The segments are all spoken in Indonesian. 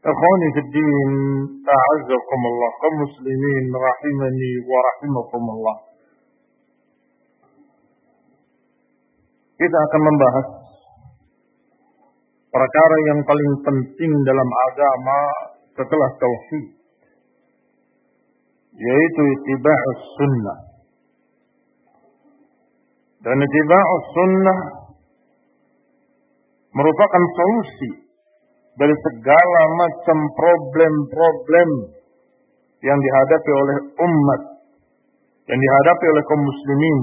إخواني في الدين أعزكم الله كمسلمين رحمني ورحمكم الله Kita akan membahas perkara yang paling penting dalam agama setelah tauhid yaitu ittiba'us sunnah. Dan ittiba'us sunnah merupakan solusi dari segala macam problem-problem yang dihadapi oleh umat yang dihadapi oleh kaum muslimin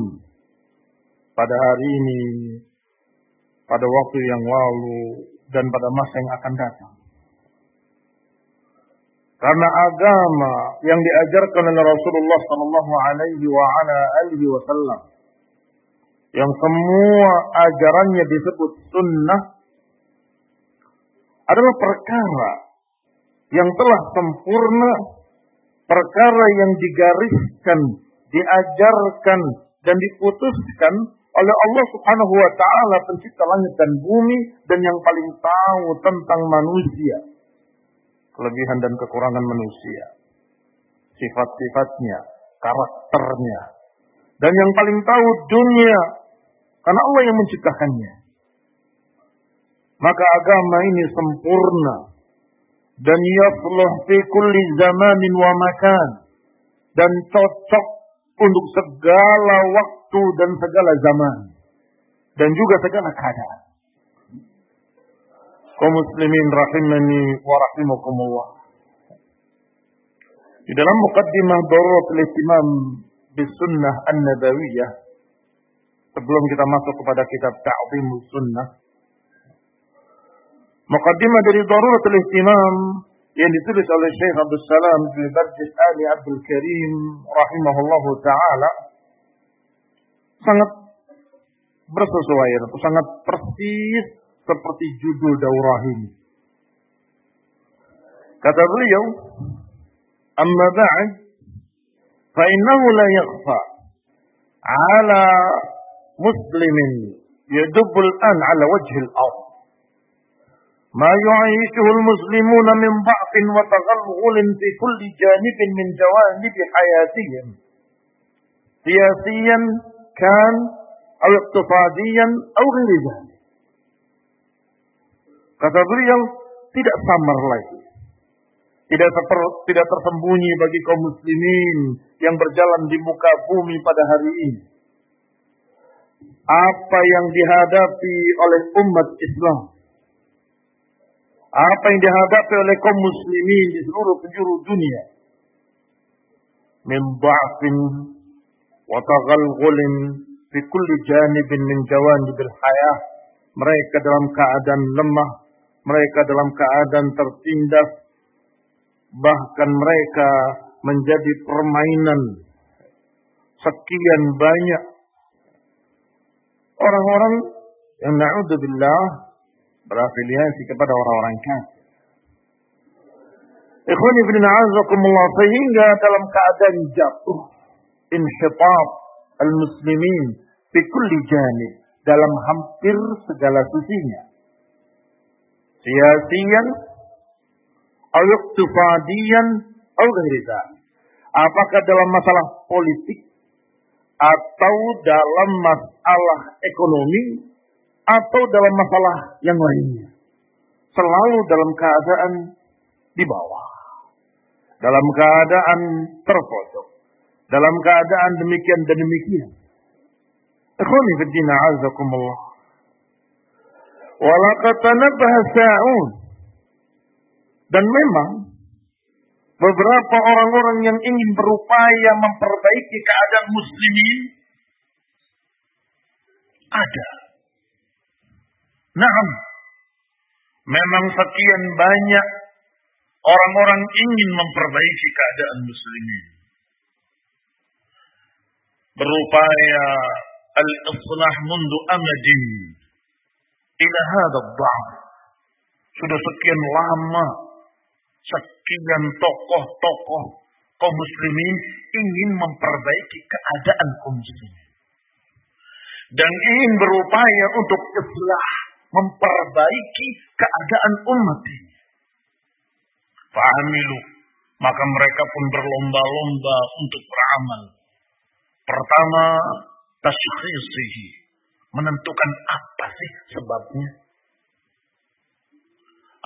pada hari ini, pada waktu yang lalu, dan pada masa yang akan datang. Karena agama yang diajarkan oleh Rasulullah Sallallahu Alaihi Wasallam, yang semua ajarannya disebut sunnah, adalah perkara yang telah sempurna, perkara yang digariskan, diajarkan, dan diputuskan oleh Allah Subhanahu wa taala pencipta langit dan bumi dan yang paling tahu tentang manusia. Kelebihan dan kekurangan manusia. Sifat-sifatnya, karakternya. Dan yang paling tahu dunia karena Allah yang menciptakannya. Maka agama ini sempurna dan yasluh fi kulli zamanin wa makan dan cocok untuk segala waktu dan segala zaman dan juga segala keadaan. Kaum muslimin rahimani wa rahimakumullah. Di dalam mukaddimah darurat al-ihtimam bis sunnah an-nabawiyah sebelum kita masuk kepada kitab Ta'zimul Sunnah dari darurat al-ihtimam yang ditulis oleh Syekh Abdul Salam bin Barjis Ali Abdul Karim rahimahullah taala sangat bersesuaian atau sangat persis seperti judul daurah ini. Kata beliau, "Amma ba'd, fa innahu la yakhfa 'ala muslimin yadubbu al-an 'ala wajhi al-ard ما يعيشه المسلمون من ضعف وتغلغل في كل جانب من جوانب حياتهم Siasian kan atau iqtifadiyan atau ghairi Kata beliau, tidak samar lagi. Tidak, ter, tidak tersembunyi bagi kaum muslimin yang berjalan di muka bumi pada hari ini. Apa yang dihadapi oleh umat Islam. Apa yang dihadapi oleh kaum muslimin di seluruh penjuru dunia. Min ba'fin wa taghalghulin fi kulli janibin min jawanibil hayah. Mereka dalam keadaan lemah, mereka dalam keadaan tertindas, bahkan mereka menjadi permainan sekian banyak orang-orang yang na'udzubillah berafiliasi kepada orang-orang kafir. Ikhwani bin a'azakumullah sehingga dalam keadaan jatuh inhitab al-muslimin fi kulli janib dalam hampir segala sisinya. Siasian atau iqtifadiyan atau Apakah dalam masalah politik atau dalam masalah ekonomi atau dalam masalah yang lainnya. Selalu dalam keadaan di bawah. Dalam keadaan terpojok. Dalam keadaan demikian dan demikian. Ikhwani fiddina azakumullah. Walaqad tanabbaha sa'un. Dan memang beberapa orang-orang yang ingin berupaya memperbaiki keadaan muslimin ada. Nah, memang sekian banyak orang-orang ingin memperbaiki keadaan muslimin. Berupaya al-islah mundu amadin ila hadha Sudah sekian lama sekian tokoh-tokoh kaum muslimin ingin memperbaiki keadaan kaum muslimin. Dan ingin berupaya untuk islah memperbaiki keadaan umat ini. Fahamilu. Maka mereka pun berlomba-lomba untuk beramal. Pertama, taskhisihi. Menentukan apa sih sebabnya.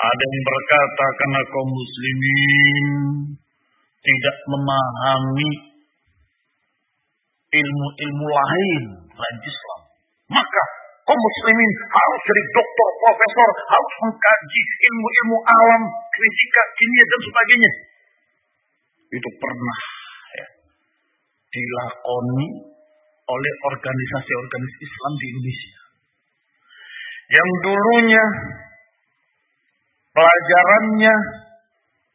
Ada yang berkata karena kaum muslimin tidak memahami ilmu-ilmu lain selain Islam. Maka kaum muslimin harus jadi dokter, profesor, harus mengkaji ilmu-ilmu alam, fisika, kimia dan sebagainya. Itu pernah ya, dilakoni oleh organisasi-organisasi Islam di Indonesia. Yang dulunya pelajarannya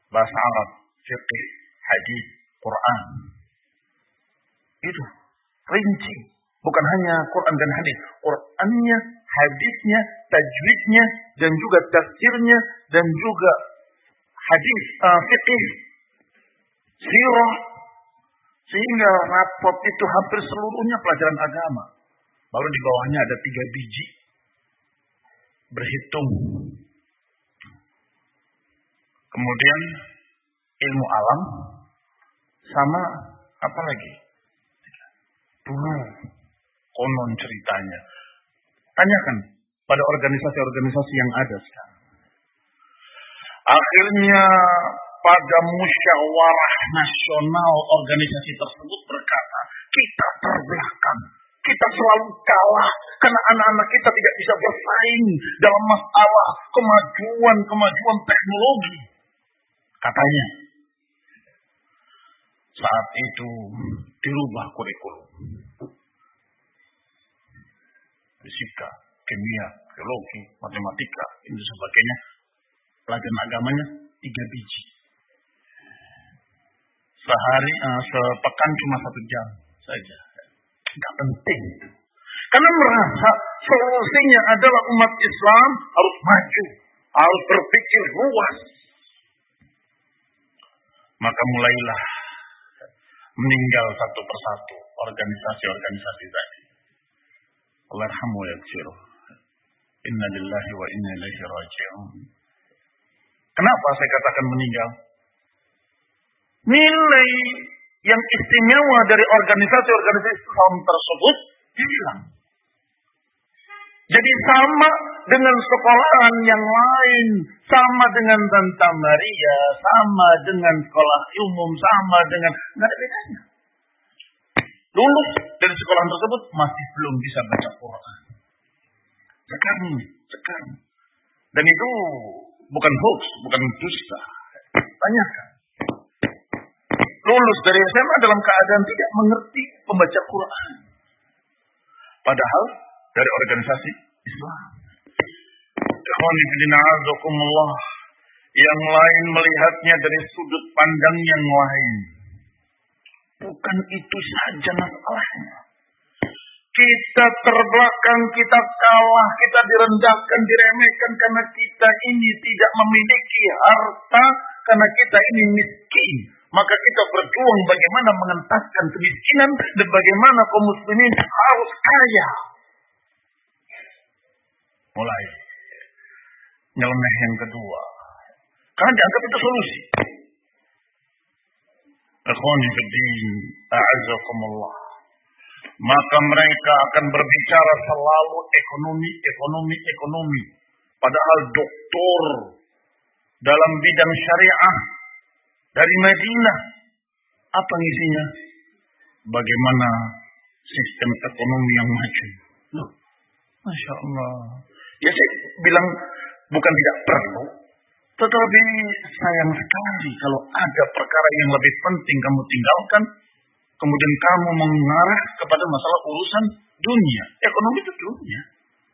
bahasa Arab, fikih, hadis, Quran. Itu rinci, bukan hanya Quran dan hadis. Qurannya, hadisnya, tajwidnya, dan juga tafsirnya, dan juga hadis, uh, sirah, sehingga rapot itu hampir seluruhnya pelajaran agama. Baru di bawahnya ada tiga biji. Berhitung Kemudian ilmu alam sama apa lagi? Dulu konon ceritanya. Tanyakan pada organisasi-organisasi yang ada sekarang. Akhirnya pada musyawarah nasional organisasi tersebut berkata, kita terbelakang, kita selalu kalah karena anak-anak kita tidak bisa bersaing dalam masalah kemajuan-kemajuan teknologi. Katanya, saat itu dirubah kurikulum. Fisika, kimia, biologi, matematika, ini sebagainya. Pelajaran agamanya tiga biji. Sehari, uh, sepekan cuma satu jam saja. Tidak penting Karena merasa solusinya adalah umat Islam harus maju, harus berpikir luas, maka mulailah meninggal satu persatu organisasi-organisasi tadi. Allah rahmu ya Inna lillahi wa inna ilaihi raji'un. Kenapa saya katakan meninggal? Nilai yang istimewa dari organisasi-organisasi Islam tersebut hilang. Jadi sama dengan sekolahan yang lain, sama dengan Tante Maria, sama dengan sekolah umum, sama dengan nggak ada bedanya. Lulus dari sekolah tersebut masih belum bisa baca Quran. Sekarang, sekarang. Dan itu bukan hoax, bukan dusta. Tanyakan. Lulus dari SMA dalam keadaan tidak mengerti pembaca Quran. Padahal dari organisasi Islam. Yang lain melihatnya dari sudut pandang yang lain. Bukan itu saja masalahnya. Kita terbelakang, kita kalah, kita direndahkan, diremehkan karena kita ini tidak memiliki harta, karena kita ini miskin. Maka kita berjuang bagaimana mengentaskan kemiskinan dan bagaimana kaum muslimin harus kaya. Mulai. Nyeleneh yang kedua. Karena dianggap itu solusi. Ikhwani fiddin, a'azakumullah. Maka mereka akan berbicara selalu ekonomi, ekonomi, ekonomi. Padahal doktor dalam bidang syariah dari Madinah. Apa isinya? Bagaimana sistem ekonomi yang maju. Loh, Masya Allah. Ya saya bilang bukan tidak perlu. Tetapi sayang sekali kalau ada perkara yang lebih penting kamu tinggalkan. Kemudian kamu mengarah kepada masalah urusan dunia. Ekonomi itu dunia.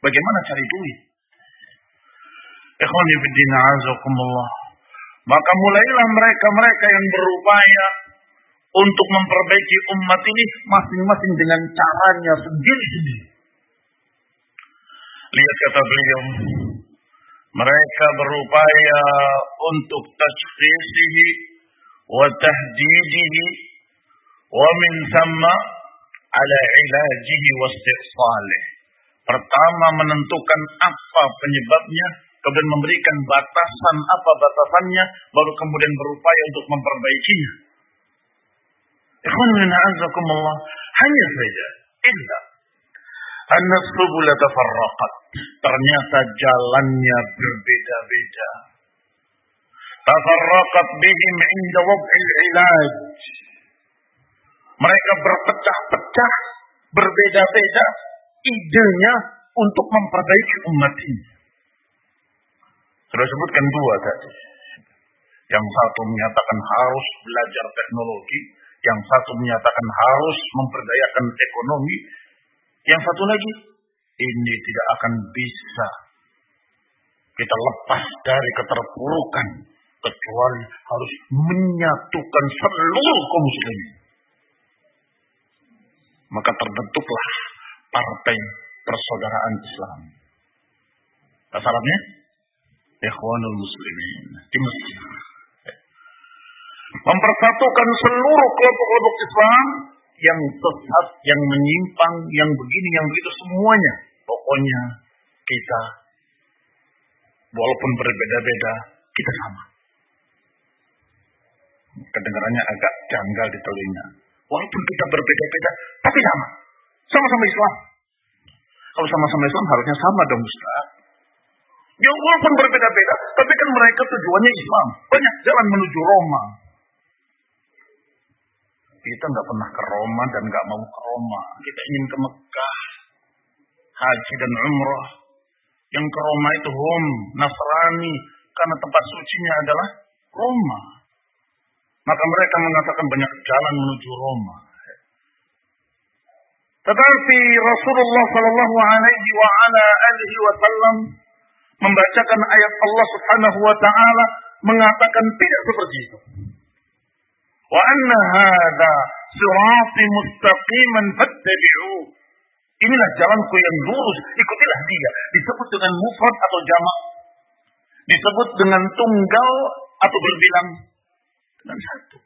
Bagaimana cari duit? Maka mulailah mereka-mereka yang berupaya untuk memperbaiki umat ini masing-masing dengan caranya sendiri-sendiri. Lihat kata beliau, mereka berupaya untuk tajfisihi wa tahdidihi wa min thamma ala ilajihi wa istiqsalih. Pertama menentukan apa penyebabnya, kemudian memberikan batasan apa batasannya, baru kemudian berupaya untuk memperbaikinya. Ikhwan. Hanya saja, illa tafarraqat. Ternyata jalannya berbeda-beda. Tafarraqat bihim inda. Mereka berpecah-pecah, berbeda-beda idenya untuk memperbaiki umat ini. Sudah sebutkan dua tadi. Yang satu menyatakan harus belajar teknologi, yang satu menyatakan harus memperdayakan ekonomi, yang satu lagi ini tidak akan bisa kita lepas dari keterpurukan kecuali harus menyatukan seluruh kaum muslimin. Maka terbentuklah partai persaudaraan Islam. Syaratnya Ikhwanul Muslimin di Mesir. Mempersatukan seluruh kelompok-kelompok Islam yang sesat, yang menyimpang, yang begini, yang begitu semuanya. Pokoknya kita walaupun berbeda-beda, kita sama. Kedengarannya agak janggal di telinga. Walaupun kita berbeda-beda, tapi sama. Sama-sama Islam. Kalau sama-sama Islam harusnya sama dong Ustaz. Ya walaupun berbeda-beda, tapi kan mereka tujuannya Islam. Banyak jalan menuju Roma. Kita nggak pernah ke Roma dan nggak mau ke Roma. Kita ingin ke Mekah, haji dan umrah. Yang ke Roma itu hum, Nasrani, karena tempat sucinya adalah Roma. Maka mereka mengatakan banyak jalan menuju Roma. Tetapi Rasulullah Shallallahu Alaihi Wasallam membacakan ayat Allah Subhanahu Wa Taala mengatakan tidak seperti itu. Wa anna hadha sirati mustaqiman fattabi'u. Inilah jalanku yang lurus, ikutilah dia. Disebut dengan mufrad atau jamak. Disebut dengan tunggal atau berbilang dengan satu.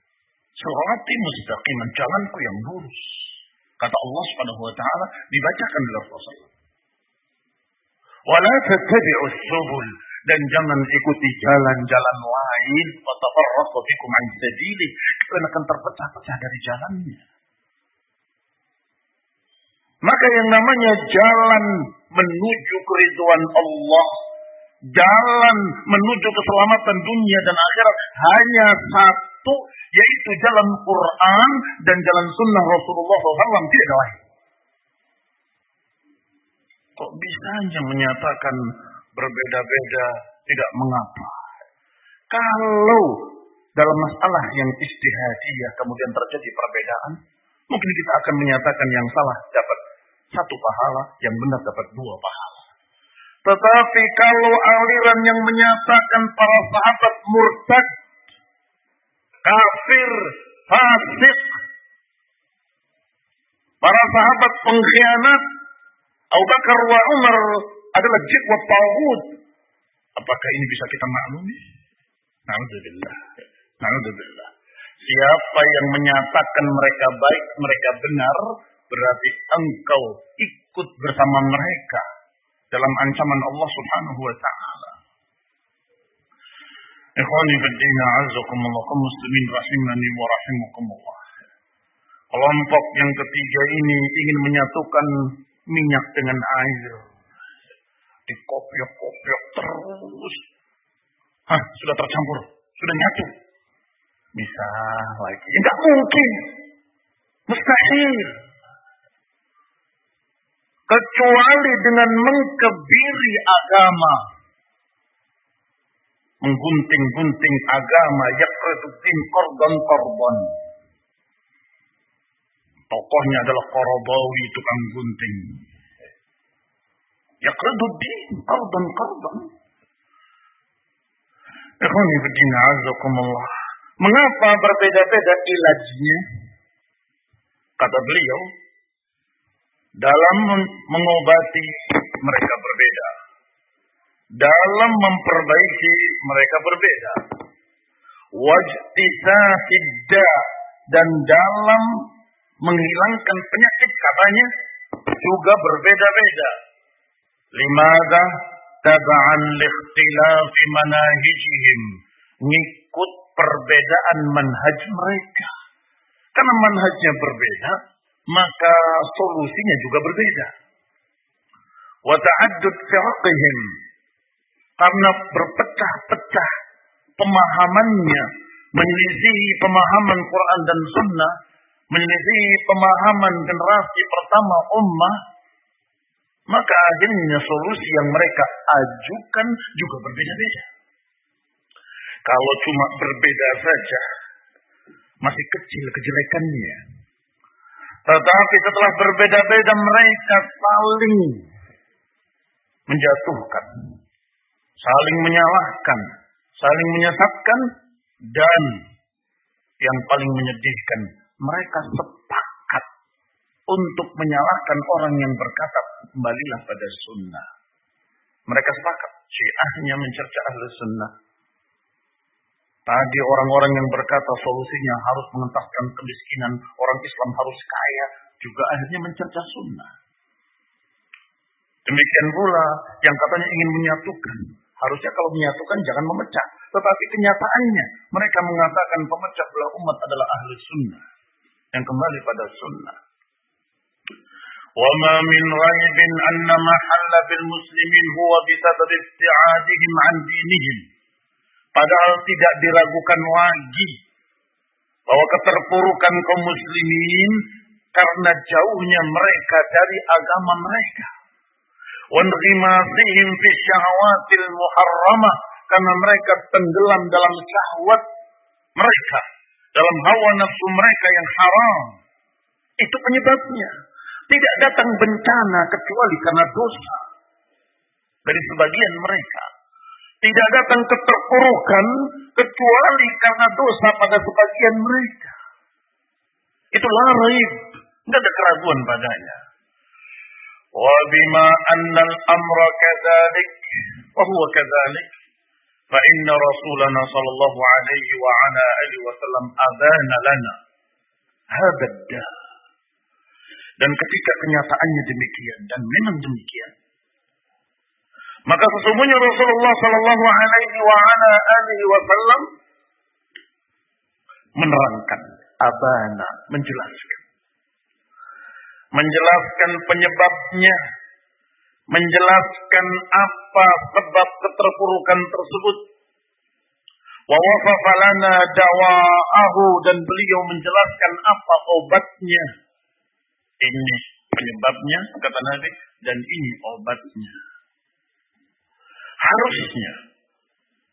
Sirati mustaqiman, jalanku yang lurus. Kata Allah Subhanahu wa taala dibacakan dalam Rasulullah. Wala tattabi'us subul dan jangan ikuti jalan-jalan lain. Watafarraqu bikum an sabili. Kalian akan terpecah-pecah dari jalannya. Maka yang namanya jalan menuju keriduan Allah jalan menuju keselamatan dunia dan akhirat hanya satu yaitu jalan Quran dan jalan sunnah Rasulullah SAW tidak lain. Kok bisa hanya menyatakan berbeda-beda tidak mengapa. Kalau dalam masalah yang istihadiyah kemudian terjadi perbedaan, mungkin kita akan menyatakan yang salah dapat satu pahala, yang benar dapat dua pahala. Tetapi kalau aliran yang menyatakan para sahabat murtad, kafir, fasik, para sahabat pengkhianat, Abu Bakar wa Umar adalah jikwa tawud. Apakah ini bisa kita maklumi? Na'udzubillah. Na'udzubillah. Siapa yang menyatakan mereka baik, mereka benar, berarti engkau ikut bersama mereka dalam ancaman Allah Subhanahu wa taala. Ikhwani fiddin a'azzakumullah kaum muslimin rahimani wa rahimakumullah. Kelompok yang ketiga ini ingin menyatukan minyak dengan air. Dikopiok-kopiok terus. Hah, sudah tercampur, sudah nyatu. Bisa lagi. Enggak mungkin. Mustahil kecuali dengan mengkebiri agama menggunting-gunting agama yakreduddin korban korban tokohnya adalah Korobawi tukang gunting yakreduddin korban korban Ikhwani bidina azakumullah. Mengapa berbeda-beda ilajnya? Kata beliau, dalam mengobati mereka berbeda. Dalam memperbaiki mereka berbeda. Wajtisahidda dan dalam menghilangkan penyakit katanya juga berbeda-beda. Limada taba'an likhtilafi manahijihim. Ngikut perbedaan manhaj mereka. Karena manhajnya berbeda, maka solusinya juga berbeda. Wa ta'addud karena berpecah-pecah pemahamannya menyelisihi pemahaman Quran dan Sunnah, menyelisihi pemahaman generasi pertama ummah, maka akhirnya solusi yang mereka ajukan juga berbeda-beda. Kalau cuma berbeda saja, masih kecil kejelekannya. Tetapi setelah berbeda-beda mereka saling menjatuhkan, saling menyalahkan, saling menyesatkan, dan yang paling menyedihkan, mereka sepakat untuk menyalahkan orang yang berkata kembalilah pada sunnah. Mereka sepakat, syiahnya mencerca ahli sunnah, Tadi orang-orang yang berkata solusinya harus mengentaskan kemiskinan, orang Islam harus kaya, juga akhirnya mencerca sunnah. Demikian pula yang katanya ingin menyatukan. Harusnya kalau menyatukan jangan memecah. Tetapi kenyataannya mereka mengatakan pemecah belah umat adalah ahli sunnah. Yang kembali pada sunnah. وما من ريب أن محل بالمسلمين هو بسبب ابتعادهم عن دينهم Padahal tidak diragukan lagi bahwa keterpurukan kaum muslimin karena jauhnya mereka dari agama mereka. Wanrimasihim fi syahawatil muharramah karena mereka tenggelam dalam syahwat mereka, dalam hawa nafsu mereka yang haram. Itu penyebabnya. Tidak datang bencana kecuali karena dosa dari sebagian mereka. Tidak datang keterpurukan kecuali karena dosa pada sebagian mereka. Itulah raib. Tidak ada keraguan padanya. Wa al-amra kadzalik wa huwa kadzalik fa inna rasulana sallallahu alaihi wa ala alihi wasallam adana lana hadad dan ketika kenyataannya demikian dan memang demikian Maka sesungguhnya Rasulullah Shallallahu Alaihi Wasallam menerangkan, abana, menjelaskan, menjelaskan penyebabnya, menjelaskan apa sebab keterpurukan tersebut. Wa lana dawa'ahu dan beliau menjelaskan apa obatnya. Ini penyebabnya kata Nabi dan ini obatnya. Harusnya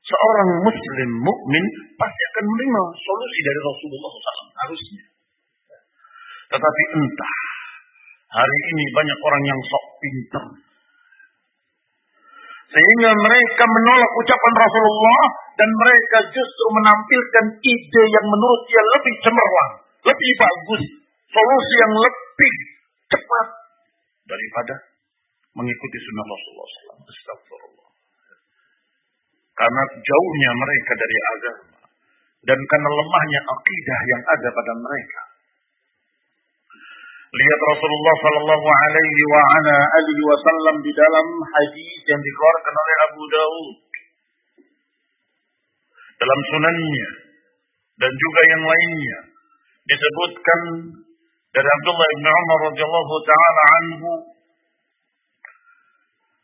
seorang muslim mukmin pasti akan menerima solusi dari Rasulullah SAW. Harusnya. Tetapi entah hari ini banyak orang yang sok pintar sehingga mereka menolak ucapan Rasulullah dan mereka justru menampilkan ide yang menurut dia lebih cemerlang, lebih bagus, solusi yang lebih cepat daripada mengikuti sunnah Rasulullah SAW. Astagfirullah. Karena jauhnya mereka dari agama dan karena lemahnya akidah yang ada pada mereka. Lihat Rasulullah Sallallahu Alaihi Wasallam di dalam hadis yang dikeluarkan oleh Abu Daud dalam sunannya dan juga yang lainnya disebutkan dari Abdullah bin Umar radhiyallahu taala anhu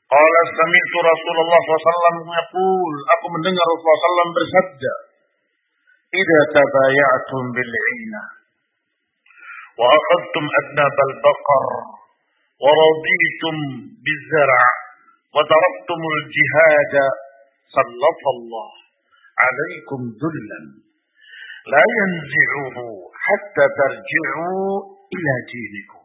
Qala sami'tu Rasulullah SAW yaqul aku mendengar Rasulullah SAW bersabda Idza tabaya'tum bil 'inah وأخذتم أذناب البقر ورضيتم بالزرع وتركتم الجهاد سلط الله عليكم ذلا لا ينزعه حتى ترجعوا ila dinikum.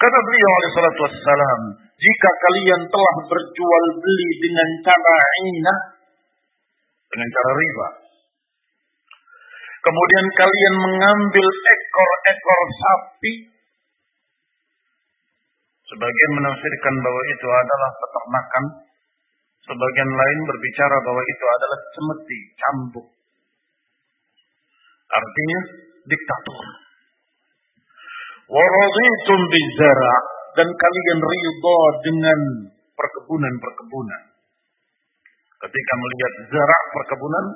Kata beliau alaihi salatu wassalam, jika kalian telah berjual beli dengan cara inah, dengan cara riba, kemudian kalian mengambil ekor-ekor sapi, sebagian menafsirkan bahwa itu adalah peternakan, sebagian lain berbicara bahwa itu adalah cemeti, cambuk. Artinya, diktator. Waraditum bizara dan kalian ridha dengan perkebunan-perkebunan. Ketika melihat zarak perkebunan,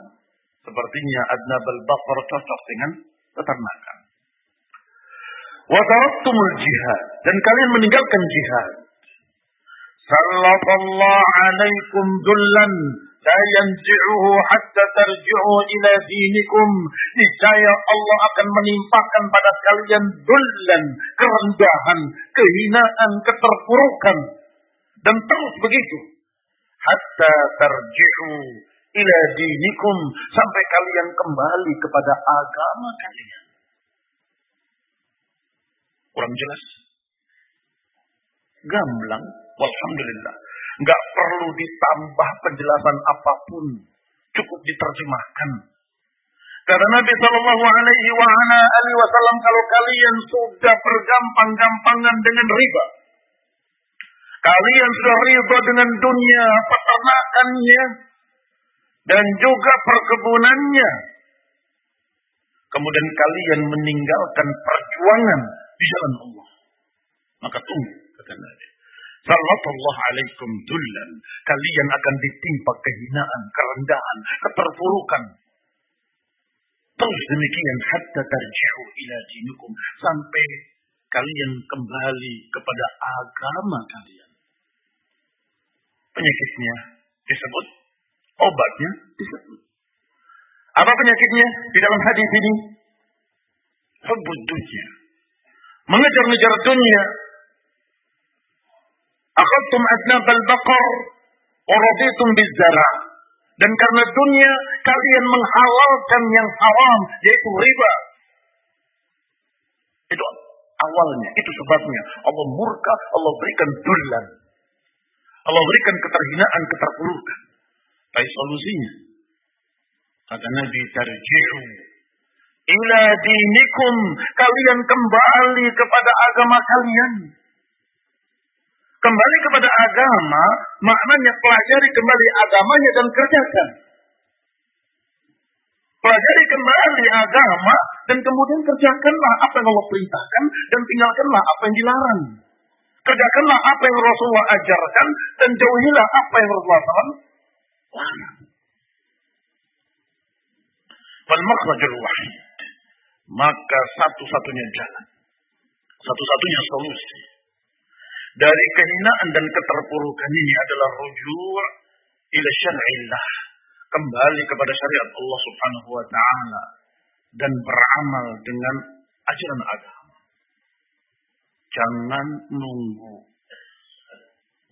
Sepertinya adnabal baqar cocok dengan peternakan. Wa taraktumul jihad dan kalian meninggalkan jihad. Sallallahu alaikum dullan la yanzi'uhu hatta tarji'u ila dinikum. Niscaya Allah akan menimpakan pada kalian dullan, kerendahan, kehinaan, keterpurukan. Dan terus begitu. Hatta tarji'u ila dinikum sampai kalian kembali kepada agama kalian. Kurang jelas? Gamblang, walhamdulillah. Enggak perlu ditambah penjelasan apa pun, cukup diterjemahkan. Kata Nabi Shallallahu Alaihi Wasallam, kalau kalian sudah bergampang-gampangan dengan riba, kalian sudah riba dengan dunia peternakannya, dan juga perkebunannya. Kemudian kalian meninggalkan perjuangan di jalan Allah. Maka tunggu, kata Nabi. Sallallahu alaikum dullan. Kalian akan ditimpa kehinaan, kerendahan, keterpurukan. Terus demikian hatta tarjihu ila dinukum. Sampai kalian kembali kepada agama kalian. Penyakitnya disebut obatnya disebut. Apa penyakitnya di dalam hadis ini? Hubbud dunia. Mengejar-ngejar dunia. Akhadtum adnab al-baqar waraditum bizara. Dan karena dunia kalian menghalalkan yang haram yaitu riba. Itu awalnya, itu sebabnya Allah murka, Allah berikan dullan. Allah berikan keterhinaan, keterpurukan. Baik solusinya. Kata Nabi tarji'u ila dinikum kalian kembali kepada agama kalian. Kembali kepada agama maknanya pelajari kembali agamanya dan kerjakan. Pelajari kembali agama dan kemudian kerjakanlah apa yang Allah perintahkan dan tinggalkanlah apa yang dilarang. Kerjakanlah apa yang Rasulullah ajarkan dan jauhilah apa yang Rasulullah SAW larang. Fal wahid. Maka satu-satunya jalan. Satu-satunya solusi. Dari kehinaan dan keterpurukan ini adalah rujuk ila syar'illah. Kembali kepada syariat Allah subhanahu wa ta'ala. Dan beramal dengan ajaran agama. Jangan nunggu.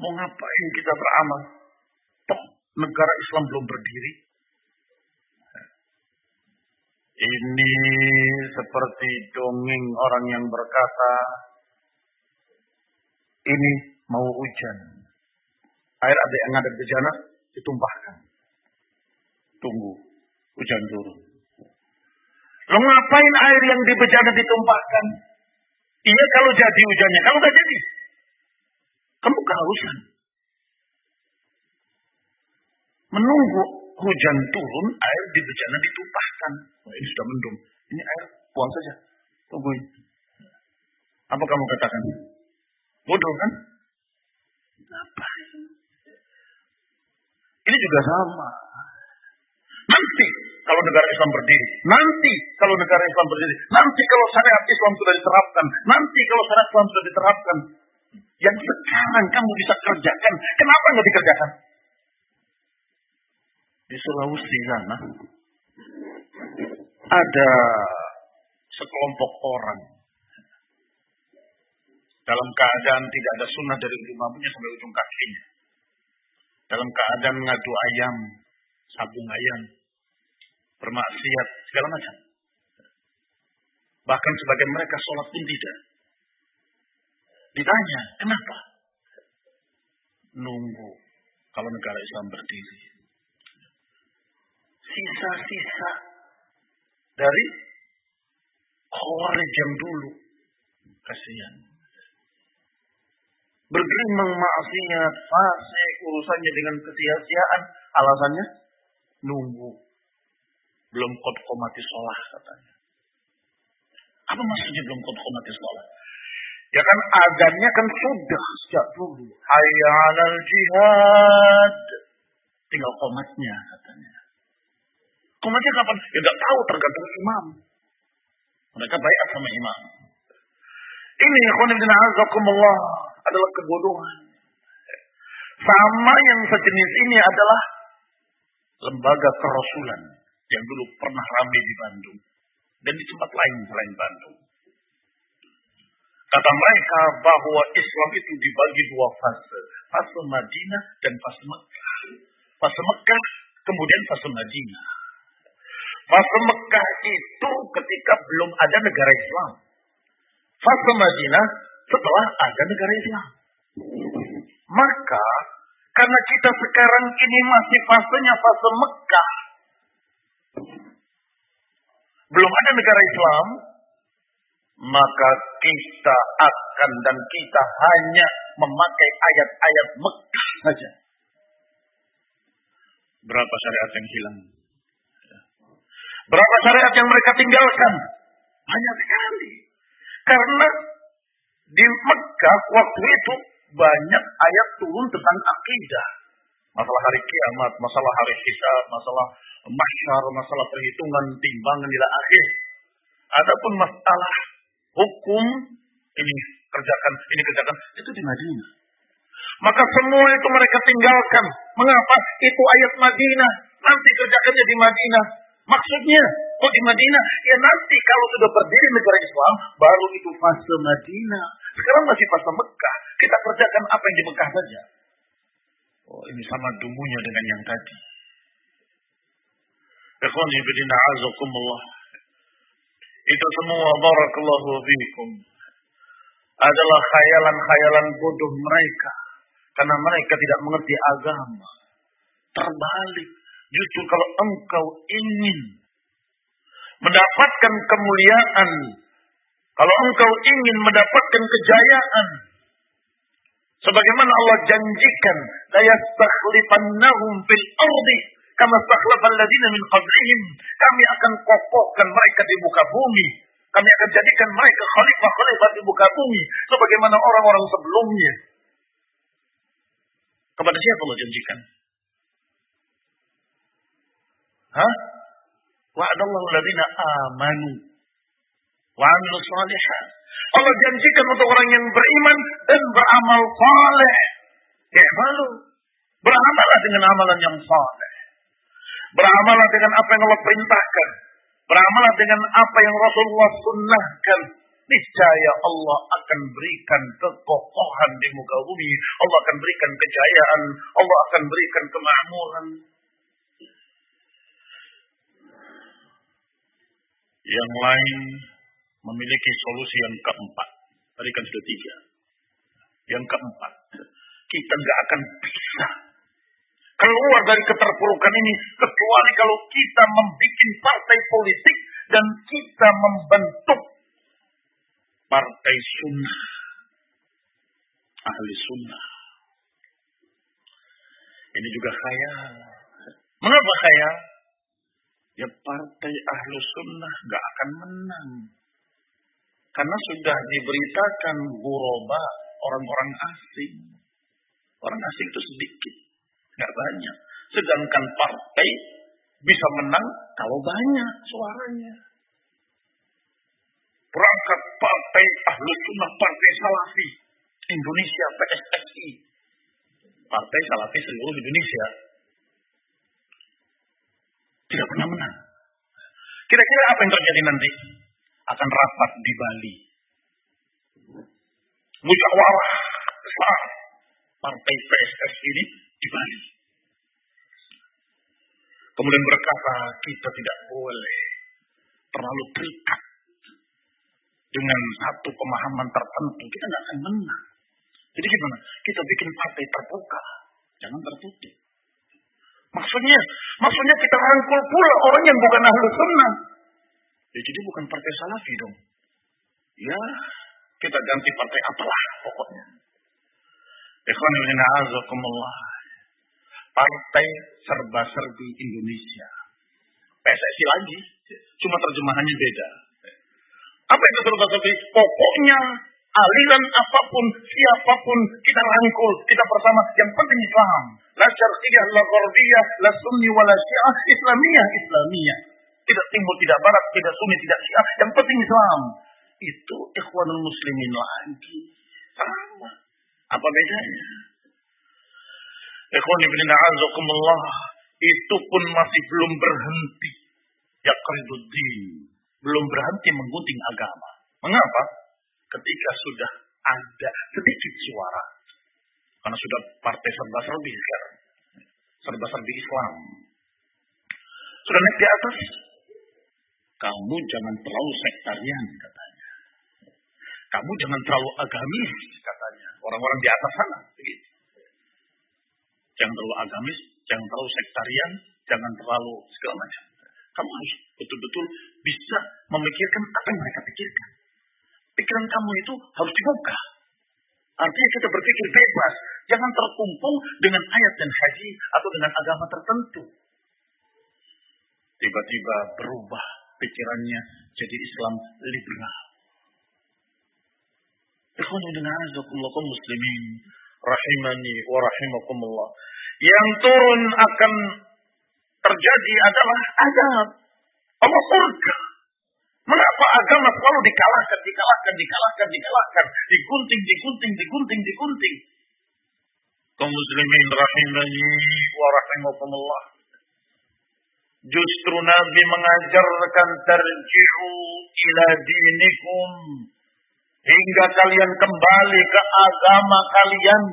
Mau ngapain kita beramal? Toh negara Islam belum berdiri. Ini seperti dongeng orang yang berkata, ini mau hujan. Air ada yang ada bejana, ditumpahkan. Tunggu, hujan turun. Lo ngapain air yang di bejana ditumpahkan? Iya kalau jadi hujannya, kalau nggak jadi, kamu kehausan. Menunggu hujan turun, air di bejana ditumpahkan. Oh, ini sudah mendung. Ini air, buang saja. Tungguin. Apa kamu katakan? Bodoh kan? Ngapain? Ini juga sama. Nanti kalau negara Islam berdiri, nanti kalau negara Islam berdiri, nanti kalau syariat Islam sudah diterapkan, nanti kalau syariat Islam sudah diterapkan, yang sekarang kamu bisa kerjakan, kenapa nggak dikerjakan? Di Sulawesi sana ada sekelompok orang dalam keadaan tidak ada sunnah dari ujung rambutnya sampai ujung kakinya. Dalam keadaan ngadu ayam, sabung ayam, bermaksiat, segala macam. Bahkan sebagian mereka sholat pun tidak. Ditanya, kenapa? Nunggu kalau negara Islam berdiri. Sisa-sisa dari Khawarij yang dulu. Kasihan bergelimang maksiat, fasik, urusannya dengan kesia-siaan, alasannya nunggu. Belum kot komati sholat katanya. Apa maksudnya belum kot komati sholat? Ya kan adanya kan sudah sejak dulu. Hayya alal jihad. Tinggal komatnya katanya. Komatnya kapan? Ya gak tahu tergantung imam. Mereka baik sama imam. Ini khonibdina azakumullah adalah kebodohan. Sama yang sejenis ini adalah lembaga kerasulan yang dulu pernah ramai di Bandung dan di tempat lain selain Bandung. Kata mereka bahwa Islam itu dibagi dua fase. Fase Madinah dan fase Mekah. Fase Mekah, kemudian fase Madinah. Fase Mekah itu ketika belum ada negara Islam. Fase Madinah setelah ada negara Islam. Maka karena kita sekarang ini masih fasenya fase Mekah, belum ada negara Islam, maka kita akan dan kita hanya memakai ayat-ayat Mekah saja. Berapa syariat yang hilang? Berapa syariat yang mereka tinggalkan? Banyak sekali. Karena di Mekah waktu itu banyak ayat turun tentang akidah. Masalah hari kiamat, masalah hari hisab, masalah masyar, masalah perhitungan, timbangan nilai akhir. Adapun masalah hukum, ini kerjakan, ini kerjakan, itu di Madinah. Maka semua itu mereka tinggalkan. Mengapa? Itu ayat Madinah. Nanti kerjakannya di Madinah. Maksudnya, kok di Madinah? Ya nanti kalau sudah berdiri negara Islam, baru itu fase Madinah. Sekarang masih fase Mekah. Kita kerjakan apa yang di Mekah saja. Oh, ini sama dumunya dengan yang tadi. Ikhwan ibadina azakumullah. Itu semua barakallahu fiikum. Adalah khayalan-khayalan bodoh mereka. Karena mereka tidak mengerti agama. Terbalik. Justru kalau engkau ingin mendapatkan kemuliaan kalau engkau ingin mendapatkan kejayaan, sebagaimana Allah janjikan, la yastakhlifannahum fil ardi kama stakhlafa alladziina min qablihim. Kami akan kokohkan mereka di muka bumi Kami akan jadikan mereka khalifah-khalifah di muka bumi. Sebagaimana orang-orang sebelumnya. Kepada siapa Allah janjikan? Hah? Wa'adallahu ladina amanu. Wa'amilu salihat. Allah janjikan untuk orang yang beriman dan beramal saleh. Ya malu. Beramalah dengan amalan yang saleh. Beramalah dengan apa yang Allah perintahkan. Beramalah dengan apa yang Rasulullah sunnahkan. Niscaya Allah akan berikan kekokohan di muka bumi. Allah akan berikan kejayaan. Allah akan berikan kemakmuran. Yang lain memiliki solusi yang keempat. Tadi kan sudah tiga. Yang keempat, kita nggak akan bisa keluar dari keterpurukan ini kecuali kalau kita membuat partai politik dan kita membentuk partai sunnah ahli sunnah ini juga kaya mengapa kaya ya partai ahli sunnah nggak akan menang karena sudah diberitakan guroba orang-orang asing orang asing itu sedikit Nggak banyak. Sedangkan partai bisa menang kalau banyak suaranya. Perangkat partai ahlu sunnah, partai salafi. Indonesia, PSSI. Partai salafi seluruh Indonesia. Tidak pernah menang. Kira-kira apa yang terjadi nanti? Akan rapat di Bali. Musyawarah besar partai PSSI ini di Bali. Kemudian berkata, kita tidak boleh terlalu terikat dengan satu pemahaman tertentu. Kita tidak akan menang. Jadi gimana? Kita bikin partai terbuka. Jangan tertutup. Maksudnya, maksudnya kita rangkul pula orang yang bukan ahlu sunnah. Ya, jadi bukan partai salafi dong. Ya, kita ganti partai apalah pokoknya. Ikhwan ibn a'azakumullah partai serba-serbi Indonesia. PSSI lagi, cuma terjemahannya beda. Apa itu serba-serbi? Pokoknya aliran apa pun, siapa pun, kita rangkul, kita bersama. Yang penting Islam. La syarqiyah, la gharbiyah, la sunni, wa la syiah, islamiyah, islamiyah. Tidak timur, tidak barat, tidak sunni, tidak syiah. Yang penting Islam. Itu ikhwanul muslimin lagi. Sama. Apa bedanya? Ikhwan ibn a'azakumullah. Itu pun masih belum berhenti. Yaqriduddin. Belum berhenti menggunting agama. Mengapa? Ketika sudah ada sedikit suara. Karena sudah partai serba-serbi sekarang. Serba-serbi Islam. Sudah naik di atas. Kamu jangan terlalu sektarian katanya. Kamu jangan terlalu agamis katanya. Orang-orang di atas sana. Begitu jangan terlalu agamis, jangan terlalu sektarian, jangan terlalu segala macam. Kamu harus betul-betul bisa memikirkan apa yang mereka pikirkan. Pikiran kamu itu harus dibuka. Artinya kita berpikir bebas. Jangan terkumpul dengan ayat dan haji atau dengan agama tertentu. Tiba-tiba berubah pikirannya jadi Islam liberal. Ikhwan dengan muslimin rahimani wa rahimakumullah. Yang turun akan terjadi adalah azab. Allah surga. Mengapa agama selalu dikalahkan, dikalahkan, dikalahkan, dikalahkan, digunting, digunting, digunting, digunting. Kaum muslimin rahimani wa rahimakumullah. Justru Nabi mengajarkan terji'u ila dinikum hingga kalian kembali ke agama kalian.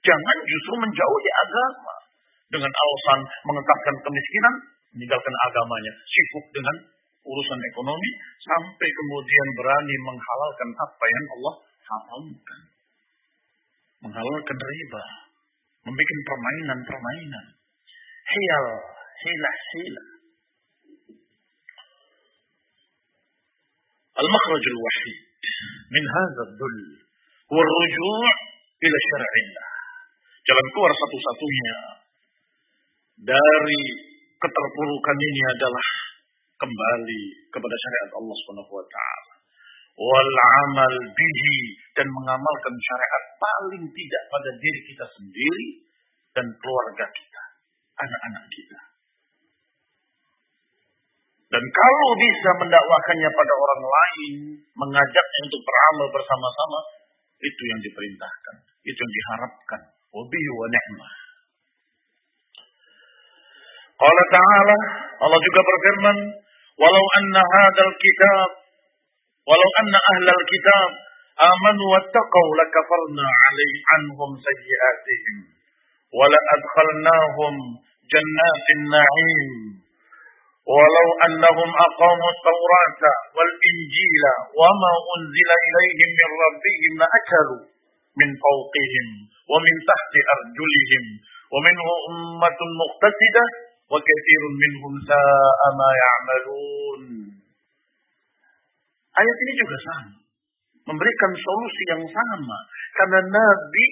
Jangan justru menjauhi agama dengan alasan mengekakkan kemiskinan, meninggalkan agamanya, sibuk dengan urusan ekonomi sampai kemudian berani menghalalkan apa yang Allah haramkan. Menghalalkan riba, membuat permainan-permainan. Hiyal, hilah, hilah. المخرج الوحيد من هذا الذل هو الرجوع إلى شرع الله jalan keluar satu-satunya dari keterpurukan ini adalah kembali kepada syariat Allah Subhanahu wa taala. Wal amal bihi dan mengamalkan syariat paling tidak pada diri kita sendiri dan keluarga kita, anak-anak kita. Dan kalau bisa mendakwakannya pada orang lain, mengajaknya untuk beramal bersama-sama, itu yang diperintahkan, itu yang diharapkan. Wabihi wa ni'mah. Allah Ta'ala, Allah juga berfirman, walau anna hadal kitab, walau anna ahlal kitab, amanu wattaqau lakafarna alaih anhum sayyiatihim, adkhalnahum jannatin na'im, ولو أنهم أقاموا التوراة والإنجيل وما أنزل إليهم من ربهم لأكلوا من فوقهم ومن تحت أرجلهم ومنهم أمة مقتصدة وكثير منهم ساء ما يعملون Ayat ini juga sama. Memberikan solusi yang sama. Karena Nabi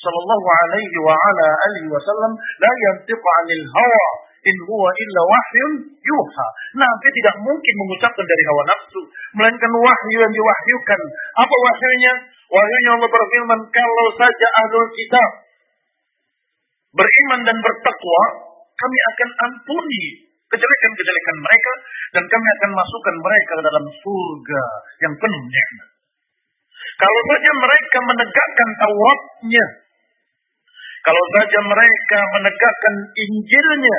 Sallallahu alaihi wa ala alihi wasallam la yantiqu anil hawa in huwa illa wahyun yuha. Nabi tidak mungkin mengucapkan dari hawa nafsu, melainkan wahyu yang diwahyukan. Apa wahyunya? Wahyunya Allah berfirman, kalau saja ahlul kitab beriman dan bertakwa, kami akan ampuni kejelekan-kejelekan mereka dan kami akan masukkan mereka ke dalam surga yang penuh nikmat. Kalau saja mereka menegakkan Tauratnya, kalau saja mereka menegakkan Injilnya,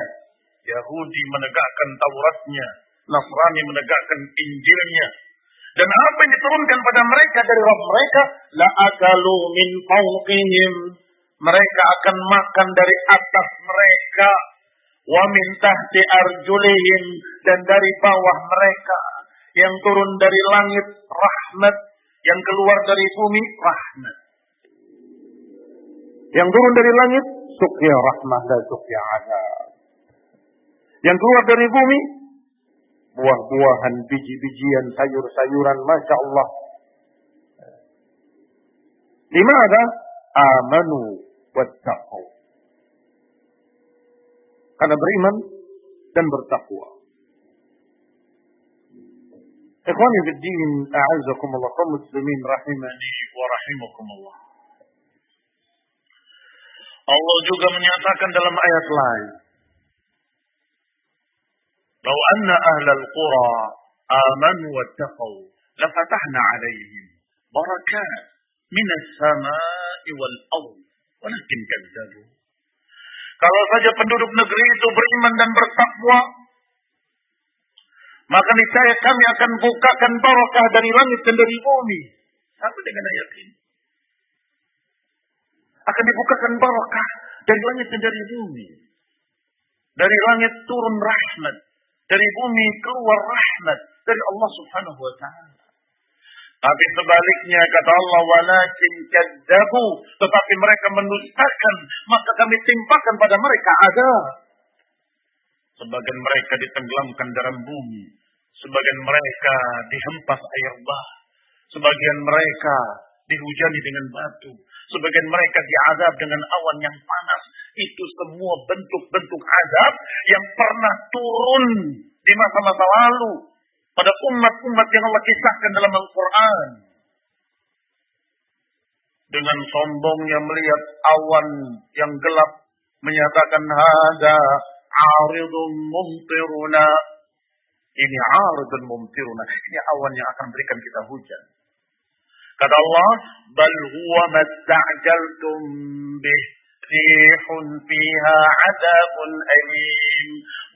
Yahudi menegakkan Tauratnya, Nasrani menegakkan Injilnya, dan apa yang diturunkan pada mereka dari Rabb mereka, la akalu min fawqihim. Mereka akan makan dari atas mereka, wa min tahti arjulihim. Dan dari bawah mereka. Yang turun dari langit rahmat, yang keluar dari bumi rahmat. Yang turun dari langit sukya rahmat dan sukya azab. Yang keluar dari bumi buah-buahan, biji-bijian, sayur-sayuran, masya Allah. Di mana amanu wattaqu. Karena beriman dan bertakwa. Ikhwani fi din, a'azakumullah kaum muslimin rahimani wa rahimakumullah. Allah juga menyatakan dalam ayat lain. Lau anna ahlal qura amanu wattaqau lafatahna alaihim barakat minas samai wal ard walakin kazzabu. Kalau saja penduduk negeri itu beriman dan bertakwa, maka niscaya kami akan bukakan barokah dari langit dan dari bumi. Sama dengan ayat ini akan dibukakan barakah dari langit dan dari bumi. Dari langit turun rahmat, dari bumi keluar rahmat dari Allah Subhanahu wa taala. Tapi sebaliknya kata Allah walakin kadzabu. Tetapi mereka mendustakan maka kami timpakan pada mereka ada sebagian mereka ditenggelamkan dalam bumi. Sebagian mereka dihempas air bah. Sebagian mereka dihujani dengan batu Sebagian mereka diazab dengan awan yang panas. Itu semua bentuk-bentuk azab yang pernah turun di masa-masa lalu. Pada umat-umat yang Allah kisahkan dalam Al-Quran. Dengan sombongnya melihat awan yang gelap. Menyatakan hada aridun mumtiruna. Ini aridun mumtiruna. Ini awan yang akan berikan kita hujan. Kata Allah, bal huwa masta'jaltum bih rihun fiha adabun alim.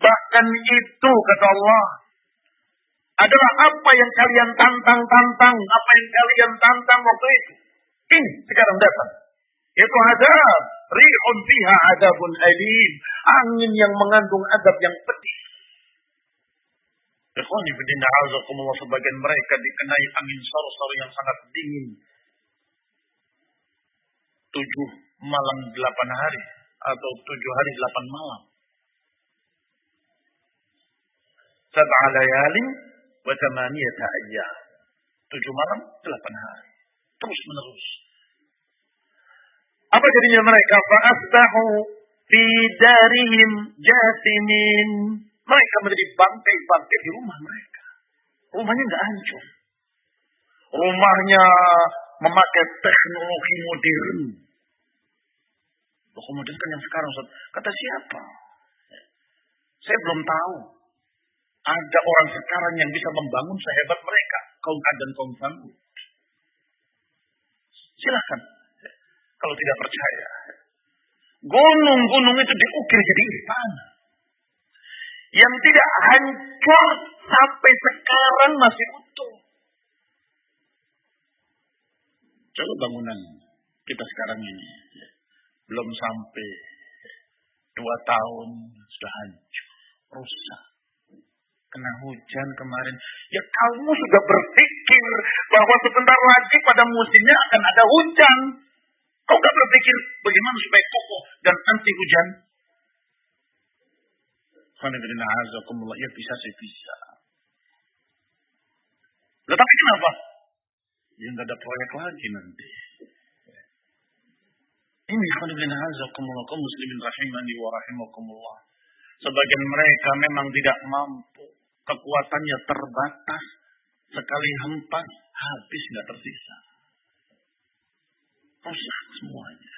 Bahkan itu kata Allah adalah apa yang kalian tantang-tantang, apa yang kalian tantang waktu itu. Ini sekarang datang. Itu adab. Rihun fiha adabun alim. Angin yang mengandung adab yang pedih. Ikhwani bidina azakumullah sebagian mereka dikenai angin sor-sor yang sangat dingin. Tujuh malam delapan hari atau tujuh hari delapan malam. Sab'a layalin wa tamaniyata ayyam. Tujuh malam, delapan hari. Terus menerus. Apa jadinya mereka? Fa'asbahu fi darihim jasimin. Mereka menjadi bangkai-bangkai di rumah mereka. Rumahnya nggak hancur. Rumahnya memakai teknologi modern. Loh, modern kan yang sekarang, Ustaz. Kata siapa? Saya belum tahu. Ada orang sekarang yang bisa membangun sehebat mereka. Kaum Ad dan kaum Samud. Silahkan. Kalau tidak percaya. Gunung-gunung itu diukir jadi istana. Yang tidak hancur sampai sekarang masih utuh. Coba bangunan kita sekarang ini. Belum sampai dua tahun sudah hancur. Rusak. Kena hujan kemarin. Ya kamu sudah berpikir bahwa sebentar lagi pada musimnya akan ada hujan. Kau gak berpikir bagaimana supaya kokoh dan anti hujan? Ya bisa sih bisa. Lah tapi kenapa? Ya nggak ada proyek lagi nanti. Ini kaum muslimin rahimani wa rahimakumullah. Sebagian mereka memang tidak mampu. Kekuatannya terbatas. Sekali hempas habis nggak tersisa. Rusak semuanya.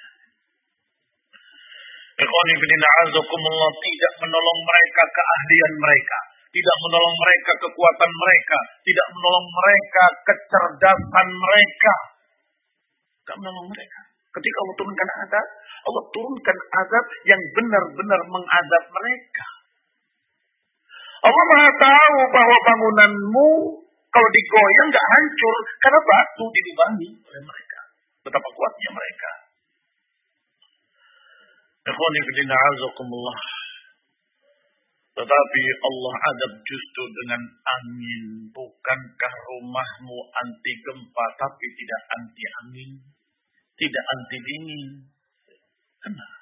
Tidak menolong mereka keahlian mereka. Tidak menolong mereka kekuatan mereka. Tidak menolong mereka kecerdasan mereka. Tidak menolong mereka. Ketika Allah turunkan azab, Allah turunkan azab yang benar-benar mengadab mereka. Allah maha tahu bahwa bangunanmu kalau digoyang nggak hancur karena batu dilubangi oleh mereka. Betapa kuatnya mereka. Tetapi Allah adab justru dengan angin. Bukankah rumahmu anti gempa tapi tidak anti angin? Tidak anti dingin. Kenapa?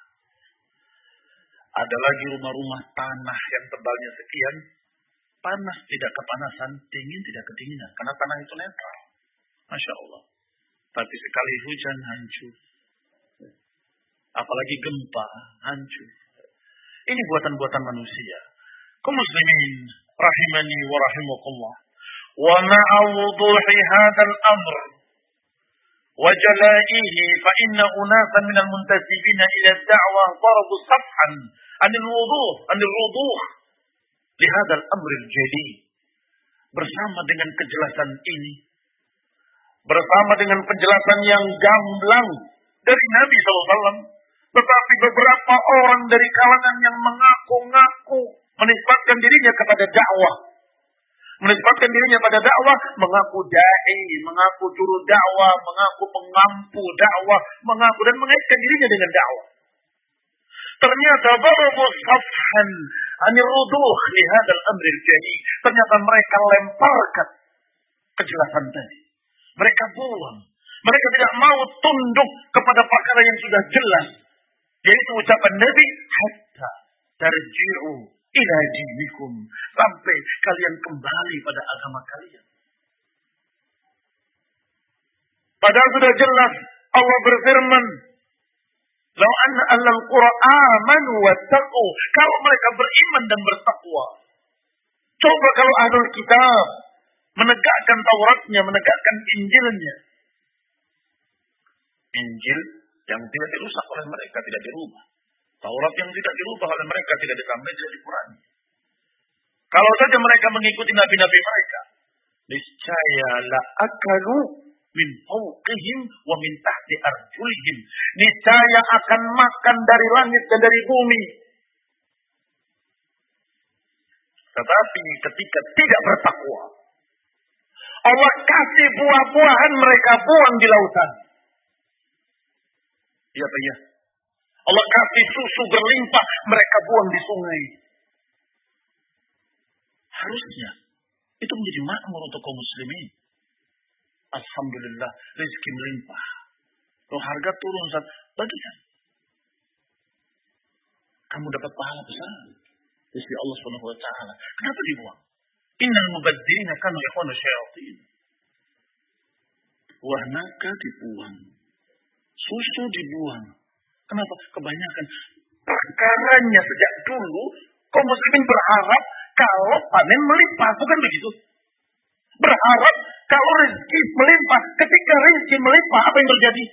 Ada lagi rumah-rumah tanah yang tebalnya sekian. Panas tidak kepanasan, dingin tidak kedinginan. Karena tanah itu netral. Masya Allah. Tapi sekali hujan hancur. Apalagi gempa hancur. Ini buatan-buatan manusia. Kau muslimin rahimani wa rahimakumullah. Wa ma'a wuduhi amr wa jalaihi fa inna unasan min al-muntasibina ila ad-da'wah darabu safhan an al-wuduh al-jali. Bersama dengan kejelasan ini bersama dengan penjelasan yang gamblang dari Nabi SAW tetapi beberapa orang dari kalangan yang mengaku-ngaku menisbatkan dirinya kepada dakwah. Menisbatkan dirinya pada dakwah, mengaku da'i, mengaku juru dakwah, mengaku pengampu dakwah, mengaku dan mengaitkan dirinya dengan dakwah. Ternyata darabu safhan anir ruduh li hadzal amril jani. Ternyata mereka lemparkan kejelasan tadi. Mereka buang. Mereka tidak mau tunduk kepada perkara yang sudah jelas yaitu ucapan Nabi, hatta tarji'u ila dinikum. Sampai kalian kembali pada agama kalian. Padahal sudah jelas Allah berfirman, "Lau anna ahlal qura amanu wattaqu." Kalau mereka beriman dan bertakwa. Coba kalau ahlul kitab menegakkan Tauratnya, menegakkan Injilnya. Injil yang tidak dirusak oleh mereka, tidak dirubah. Taurat yang tidak dirubah oleh mereka, tidak ditambah, tidak dikurangi. Kalau saja mereka mengikuti nabi-nabi mereka, niscaya la akalu min fawqihim wa min tahti arjulihim. Niscaya akan makan dari langit dan dari bumi. Tetapi ketika tidak bertakwa, Allah kasih buah-buahan mereka buang di lautan. Iya Pak ya. Allah kasih susu berlimpah, mereka buang di sungai. Harusnya itu menjadi makmur untuk kaum muslimin. Alhamdulillah rezeki melimpah. Kalau harga turun saat bagikan. Kamu dapat pahala besar. Di Allah Subhanahu wa taala. Kenapa dibuang? Innal mubadzirina kanu ikhwanu syayatin. Buah naga dibuang. Susu dibuang. Kenapa? Kebanyakan perkaranya sejak dulu kaum muslimin berharap kalau panen melimpah, bukan begitu? Berharap kalau rezeki melimpah, ketika rezeki melimpah, apa yang terjadi?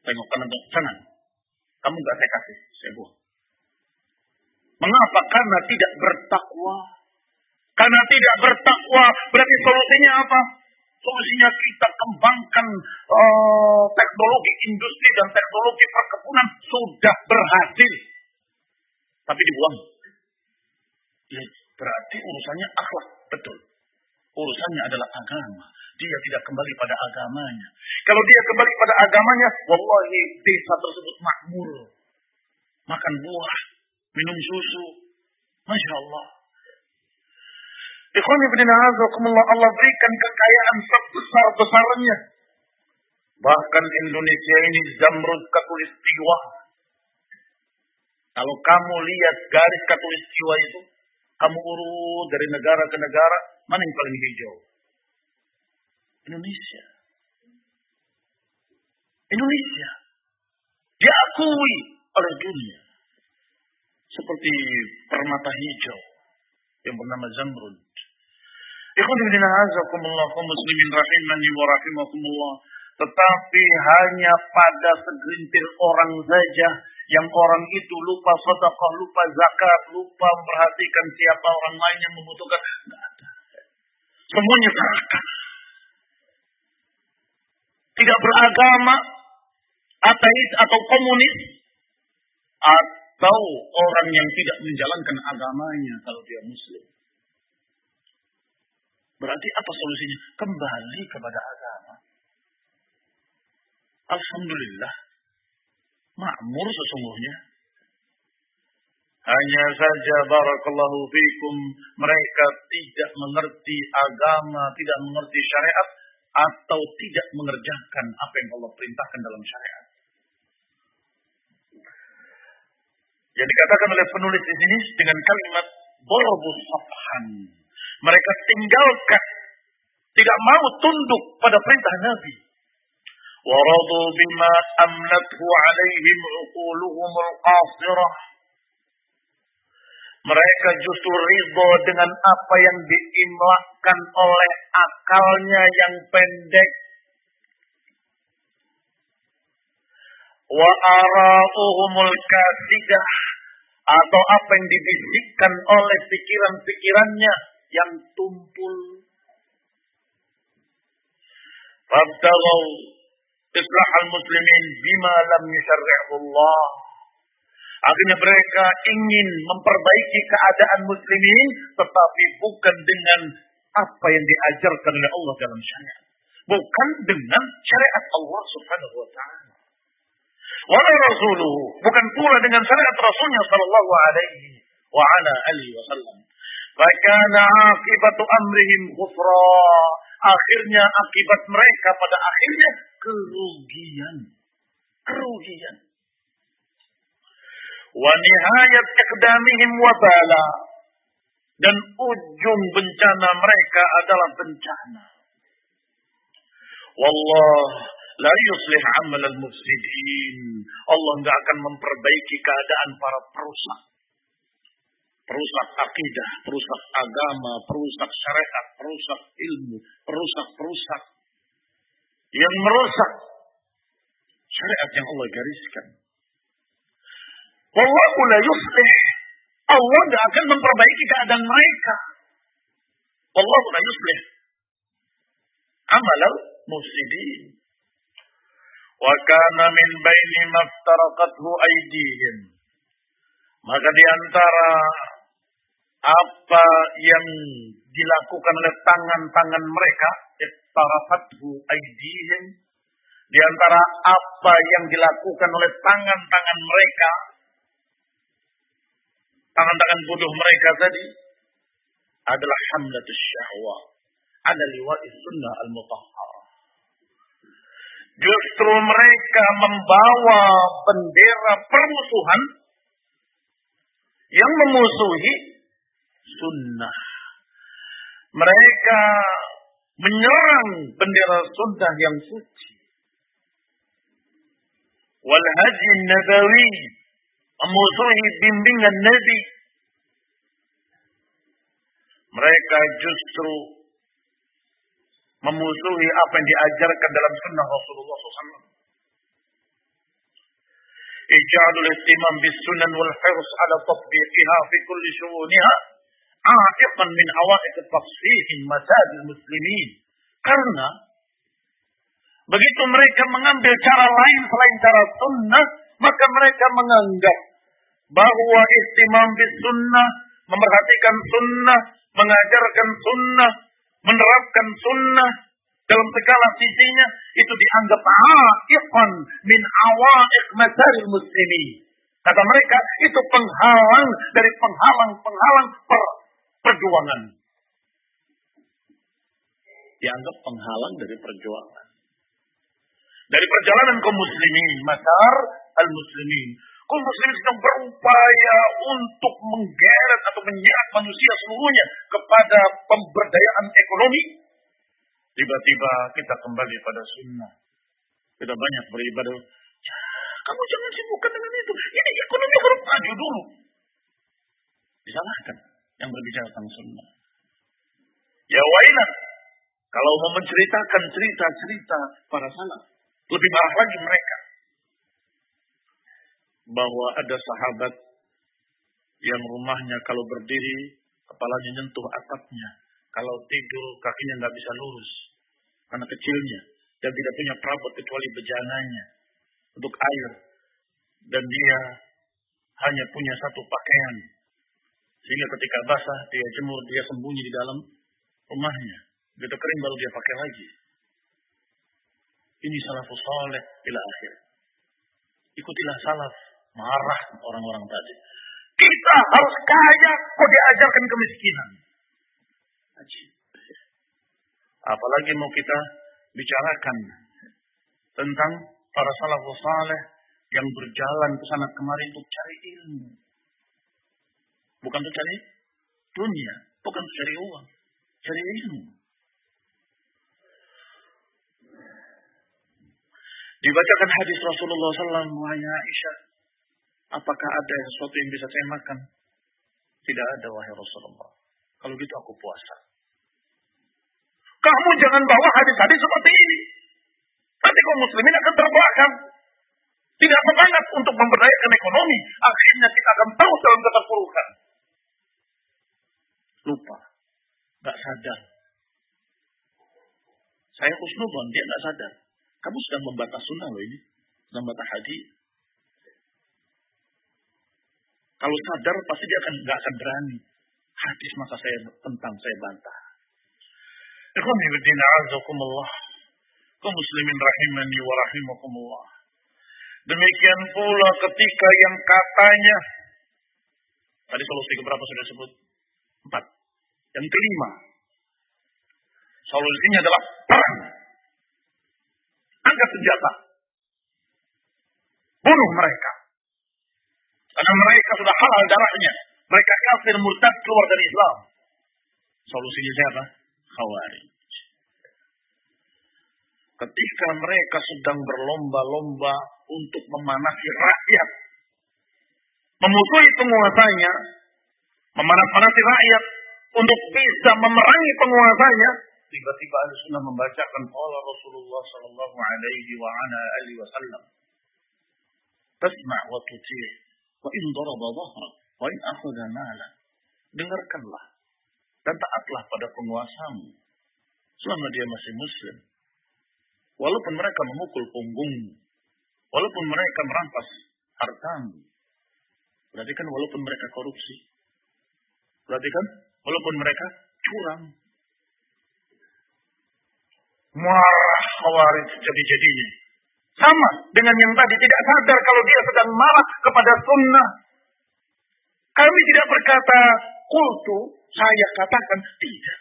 Tengok kanan, sana. Kamu gak saya kasih, saya buang. Mengapa? Karena tidak bertakwa. Karena tidak bertakwa, berarti solusinya apa? Solusinya kita kembangkan uh, teknologi industri dan teknologi perkebunan sudah berhasil. Tapi dibuang. Ya, berarti urusannya akhlak. Betul. Urusannya adalah agama. Dia tidak kembali pada agamanya. Kalau dia kembali pada agamanya, wallahi desa tersebut makmur. Makan buah, minum susu. Masya Allah. Ikhwan ibn azakumullah Allah berikan kekayaan sebesar-besarnya. Bahkan Indonesia ini zamrud katulistiwa. Kalau kamu lihat garis katulistiwa itu, kamu urut dari negara ke negara, mana yang paling hijau? Indonesia. Indonesia. Diakui oleh dunia. Seperti permata hijau yang bernama Zamrud. Ikhwan azakumullah muslimin rahimani wa rahimakumullah. Tetapi hanya pada segelintir orang saja yang orang itu lupa sedekah, lupa zakat, lupa memperhatikan siapa orang lain yang membutuhkan. Semuanya terakan. Tidak beragama, ateis atau komunis, atau orang yang tidak menjalankan agamanya kalau dia muslim. Berarti apa solusinya? Kembali kepada agama. Alhamdulillah makmur sesungguhnya. Hanya saja barakallahu fikum mereka tidak mengerti agama, tidak mengerti syariat atau tidak mengerjakan apa yang Allah perintahkan dalam syariat. Yang dikatakan oleh penulis di sini dengan kalimat borobus safhan. Mereka tinggalkan, tidak mau tunduk pada perintah Nabi ورضوا بما أملته عليهم عقولهم القاصرة mereka justru ridho dengan apa yang diimlakkan oleh akalnya yang pendek. Wa ara'uhumul kasidah atau apa yang dibisikkan oleh pikiran-pikirannya yang tumpul. Fabtaghaw islah al-muslimin bima lam Allah. Akhirnya mereka ingin memperbaiki keadaan muslimin tetapi bukan dengan apa yang diajarkan oleh Allah dalam syariat. Bukan dengan syariat Allah subhanahu wa ta'ala. Wala rasuluhu. Bukan pula dengan syariat Rasulnya sallallahu alaihi wa ala alihi wa sallam. Fakana akibatu amrihim khusra. Akhirnya akibat mereka pada akhirnya kerugian. Kerugian. Wa nihayat iqdamihim wabala. Dan ujung bencana mereka adalah bencana. Wallah la yuslih amal al-mufsidin. Allah enggak akan memperbaiki keadaan para perusak. Perusak akidah, perusak agama, perusak syariat, perusak ilmu, perusak-perusak yang merusak syariat yang Allah gariskan. Wallahu la yuslih. Allah tidak akan memperbaiki keadaan mereka. Wallahu la yuslih. Amal mufsidin. Wa kana min baini maftaraqathu aydihim. Maka di antara apa yang dilakukan oleh tangan-tangan mereka? Ittarafathu aydihim. Di antara apa yang dilakukan oleh tangan-tangan mereka tangan-tangan bodoh mereka tadi adalah hamlatus syahwa. Ala liwa'i sunnah al-mutahhar. Justru mereka membawa bendera permusuhan yang memusuhi sunnah mereka menyerang bendera sunnah yang suci. Wal haji nabawi memusuhi bimbingan Nabi. Mereka justru memusuhi apa yang diajarkan dalam sunnah Rasulullah SAW. Ijadul istimam bis sunan wal hirs ala tatbiqiha fi a'iqan min awaiq tafsihin masajid muslimin. Karena begitu mereka mengambil cara lain selain cara sunnah, maka mereka menganggap bahwa istimam bis sunnah, memerhatikan sunnah, mengajarkan sunnah, menerapkan sunnah dalam segala sisinya itu dianggap haqiqan min awaiq masaril muslimin. Kata mereka itu penghalang dari penghalang-penghalang per perjuangan. Dianggap penghalang dari perjuangan. Dari perjalanan kaum muslimin, masar al-muslimin. Kaum muslimin sedang berupaya untuk menggeret atau menyeret manusia seluruhnya kepada pemberdayaan ekonomi. Tiba-tiba kita kembali pada sunnah. Kita banyak beribadah. Ya, kamu jangan sibukkan dengan itu. Ini ekonomi harus maju dulu. Disalahkan yang berbicara tentang sunnah. Ya wailah. Kalau mau menceritakan cerita-cerita para salaf. Lebih marah lagi mereka. Bahwa ada sahabat yang rumahnya kalau berdiri kepalanya nyentuh atapnya. Kalau tidur kakinya nggak bisa lurus. Karena kecilnya. Dan tidak punya perabot kecuali bejananya. Untuk air. Dan dia hanya punya satu pakaian sehingga ketika basah, dia jemur, dia sembunyi di dalam rumahnya. Begitu kering baru dia pakai lagi. Ini salafus saleh ila akhir. Ikutilah salaf. Marah orang-orang tadi. Kita harus kaya, kok diajarkan kemiskinan. Apalagi mau kita bicarakan tentang para salafus saleh yang berjalan ke sana kemari untuk cari ilmu. Bukan untuk cari dunia, bukan untuk uang, cari ilmu. Dibacakan hadis Rasulullah SAW, wahai Aisyah, apakah ada sesuatu yang bisa saya makan? Tidak ada, wahai Rasulullah. Kalau gitu aku puasa. Kamu jangan bawa hadis-hadis seperti ini. Nanti kaum muslimin akan terbelakang. Tidak semangat untuk memberdayakan ekonomi. Akhirnya kita akan terus dalam keterpurukan lupa, nggak sadar. Saya khusnudon, dia nggak sadar. Kamu sedang membantah sunnah loh ini, sedang membantah hadis. Kalau sadar pasti dia akan nggak akan berani. Hadis masa saya tentang saya bantah. Ikhwan azakumullah. Muslimin rahimani wa rahimakumullah. Demikian pula ketika yang katanya Tadi solusi keberapa sudah sebut? Empat. Yang kelima, solusinya adalah perang. Angkat senjata. Bunuh mereka. Karena mereka sudah halal darahnya. Mereka kafir murtad keluar dari Islam. Solusinya siapa? Khawarij. Ketika mereka sedang berlomba-lomba untuk memanasi rakyat, memusuhi penguasanya, memanas-manasi rakyat untuk bisa memerangi penguasanya, tiba-tiba ahli sunnah membacakan Allah Rasulullah sallallahu alaihi wa wasallam. Tasma' wa tuti' wa in daraba dhahrak wa in akhadha mala. Dengarkanlah dan taatlah pada penguasamu selama dia masih muslim. Walaupun mereka memukul punggungmu, walaupun mereka merampas hartamu. Berarti kan walaupun mereka korupsi, Perhatikan, walaupun mereka curang. Marah khawarij jadi-jadinya. Sama dengan yang tadi tidak sadar kalau dia sedang marah kepada sunnah. Kami tidak berkata kultu, saya katakan tidak.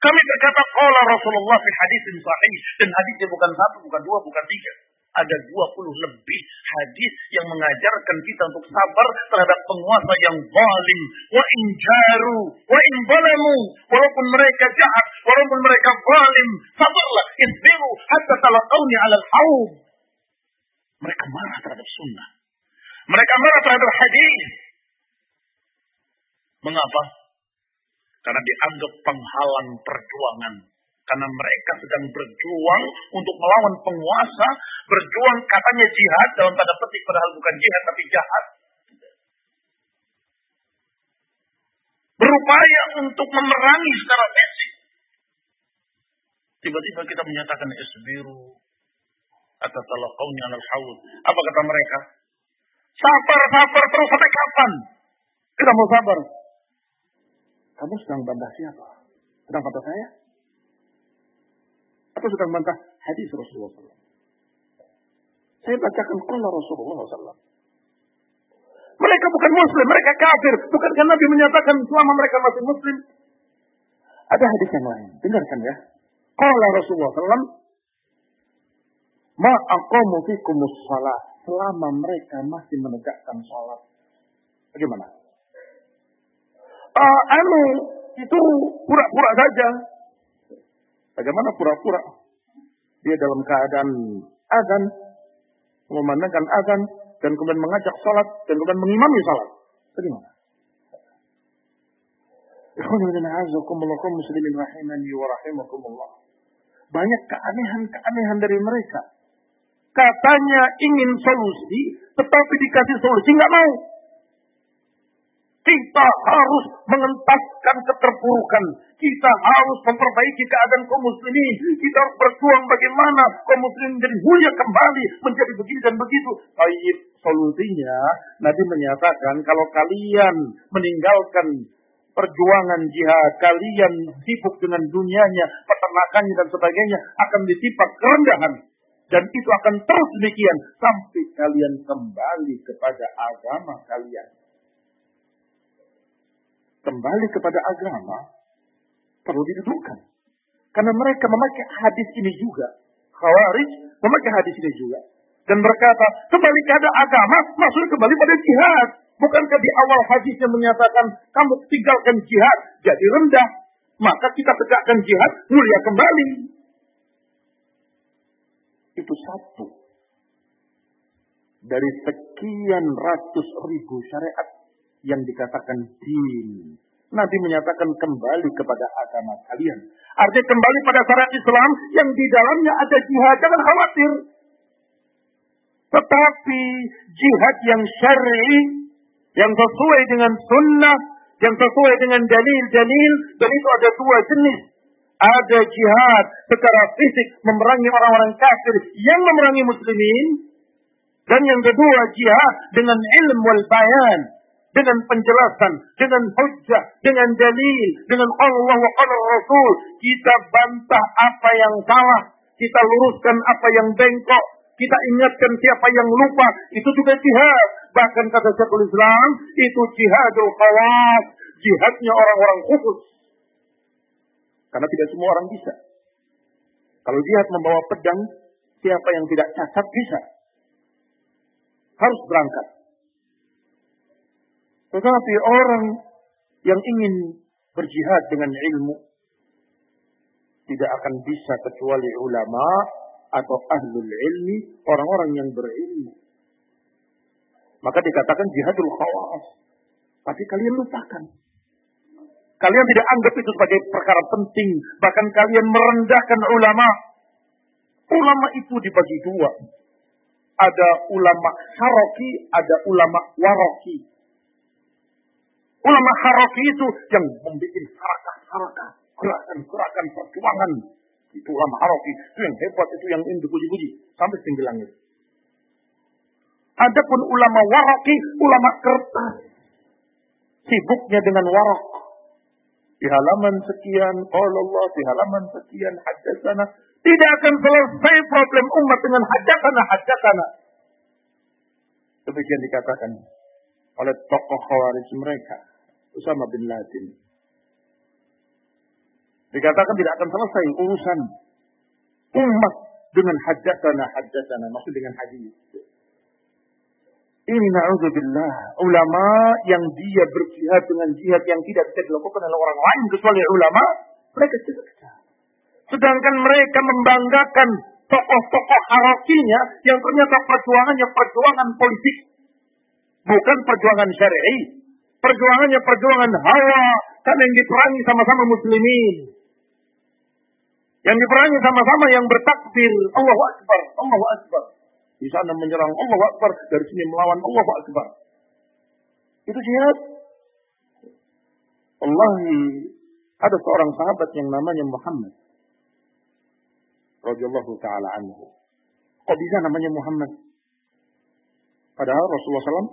Kami berkata qala Rasulullah fi hadis sahih dan hadisnya bukan satu, bukan dua, bukan tiga ada 20 lebih hadis yang mengajarkan kita untuk sabar terhadap penguasa yang zalim. Wa in jaru, wa in zalamu, walaupun mereka jahat, walaupun mereka zalim, sabarlah, isbiru hatta talaqawni 'ala al-haud. Mereka marah terhadap sunnah. Mereka marah terhadap hadis. Mengapa? Karena dianggap penghalang perjuangan. Karena mereka sedang berjuang untuk melawan penguasa. Berjuang katanya jihad dalam tanda petik padahal bukan jihad tapi jahat. Berupaya untuk memerangi secara fisik. Tiba-tiba kita menyatakan esbiru atau talaqawni alal haud. Apa kata mereka? Sabar, sabar terus sampai kapan? Kita mau sabar. Kamu sedang bantah siapa? Sedang bantah saya? Atau sedang bantah hadis Rasulullah SAW? Saya bacakan kala Rasulullah SAW. Mereka bukan muslim, mereka kafir. Bukankah Nabi menyatakan selama mereka masih muslim? Ada hadis yang lain. Dengarkan ya. Kala Rasulullah SAW. Ma aqamu fikumus salat. Selama mereka masih menegakkan salat. Bagaimana? Uh, anu, itu pura-pura saja. Bagaimana pura-pura? Dia dalam keadaan azan, mengumandangkan azan, dan kemudian mengajak salat, dan kemudian mengimami salat. Bagaimana? Banyak keanehan-keanehan dari mereka. Katanya ingin solusi, tetapi dikasih solusi nggak mau. Kita harus mengentaskan keterpurukan. Kita harus memperbaiki keadaan kaum muslimin. Kita harus berjuang bagaimana kaum muslimin menjadi mulia kembali. Menjadi begini dan begitu. Baik solusinya, Nabi menyatakan kalau kalian meninggalkan perjuangan jihad, kalian sibuk dengan dunianya, peternakannya dan sebagainya, akan ditipak kerendahan. Dan itu akan terus demikian sampai kalian kembali kepada agama kalian. Kembali kepada agama perlu didudukkan. Karena mereka memakai hadis ini juga. Khawarij memakai hadis ini juga. Dan berkata, kembali kepada agama, maksudnya kembali pada jihad. Bukankah di awal hadisnya menyatakan kamu tinggalkan jihad jadi rendah, maka kita tegakkan jihad mulia kembali. Itu satu dari sekian ratus ribu syariat yang dikatakan din. Nabi menyatakan kembali kepada agama kalian. Artinya kembali pada syariat Islam yang di dalamnya ada jihad. Jangan khawatir. Tetapi jihad yang syar'i yang sesuai dengan sunnah, yang sesuai dengan dalil-dalil, dan itu ada dua jenis. Ada jihad secara fisik memerangi orang-orang kafir yang memerangi muslimin, dan yang kedua jihad dengan ilmu wal bayan, dengan penjelasan, dengan hujjah, dengan dalil, dengan Allah wa qala Rasul. Kita bantah apa yang salah, kita luruskan apa yang bengkok, kita ingatkan siapa yang lupa, itu juga jihad. Bahkan kata Syekhul Islam, itu jihadul khawas. Jihadnya orang-orang khusus. Karena tidak semua orang bisa. Kalau jihad membawa pedang, siapa yang tidak cacat bisa. Harus berangkat. Tetapi orang yang ingin berjihad dengan ilmu, tidak akan bisa kecuali ulama atau ahlul ilmi, orang-orang yang berilmu. Maka dikatakan jihadul khawas. Tapi kalian lupakan. Kalian tidak anggap itu sebagai perkara penting. Bahkan kalian merendahkan ulama. Ulama itu dibagi dua. Ada ulama haroki, ada ulama waroki. Ulama haroki itu yang membuat harakah-harakah, gerakan-gerakan perjuangan. Itu ulama haroki. Itu yang hebat, itu yang ingin dipuji-puji. Sampai tinggi langit. Adapun ulama waraki, ulama kertas. Sibuknya dengan warak. Di halaman sekian, Allah, di halaman sekian, hajatana. Tidak akan selesai problem umat dengan hajatana, hajatana. Demikian dikatakan oleh tokoh khawarij mereka. Usama bin Laden. Dikatakan tidak akan selesai urusan umat dengan hajatana, hajatana. Maksud dengan hadis. Ini na'udzubillah. Ulama yang dia berjihad dengan jihad yang tidak bisa dilakukan oleh orang lain kecuali ulama. Mereka bisa. Sedangkan mereka membanggakan tokoh-tokoh harakinya yang ternyata perjuangannya perjuangan politik. Bukan perjuangan syar'i. Perjuangannya perjuangan hawa. Karena yang diperangi sama-sama muslimin. Yang diperangi sama-sama yang bertakbir. Allahu Akbar. Allahu Akbar. Di sana menyerang Allahu Akbar. Dari sini melawan Allahu Akbar. Itu jihad. Wallahi ada seorang sahabat yang namanya Muhammad radhiyallahu taala anhu. Kok bisa namanya Muhammad? Padahal Rasulullah SAW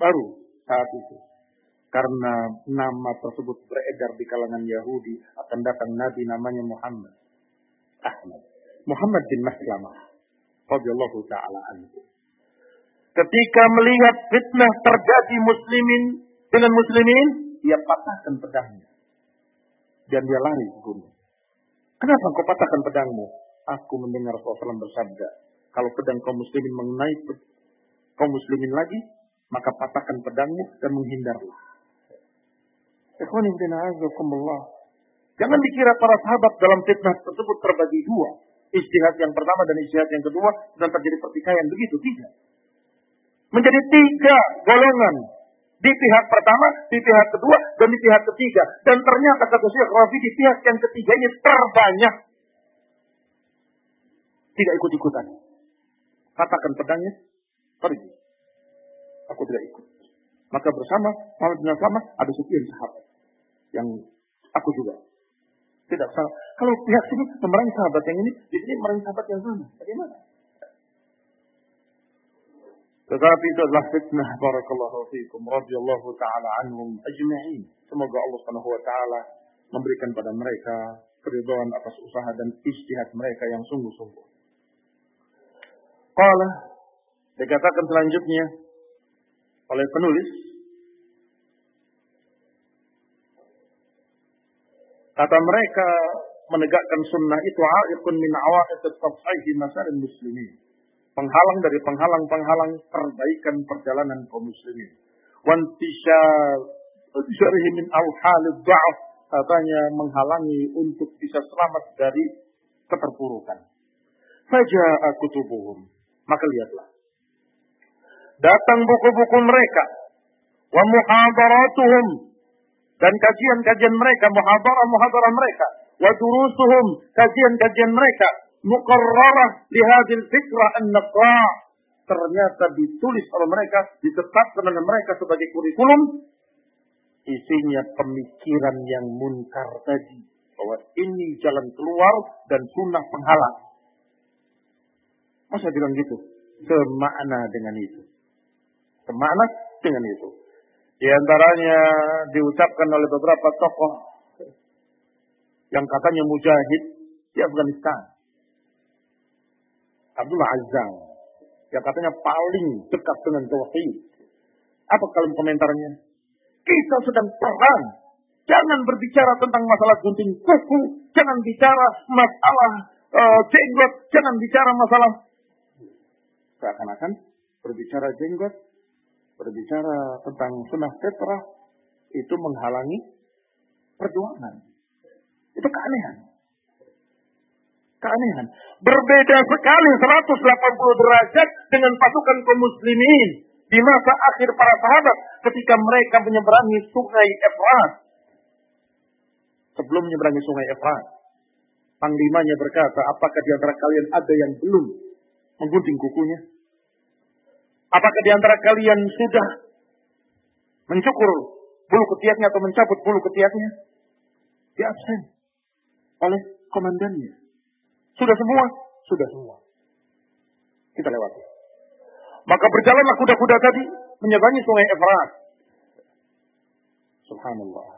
baru saat itu. Karena nama tersebut beredar di kalangan Yahudi, akan datang Nabi namanya Muhammad. Ahmad. Muhammad bin Maslamah. Radhiyallahu ta'ala anhu. Ketika melihat fitnah terjadi muslimin dengan muslimin, dia patahkan pedangnya. Dan dia lari ke gunung. Kenapa kau patahkan pedangmu? Aku mendengar Rasulullah bersabda, kalau pedang kaum muslimin mengenai kaum muslimin lagi, maka patahkan pedangmu dan menghindarlah. Jangan dikira para sahabat dalam fitnah tersebut terbagi dua. Istihad yang pertama dan istihad yang kedua dan terjadi pertikaian begitu tidak. Menjadi tiga golongan di pihak pertama, di pihak kedua, dan di pihak ketiga. Dan ternyata kata Syekh Rafi di pihak yang ketiga ini terbanyak. Tidak ikut-ikutan. Katakan pedangnya, pergi. Aku tidak ikut. Maka bersama Muhammad bin Sama ada sekian sahabat. Yang aku juga. Tidak salah. Kalau pihak sini memerangi sahabat yang ini, di sini memerangi sahabat yang sana. Bagaimana? Tetapi itu adalah fitnah barakallahu fiikum radhiyallahu taala anhum ajma'in. Semoga Allah Subhanahu wa taala memberikan pada mereka keridhaan atas usaha dan istihad mereka yang sungguh-sungguh. Qala dikatakan selanjutnya oleh penulis kata mereka menegakkan sunnah itu aiqun min awaiq at-tafsih masail muslimin penghalang dari penghalang-penghalang perbaikan perjalanan kaum muslimin. Wantisyar min al-halid da'af katanya menghalangi untuk bisa selamat dari keterpurukan. Saja aku tubuhum. Maka lihatlah. Datang buku-buku mereka. Wa muhadaratuhum. Dan kajian-kajian mereka. Muhadarah-muhadarah mereka. Wa durusuhum. Kajian-kajian mereka mukarrarah lihadil fikrah an-naqa. Ternyata ditulis oleh mereka, ditetapkan oleh mereka sebagai kurikulum. Isinya pemikiran yang munkar tadi. Bahwa ini jalan keluar dan sunnah penghalang. Masa bilang gitu? Semakna dengan itu. Semakna dengan itu. Di antaranya diucapkan oleh beberapa tokoh yang katanya mujahid di Afghanistan. Abdullah Azam yang katanya paling dekat dengan tauhid. Apa kalian komentarnya? Kita sedang perang. Jangan berbicara tentang masalah gunting kuku, jangan bicara masalah uh, jenggot, jangan bicara masalah seakan-akan berbicara jenggot, berbicara tentang sunnah fitrah itu menghalangi perjuangan. Itu keanehan keanehan. Berbeda sekali 180 derajat dengan pasukan kaum muslimin di masa akhir para sahabat ketika mereka menyeberangi sungai Efrat. Sebelum menyeberangi sungai Efrat, panglimanya berkata, apakah di antara kalian ada yang belum menggunting kukunya? Apakah di antara kalian sudah mencukur bulu ketiaknya atau mencabut bulu ketiaknya? Dia absen oleh komandannya. Sudah semua? Sudah semua. Kita lewati. Maka berjalanlah kuda-kuda tadi menyeberangi sungai Efrat. Subhanallah.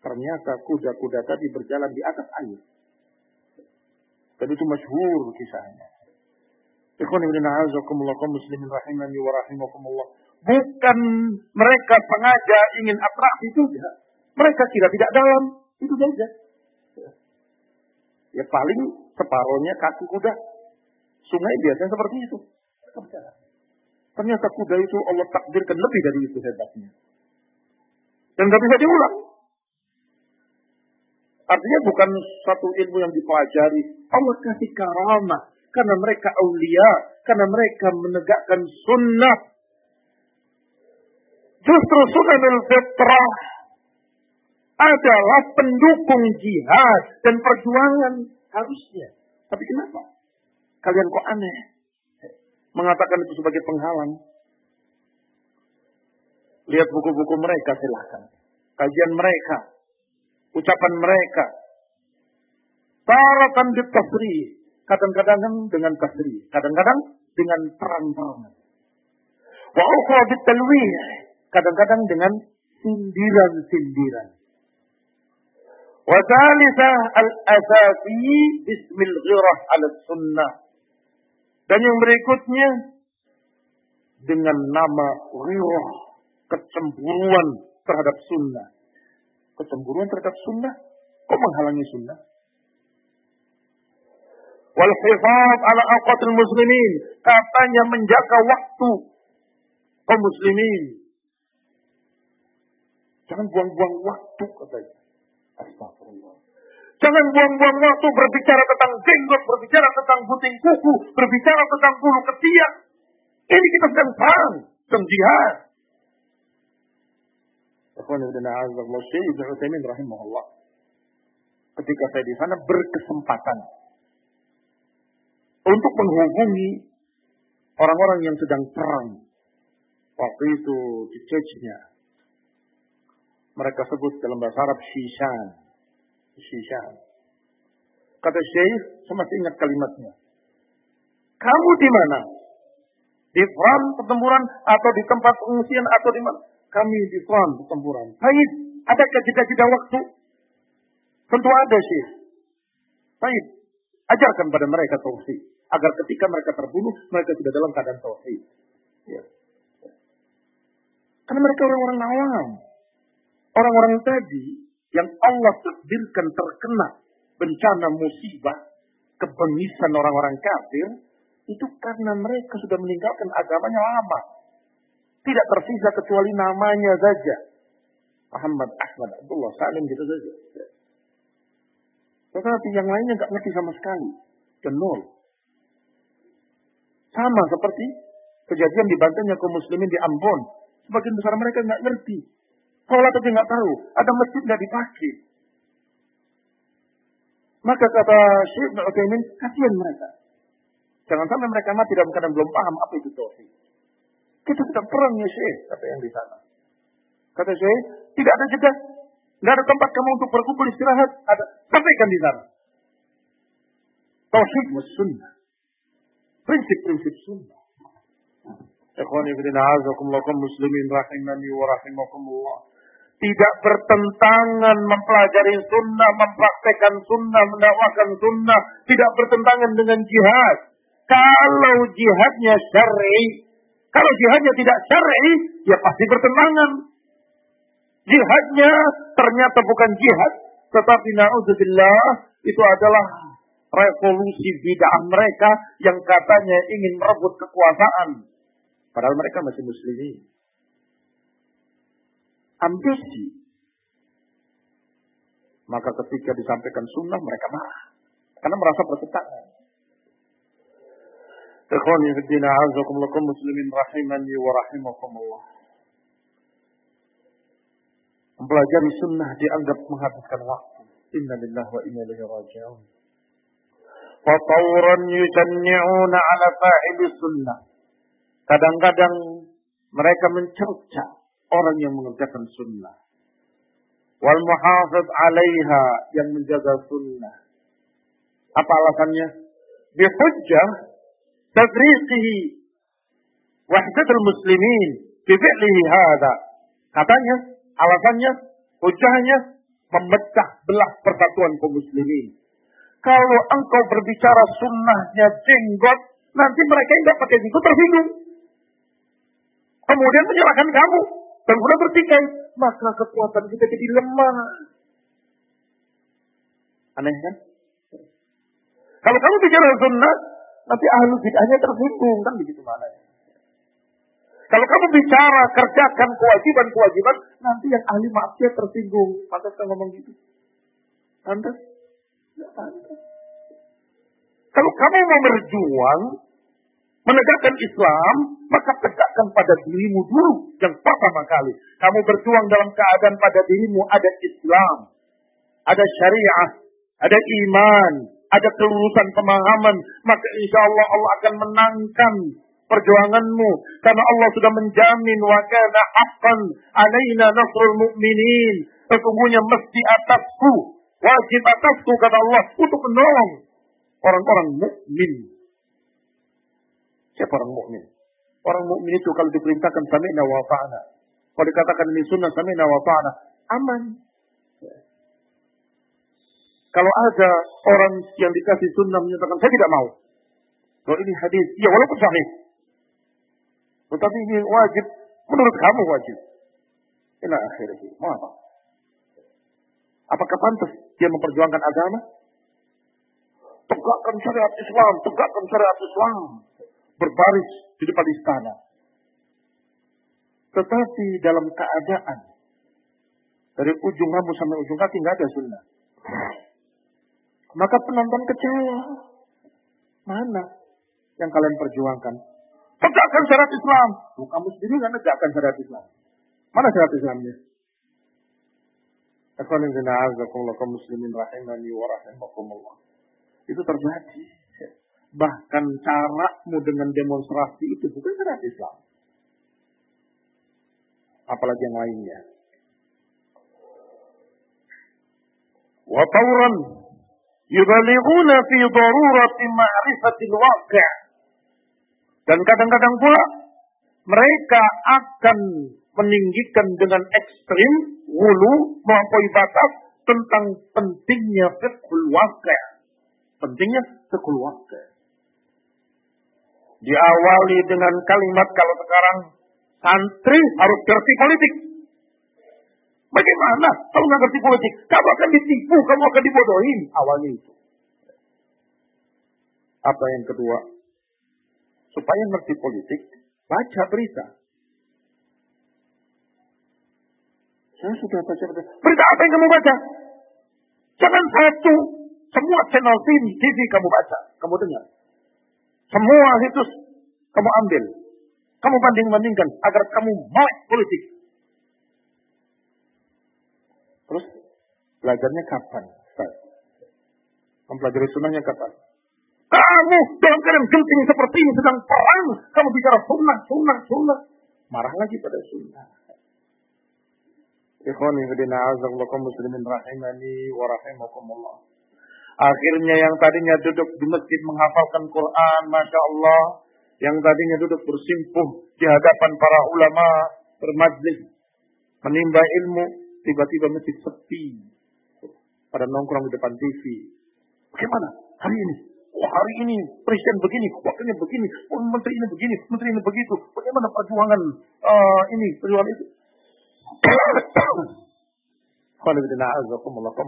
Ternyata kuda-kuda tadi berjalan di atas air. Dan itu masyhur kisahnya. Muslimin. Bukan mereka sengaja ingin atraksi juga. Mereka kira tidak dalam. Itu saja. Ya paling separohnya kaki kuda. Sungai biasanya seperti itu. Ternyata kuda itu Allah takdirkan lebih dari itu hebatnya. Dan nggak bisa diulang. Artinya bukan satu ilmu yang dipelajari. Allah kasih karamah. Karena mereka aulia. Karena mereka menegakkan sunnah. Justru sunanul fitrah adalah pendukung jihad dan perjuangan harusnya. Tapi kenapa? Kalian kok aneh? Mengatakan itu sebagai penghalang. Lihat buku-buku mereka silahkan. Kajian mereka. Ucapan mereka. Tarakan di tasri. Kadang-kadang dengan tasri. Kadang-kadang dengan terang-terangan. Wa. Kadang-kadang dengan sindiran-sindiran. Wa al-asasi bismil sunnah. Dan yang berikutnya dengan nama ghirah, kecemburuan terhadap sunnah. Kecemburuan terhadap sunnah? Kok menghalangi sunnah? Wal hifaz ala awqatil muslimin. Katanya menjaga waktu kaum muslimin. Jangan buang-buang waktu katanya. Astagfirullah. Jangan buang-buang waktu berbicara tentang jenggot, berbicara tentang puting kuku, berbicara tentang bulu ketiak. Ini kita sedang perang, sedang jihad. rahimahullah. Ketika saya di sana berkesempatan untuk menghubungi orang-orang yang sedang perang. Waktu itu di Chechnya. Mereka sebut dalam bahasa Arab Shishan. Shishan. Kata Syekh, saya masih ingat kalimatnya. Kamu di mana? Di front pertempuran atau di tempat pengungsian atau di mana? Kami di front pertempuran. Baik, adakah jeda-jeda waktu? Tentu ada sih. Baik, ajarkan pada mereka tauhid agar ketika mereka terbunuh mereka tidak dalam keadaan tauhid. Ya. Karena mereka orang-orang awam. Orang-orang tadi yang Allah takdirkan terkena bencana musibah, kebengisan orang-orang kafir, itu karena mereka sudah meninggalkan agamanya lama. Tidak tersisa kecuali namanya saja. Muhammad Ahmad Abdullah Salim gitu saja. Tetapi yang lainnya nggak ngerti sama sekali. Dan. Sama seperti kejadian di bantainya kaum muslimin di Ambon. Sebagian besar mereka nggak ngerti Sholat aja nggak tahu. Ada masjid nggak dipakai. Maka kata Syekh Ibn Utsaimin, kasihan mereka. Jangan sampai mereka mati dalam keadaan belum paham apa itu tauhid. Kita sedang perang ya Syekh, kata yang di sana. Kata Syekh, tidak ada jeda. Tidak ada tempat kamu untuk berkumpul istirahat. Ada. Sampaikan di sana. Tauhid sunnah. Prinsip-prinsip sunnah. Ikhwani fillah azakumullah muslimin rahimani wa rahimakumullah tidak bertentangan mempelajari sunnah, mempraktekkan sunnah, mendakwakan sunnah, tidak bertentangan dengan jihad. Kalau jihadnya syar'i, kalau jihadnya tidak syar'i, ya pasti bertentangan. Jihadnya ternyata bukan jihad, tetapi naudzubillah itu adalah revolusi bid'ah mereka yang katanya ingin merebut kekuasaan. Padahal mereka masih muslimin ambisi. Maka ketika disampaikan sunnah mereka marah. Karena merasa bertentangan. Ikhwani fiddina azakumullah muslimin rahimani wa rahimakumullah. Mempelajari sunnah dianggap menghabiskan waktu. Inna lillahi wa inna ilaihi raji'un. Fatawran yusanni'una ala fa'ili sunnah. Kadang-kadang mereka mencerca orang yang mengerjakan sunnah. Wal muhafid alaiha yang menjaga sunnah. Apa alasannya? Bihujjah tadriqihi wahdatul muslimin bifi'lihi hada. Katanya, alasannya, hujahnya memecah belah persatuan kaum muslimin. Kalau engkau berbicara sunnahnya jenggot, nanti mereka yang tidak pakai jenggot tersinggung. Kemudian menyerahkan kamu dan sudah bertikai, maka kekuatan kita jadi lemah. Aneh kan? Kalau kamu bicara sunnah, nanti ahlu bid'ahnya tersinggung. Kan begitu mana ya? Kalau kamu bicara kerjakan kewajiban-kewajiban, nanti yang ahli maksiat tersinggung. Pantas kan ngomong gitu? Pantas? Kalau kamu mau berjuang, menegakkan Islam, maka tegakkan pada dirimu dulu yang pertama kali. Kamu berjuang dalam keadaan pada dirimu ada Islam, ada syariah, ada iman, ada kelurusan pemahaman, maka insya Allah Allah akan menangkan perjuanganmu karena Allah sudah menjamin wa kana haqqan alaina nasrul mu'minin sesungguhnya mesti atasku wajib atasku kata Allah untuk menolong orang-orang mukmin. Siapa orang mukmin? Orang mukmin itu kalau diperintahkan sami'na wa ta'ana kalau dikatakan ini sunnah sami'na wa ta'ana aman. Kalau ada orang yang dikasih sunnah menyatakan saya tidak mau. Kalau ini hadis. Ya walaupun sahih. Tetapi ini wajib, menurut kamu wajib. Ila akhirnya. Mau apa? Apakah pantas dia memperjuangkan agama? Tegakkan syariat Islam, tegakkan syariat Islam. Berbaris di depan istana. Tetapi dalam keadaan dari ujung rambut sampai ujung kaki nggak ada sunnah. Maka penonton kecewa. Mana yang kalian perjuangkan? Tegakkan syariat Islam. Kamu sendiri kan tegakkan syariat Islam. Mana syariat Islamnya? Kaum muslimin rahimani wa rahimakumullah. Itu terjadi. Bahkan caramu dengan demonstrasi itu bukan syariat Islam. Apalagi yang lainnya. Wa tawran fi darurati ma'rifatil waqi' Dan kadang-kadang pula mereka akan meninggikan dengan ekstrim, wulu, melampaui batas tentang pentingnya fiqhul. Pentingnya fiqhul. Diawali dengan kalimat kalau sekarang santri harus ngerti politik. Bagaimana kalau nggak ngerti politik? Kamu akan ditipu, kamu akan dibodohin. Awalnya itu. Apa yang kedua? supaya ngerti politik, baca berita. Saya sudah baca berita. Berita apa yang kamu baca? Jangan satu. Semua channel TV, TV kamu baca, kamu dengar. Semua itu kamu ambil. Kamu banding-bandingkan agar kamu mau politik. Terus belajarnya kapan? Mempelajari sunnahnya kapan? Kamu dalam keadaan genting seperti ini sedang perang. Kamu bicara sunnah, sunnah, sunnah. Marah lagi pada sunnah. Ikhwani fidina azallakum muslimin rahimani wa rahimakumullah. Akhirnya yang tadinya duduk di masjid menghafalkan Quran, Masya Allah. Yang tadinya duduk bersimpuh di hadapan para ulama, bermajlis, menimba ilmu, tiba-tiba masjid sepi. Pada nongkrong di depan TV. Bagaimana hari ini? Wah hari ini presiden begini, wakilnya begini, oh, menteri ini begini, menteri ini begitu. Bagaimana perjuangan uh, ini, perjuangan itu?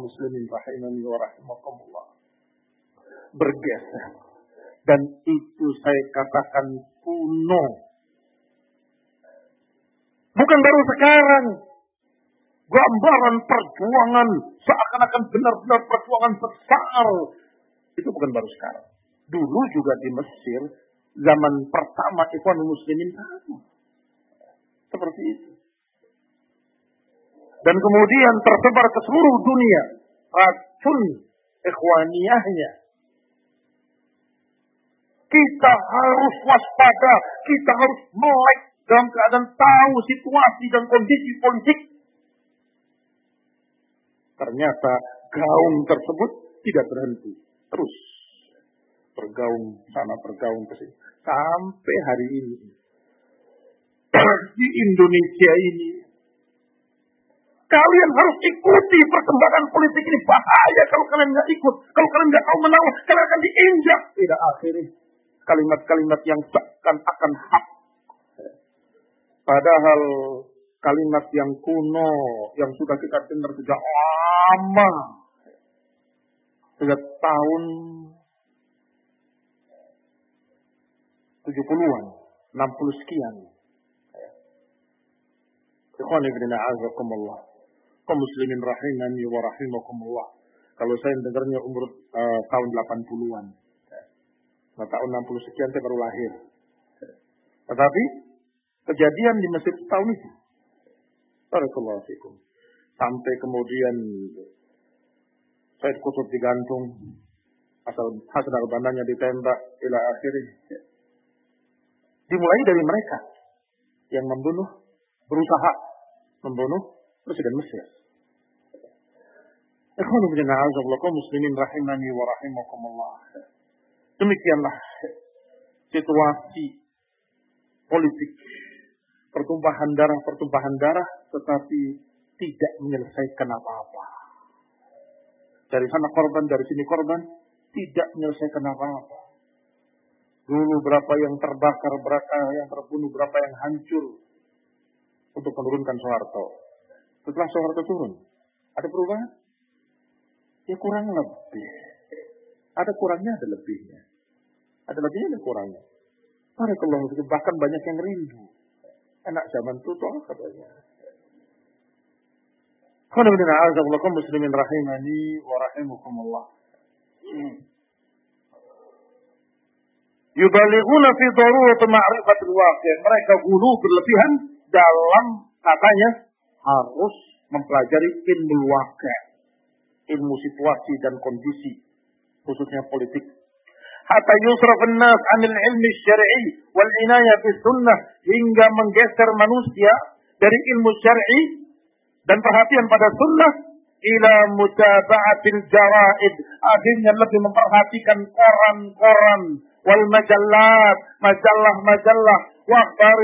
Muslimin rahimani wa. Bergeser. Dan itu saya katakan kuno. Bukan baru sekarang. Gambaran perjuangan seakan-akan benar-benar perjuangan besar itu bukan baru sekarang. Dulu juga di Mesir, zaman pertama Ikhwan Muslimin sama. Seperti itu. Dan kemudian tersebar ke seluruh dunia. Racun ikhwaniyahnya. Kita harus waspada. Kita harus melek dalam keadaan tahu situasi dan kondisi politik. Ternyata gaung tersebut tidak berhenti terus bergaung sana bergaung ke sini sampai hari ini di Indonesia ini kalian harus ikuti perkembangan politik ini. Bahaya kalau kalian nggak ikut. Kalau kalian nggak tahu menang kalian akan diinjak. Tidak akhirnya kalimat-kalimat yang seakan akan hak. Padahal kalimat yang kuno yang sudah kita dengar sejak lama. Sejak tahun 70-an, 60 sekian. Ikhwan ibn a'azakumullah. Kaum muslimin rahimani wa rahimakumullah. Kalau saya dengarnya umur uh, tahun 80-an. Nah, tahun 60 sekian saya baru lahir. Tetapi kejadian di masjid tahun itu. Barakallahu fikum. Sampai kemudian Said Kutub digantung, asal Hasan al-Bananya ditembak, ila akhirnya. Dimulai dari mereka yang membunuh, berusaha membunuh Presiden Mesir. Ikhwan ibn kaum muslimin rahimani wa rahimakumullah. Demikianlah situasi politik pertumpahan darah pertumpahan darah tetapi tidak menyelesaikan apa-apa. Dari sana korban, dari sini korban, tidak menyelesaikan apa-apa. Dulu berapa yang terbakar, berapa yang terbunuh, berapa yang hancur untuk menurunkan Soeharto. Setelah Soeharto turun, ada perubahan? Ya kurang lebih. Ada kurangnya, ada lebihnya. Ada lebihnya, ada kurangnya. Barakallahu bahkan banyak yang rindu. Enak zaman itu toh katanya. Alhamdulillah, muslimin rahimani wa rahimukumullah. Yubalighuna fi darurat ma'rifatul waqi'. Mereka gulu berlebihan dalam katanya harus mempelajari ilmu waqi'. Ilmu situasi dan kondisi khususnya politik. Hatta yusraf nas 'anil ilmi syar'i wal inayah bis sunnah hingga menggeser manusia dari ilmu syar'i dan perhatian pada sunnah ila mutaba'atil jaraid akhirnya lebih memperhatikan koran-koran wal majallat majallah-majallah wa akhbar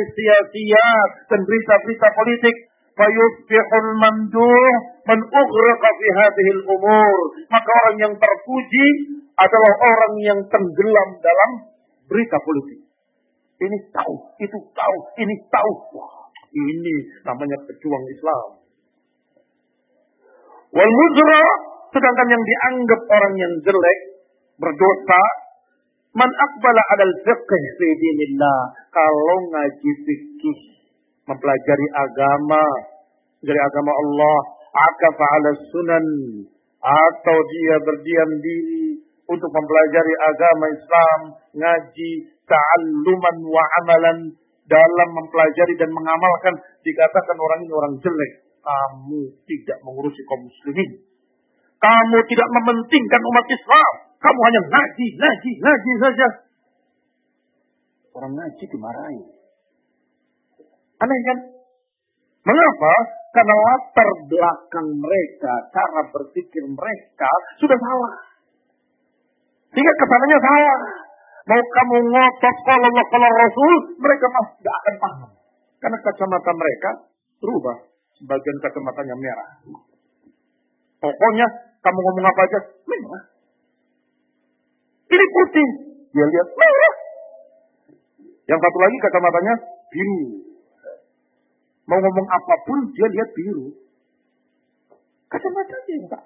dan berita-berita politik fayusbihul manduh man ughraqa fi al-umur maka orang yang terpuji adalah orang yang tenggelam dalam berita politik. Ini tahu itu tahu ini tahu. Wah ini namanya pejuang Islam. Wal sedangkan yang dianggap orang yang jelek, berdosa, man akbala adal fiqh fi dinillah. Kalau ngaji fikih, mempelajari agama, dari agama Allah, akafa ala sunan, atau dia berdiam diri untuk mempelajari agama Islam, ngaji, ta'alluman wa amalan, dalam mempelajari dan mengamalkan, dikatakan orang ini orang jelek kamu tidak mengurusi kaum muslimin. Kamu tidak mementingkan umat Islam. Kamu hanya ngaji, ngaji, ngaji saja. Orang ngaji dimarahi. Aneh kan? Mengapa? Karena latar belakang mereka, cara berpikir mereka sudah salah. Sehingga kesannya salah. Mau kamu ngotot kalau kalau Rasul, mereka masih tidak akan paham. Karena kacamata mereka berubah sebagian kacamatanya merah. Pokoknya kamu ngomong apa aja, merah. Ini putih, dia lihat merah. Yang satu lagi kacamatanya biru. Mau ngomong apa pun dia lihat biru. Kacamata dia enggak.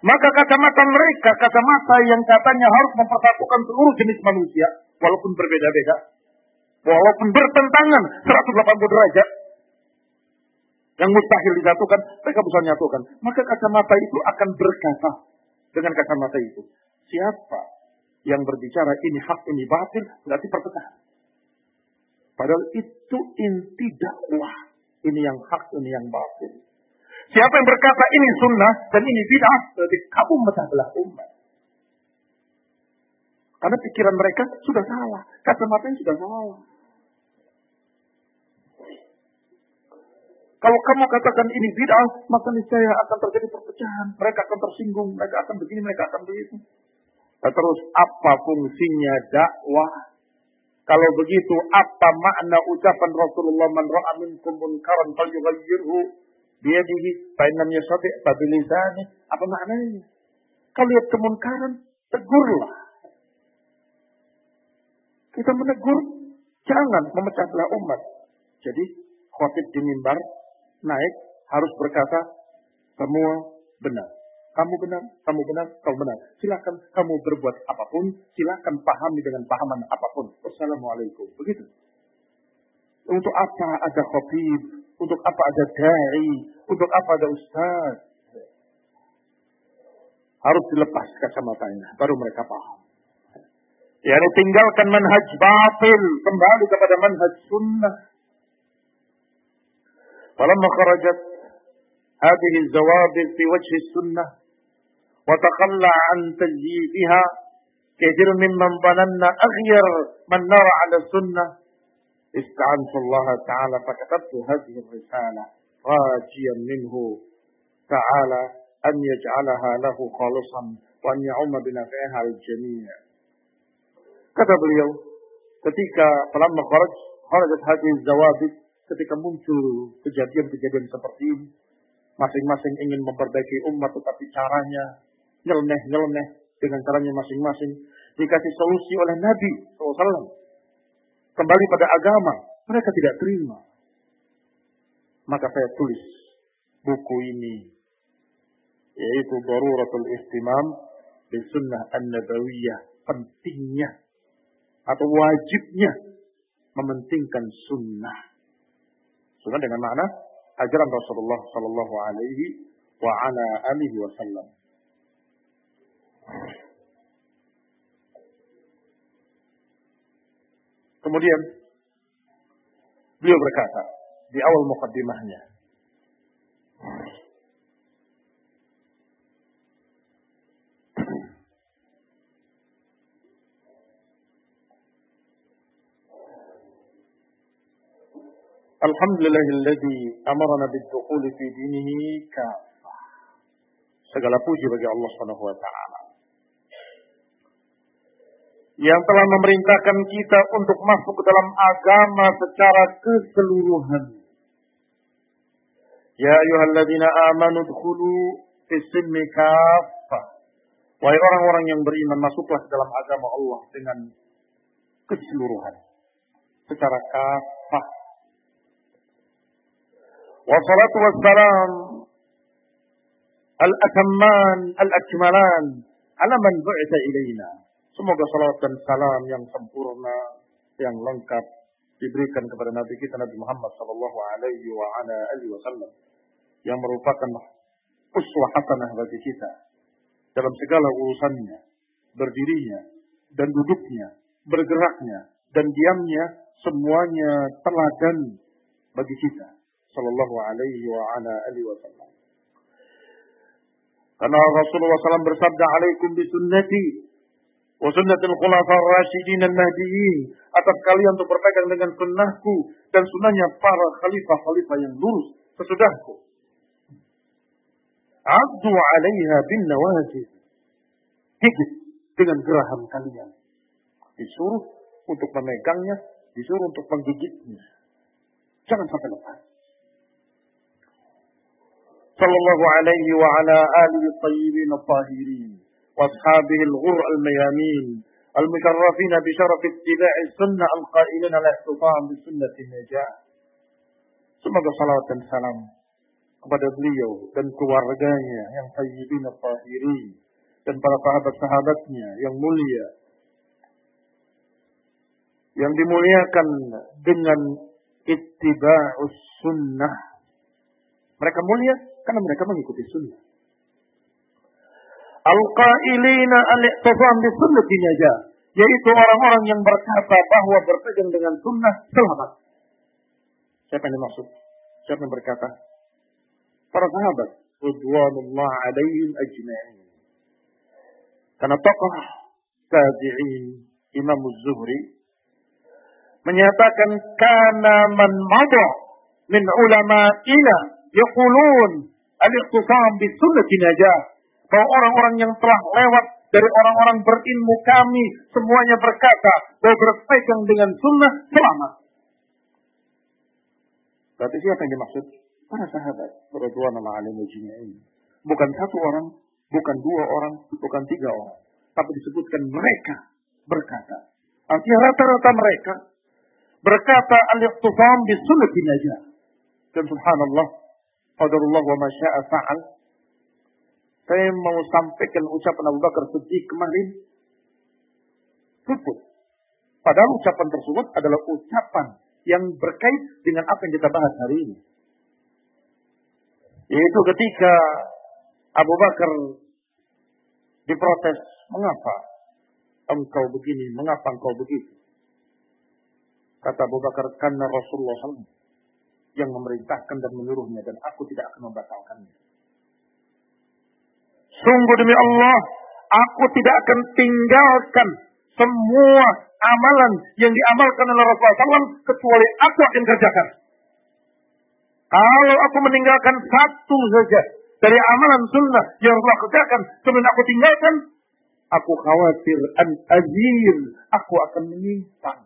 Maka kacamata mereka, kacamata yang katanya harus mempersatukan seluruh jenis manusia, walaupun berbeda-beda, walaupun bertentangan 180 derajat, yang mustahil disatukan, mereka bisa menyatukan. Maka kacamata itu akan berkata dengan kacamata itu. Siapa yang berbicara ini hak, ini batil, berarti perpecahan. Padahal itu inti dakwah. Ini yang hak, ini yang batil. Siapa yang berkata ini sunnah dan ini bid'ah, berarti kamu memecah belah umat. Karena pikiran mereka sudah salah, kacamatanya sudah salah. Kalau kamu katakan ini bid'ah, maka niscaya akan terjadi perpecahan. Mereka akan tersinggung, mereka akan begini, mereka akan begitu. Nah, terus apa fungsinya dakwah? Kalau begitu, apa makna ucapan Rasulullah man ra'a minkum munkaran falyughayyirhu biyadihi fa in lam yastati' fa bilisani? Apa maknanya? Kalau lihat kemunkaran, tegurlah. Kita menegur, jangan memecah belah umat. Jadi, khotib di mimbar naik harus berkata semua benar. Kamu benar, kamu benar, kamu benar. Silakan kamu berbuat apapun, silakan pahami dengan pahaman apapun. Wassalamualaikum. Begitu. Untuk apa ada khotib? Untuk apa ada dai? Untuk apa ada ustaz? Harus dilepas kacamatanya, baru mereka paham. Ya, tinggalkan manhaj batil, kembali kepada manhaj sunnah. فلما خرجت هذه الزوابل في وجه السنة وتخلى عن تزييفها كثير ممن ظننا أغير من نرى على السنة استعنت الله تعالى فكتبت هذه الرسالة راجيا منه تعالى أن يجعلها له خالصا وأن يعم بنفعها الجميع kata beliau ketika falamma kharaj kharajat hadhihi zawabit ketika muncul kejadian-kejadian seperti ini masing-masing ingin memperbaiki umat tetapi caranya nyeleneh-nyeleneh dengan caranya masing-masing dikasih solusi oleh Nabi SAW kembali pada agama mereka tidak terima maka saya tulis buku ini yaitu Daruratul Istimam di Sunnah An-Nabawiyah pentingnya atau wajibnya mementingkan sunnah. Sunnah dengan makna ajaran Rasulullah Sallallahu Alaihi wa ala alihi wasallam. Kemudian beliau berkata di awal mukaddimahnya, Alhamdulillahilladzi amarna bid-dukhul fi dinihi kafah. Segala puji bagi Allah Subhanahu wa yang telah memerintahkan kita untuk masuk ke dalam agama secara keseluruhan. Ya ayyuhalladzina amanu dkhulu fis silmi. Wahai orang-orang yang beriman, masuklah ke dalam agama Allah dengan keseluruhan. Secara kafah. Wassalatu wassalam al-atamman al-akmalan ala man bu'ita ilaina Semoga salawat dan salam yang sempurna, yang lengkap diberikan kepada Nabi kita Nabi Muhammad sallallahu alaihi wasallam yang merupakan uswah hasanah bagi kita dalam segala urusannya, berdirinya dan duduknya, bergeraknya dan diamnya semuanya teladan bagi kita sallallahu alaihi wasallam. Karena Rasulullah SAW bersabda, "Alaikum bi sunnati Wasunnatul khulafa khulafar rasyidin al-mahdiyyin atas kalian untuk berpegang dengan sunnahku dan sunnahnya para khalifah-khalifah yang lurus sesudahku. Abdu alaiha bin nawajid. Gigit dengan geraham kalian. Disuruh untuk memegangnya, disuruh untuk menggigitnya. Jangan sampai lepas. Sallallahu alaihi wa ala alihi tayyibin tahirin. وأصحابه الغر الميامين المشرفين بشرف اتباع السنة القائلين الاحتفام بسنة النجاة Semoga salawat dan salam kepada beliau dan keluarganya yang tayyibin tahirin dan para sahabat-sahabatnya yang mulia yang dimuliakan dengan ittiba'us sunnah mereka mulia karena mereka mengikuti sunnah. Al-qailina al-iqtifam bi sunnati najah. Yaitu orang-orang yang berkata bahwa berpegang dengan sunnah selamat. Siapa yang dimaksud? Siapa yang berkata? Para sahabat. Ridwanullah alaihim ajma'in. Karena tokoh tabi'in Imam Zuhri menyatakan kana man mada min ina yaqulun al-iqtisam bi sunnati najah. Bahwa orang-orang yang telah lewat dari orang-orang berilmu kami semuanya berkata bahwa berpegang dengan sunnah selamat. Berarti siapa yang dimaksud? Para sahabat. Radwan alim ini. Bukan satu orang, bukan dua orang, bukan tiga orang. Tapi disebutkan mereka berkata. Artinya rata-rata mereka berkata al-iqtisam bi sunnati najah. Dan subhanallah, qadarullah wa masya'a fa'al. Saya mau sampaikan ucapan Abu Bakar Siddiq kemarin. Luput. Padahal ucapan tersebut adalah ucapan yang berkait dengan apa yang kita bahas hari ini. Yaitu ketika Abu Bakar diprotes, mengapa engkau begini, mengapa engkau begitu? Kata Abu Bakar, karena Rasulullah SAW yang memerintahkan dan menyuruhnya dan aku tidak akan membatalkannya. Sungguh demi Allah, aku tidak akan tinggalkan semua amalan yang diamalkan oleh Rasulullah SAW kecuali aku akan kerjakan. Kalau aku meninggalkan satu saja dari amalan sunnah yang telah kerjakan, kemudian aku tinggalkan, aku khawatir an azir, aku akan menyimpang.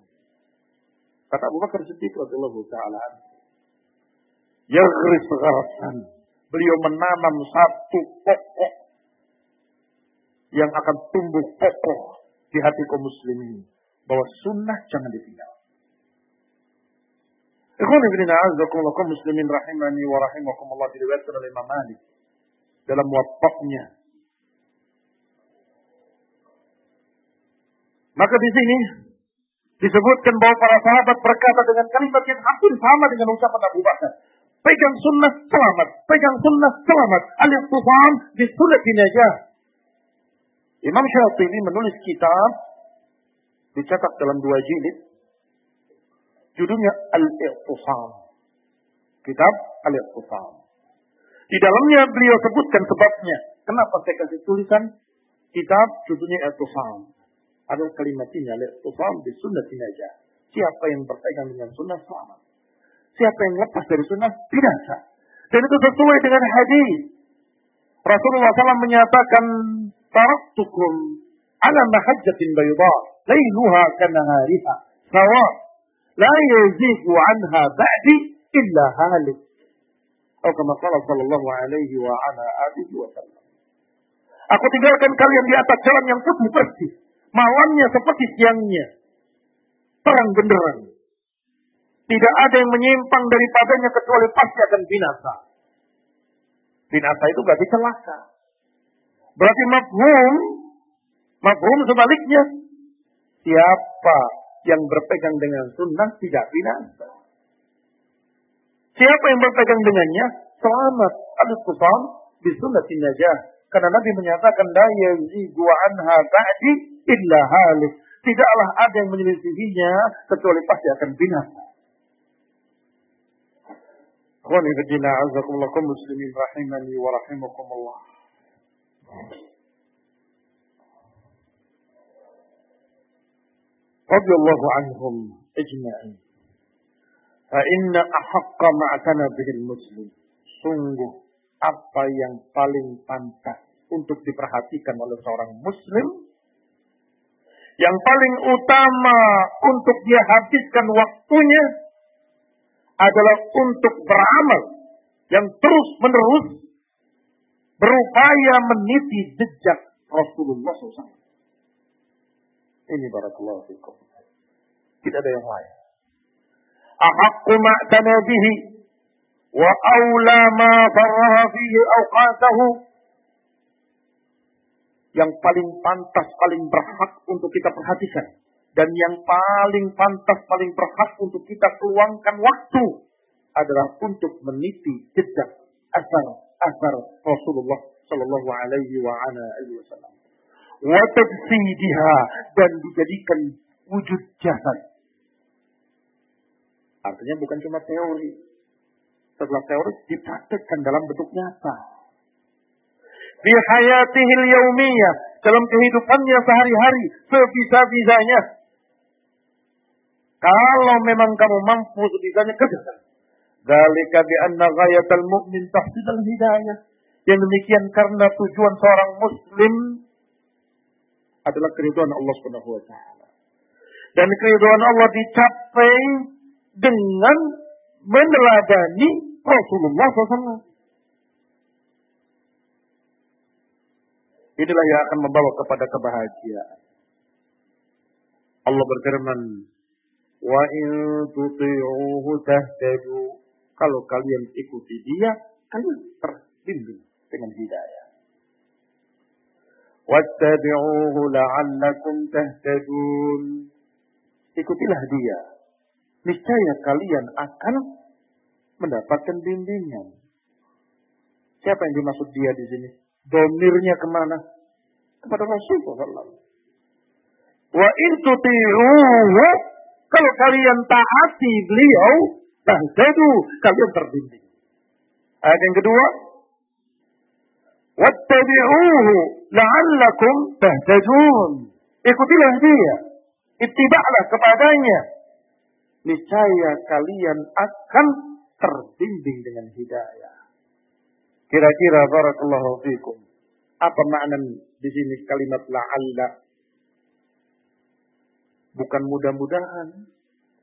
Kata Abu Bakar Siddiq radhiyallahu taala Yagris gharasan. Beliau menanam satu pokok yang akan tumbuh kokoh di hati kaum muslimin bahwa sunnah jangan ditinggal. Ikhwan ibn a'azakumullah kaum muslimin rahimani wa rahimakumullah diriwayatkan oleh Imam Malik dalam muwatta'nya. Maka di sini disebutkan bahwa para sahabat berkata dengan kalimat yang hampir sama dengan ucapan Abu Bakar. Pegang sunnah selamat, pegang sunnah selamat. Al-Iqtisam di sunnah najah. Imam Syafi'i menulis kitab dicetak dalam dua jilid. Judulnya Al-Iqtisam. Kitab Al-Iqtisam. Di dalamnya beliau sebutkan sebabnya. Kenapa saya kasih tulisan kitab judulnya Al-Iqtisam. Ada kalimat ini Al-Iqtisam di sunnah najah. Siapa yang berpegang dengan sunnah selamat. Siapa yang lepas dari sunnah binasa. Dan itu sesuai dengan hadis. Rasulullah SAW menyatakan taraktukum ala mahajjatin bayda lailuha kanahariha sawa la yazigu anha ba'di illa halik. Atau kama qala sallallahu alaihi wa ala alihi wa sallam. Aku tinggalkan kalian di atas jalan yang putih bersih. Malamnya seperti siangnya. Terang benderang. Tidak ada yang menyimpang daripadanya kecuali pasti akan binasa. Binasa itu berarti celaka. Berarti mafhum, mafhum sebaliknya. Siapa yang berpegang dengan sunnah tidak binasa. Siapa yang berpegang dengannya selamat. Al-Qusam di sunnah najah. Karena Nabi menyatakan la yazigu anha ba'di illa halik. Tidaklah ada yang menyelisihinya kecuali pasti akan binasa. Ikhwani fillah azakumullah kaum muslimin rahimani wa rahimakumullah. Anhum ajma'in. Fa inna ahaqqa ma'tana bihil muslim. Sungguh apa yang paling pantas untuk diperhatikan oleh seorang muslim yang paling utama untuk dia habiskan waktunya adalah untuk beramal yang terus menerus berupaya meniti jejak Rasulullah SAW. Ini barakallahu fikum. Tidak ada yang lain. Ahaqqu ma'tana bihi wa awla ma farraha fihi awqatahu yang paling pantas, paling berhak untuk kita perhatikan dan yang paling pantas, paling berhak untuk kita keluangkan waktu adalah untuk meniti jejak asar-asar Rasulullah Sallallahu Alaihi Wasallam. Wa dan dijadikan wujud jasad. Artinya bukan cuma teori. Setelah teori dipraktekkan dalam bentuk nyata. Di hayatihil yaumiyah. Dalam kehidupannya sehari-hari. Sebisa-bisanya. Kalau memang kamu mampu sebisanya kerjakan. Dalika bi anna ghayatal mu'min tahsilal hidayah. Yang demikian karena tujuan seorang muslim adalah keriduan Allah Subhanahu wa taala. Dan keriduan Allah dicapai dengan meneladani Rasulullah SAW. Inilah yang akan membawa kepada kebahagiaan. Allah berfirman, Wa in tuti'uhu tahtadu. Kalau kalian ikuti dia, kalian terbimbing dengan hidayah. Wattabi'uhu la'allakum tahtadun. Ikutilah dia. Niscaya kalian akan mendapatkan bimbingan. Siapa yang dimaksud dia di sini? Domirnya ke mana? Kepada Rasulullah. Wa in tuti'uhu kalau kalian taati beliau, tahtadu, kalian terbimbing. Ayat yang kedua, wattabi'uhu la'allakum tahtadun. Ikutilah dia. Ittiba'lah kepadanya. Niscaya kalian akan terbimbing dengan hidayah. Kira-kira barakallahu fikum. Apa makna di sini kalimat la'alla? Bukan mudah-mudahan.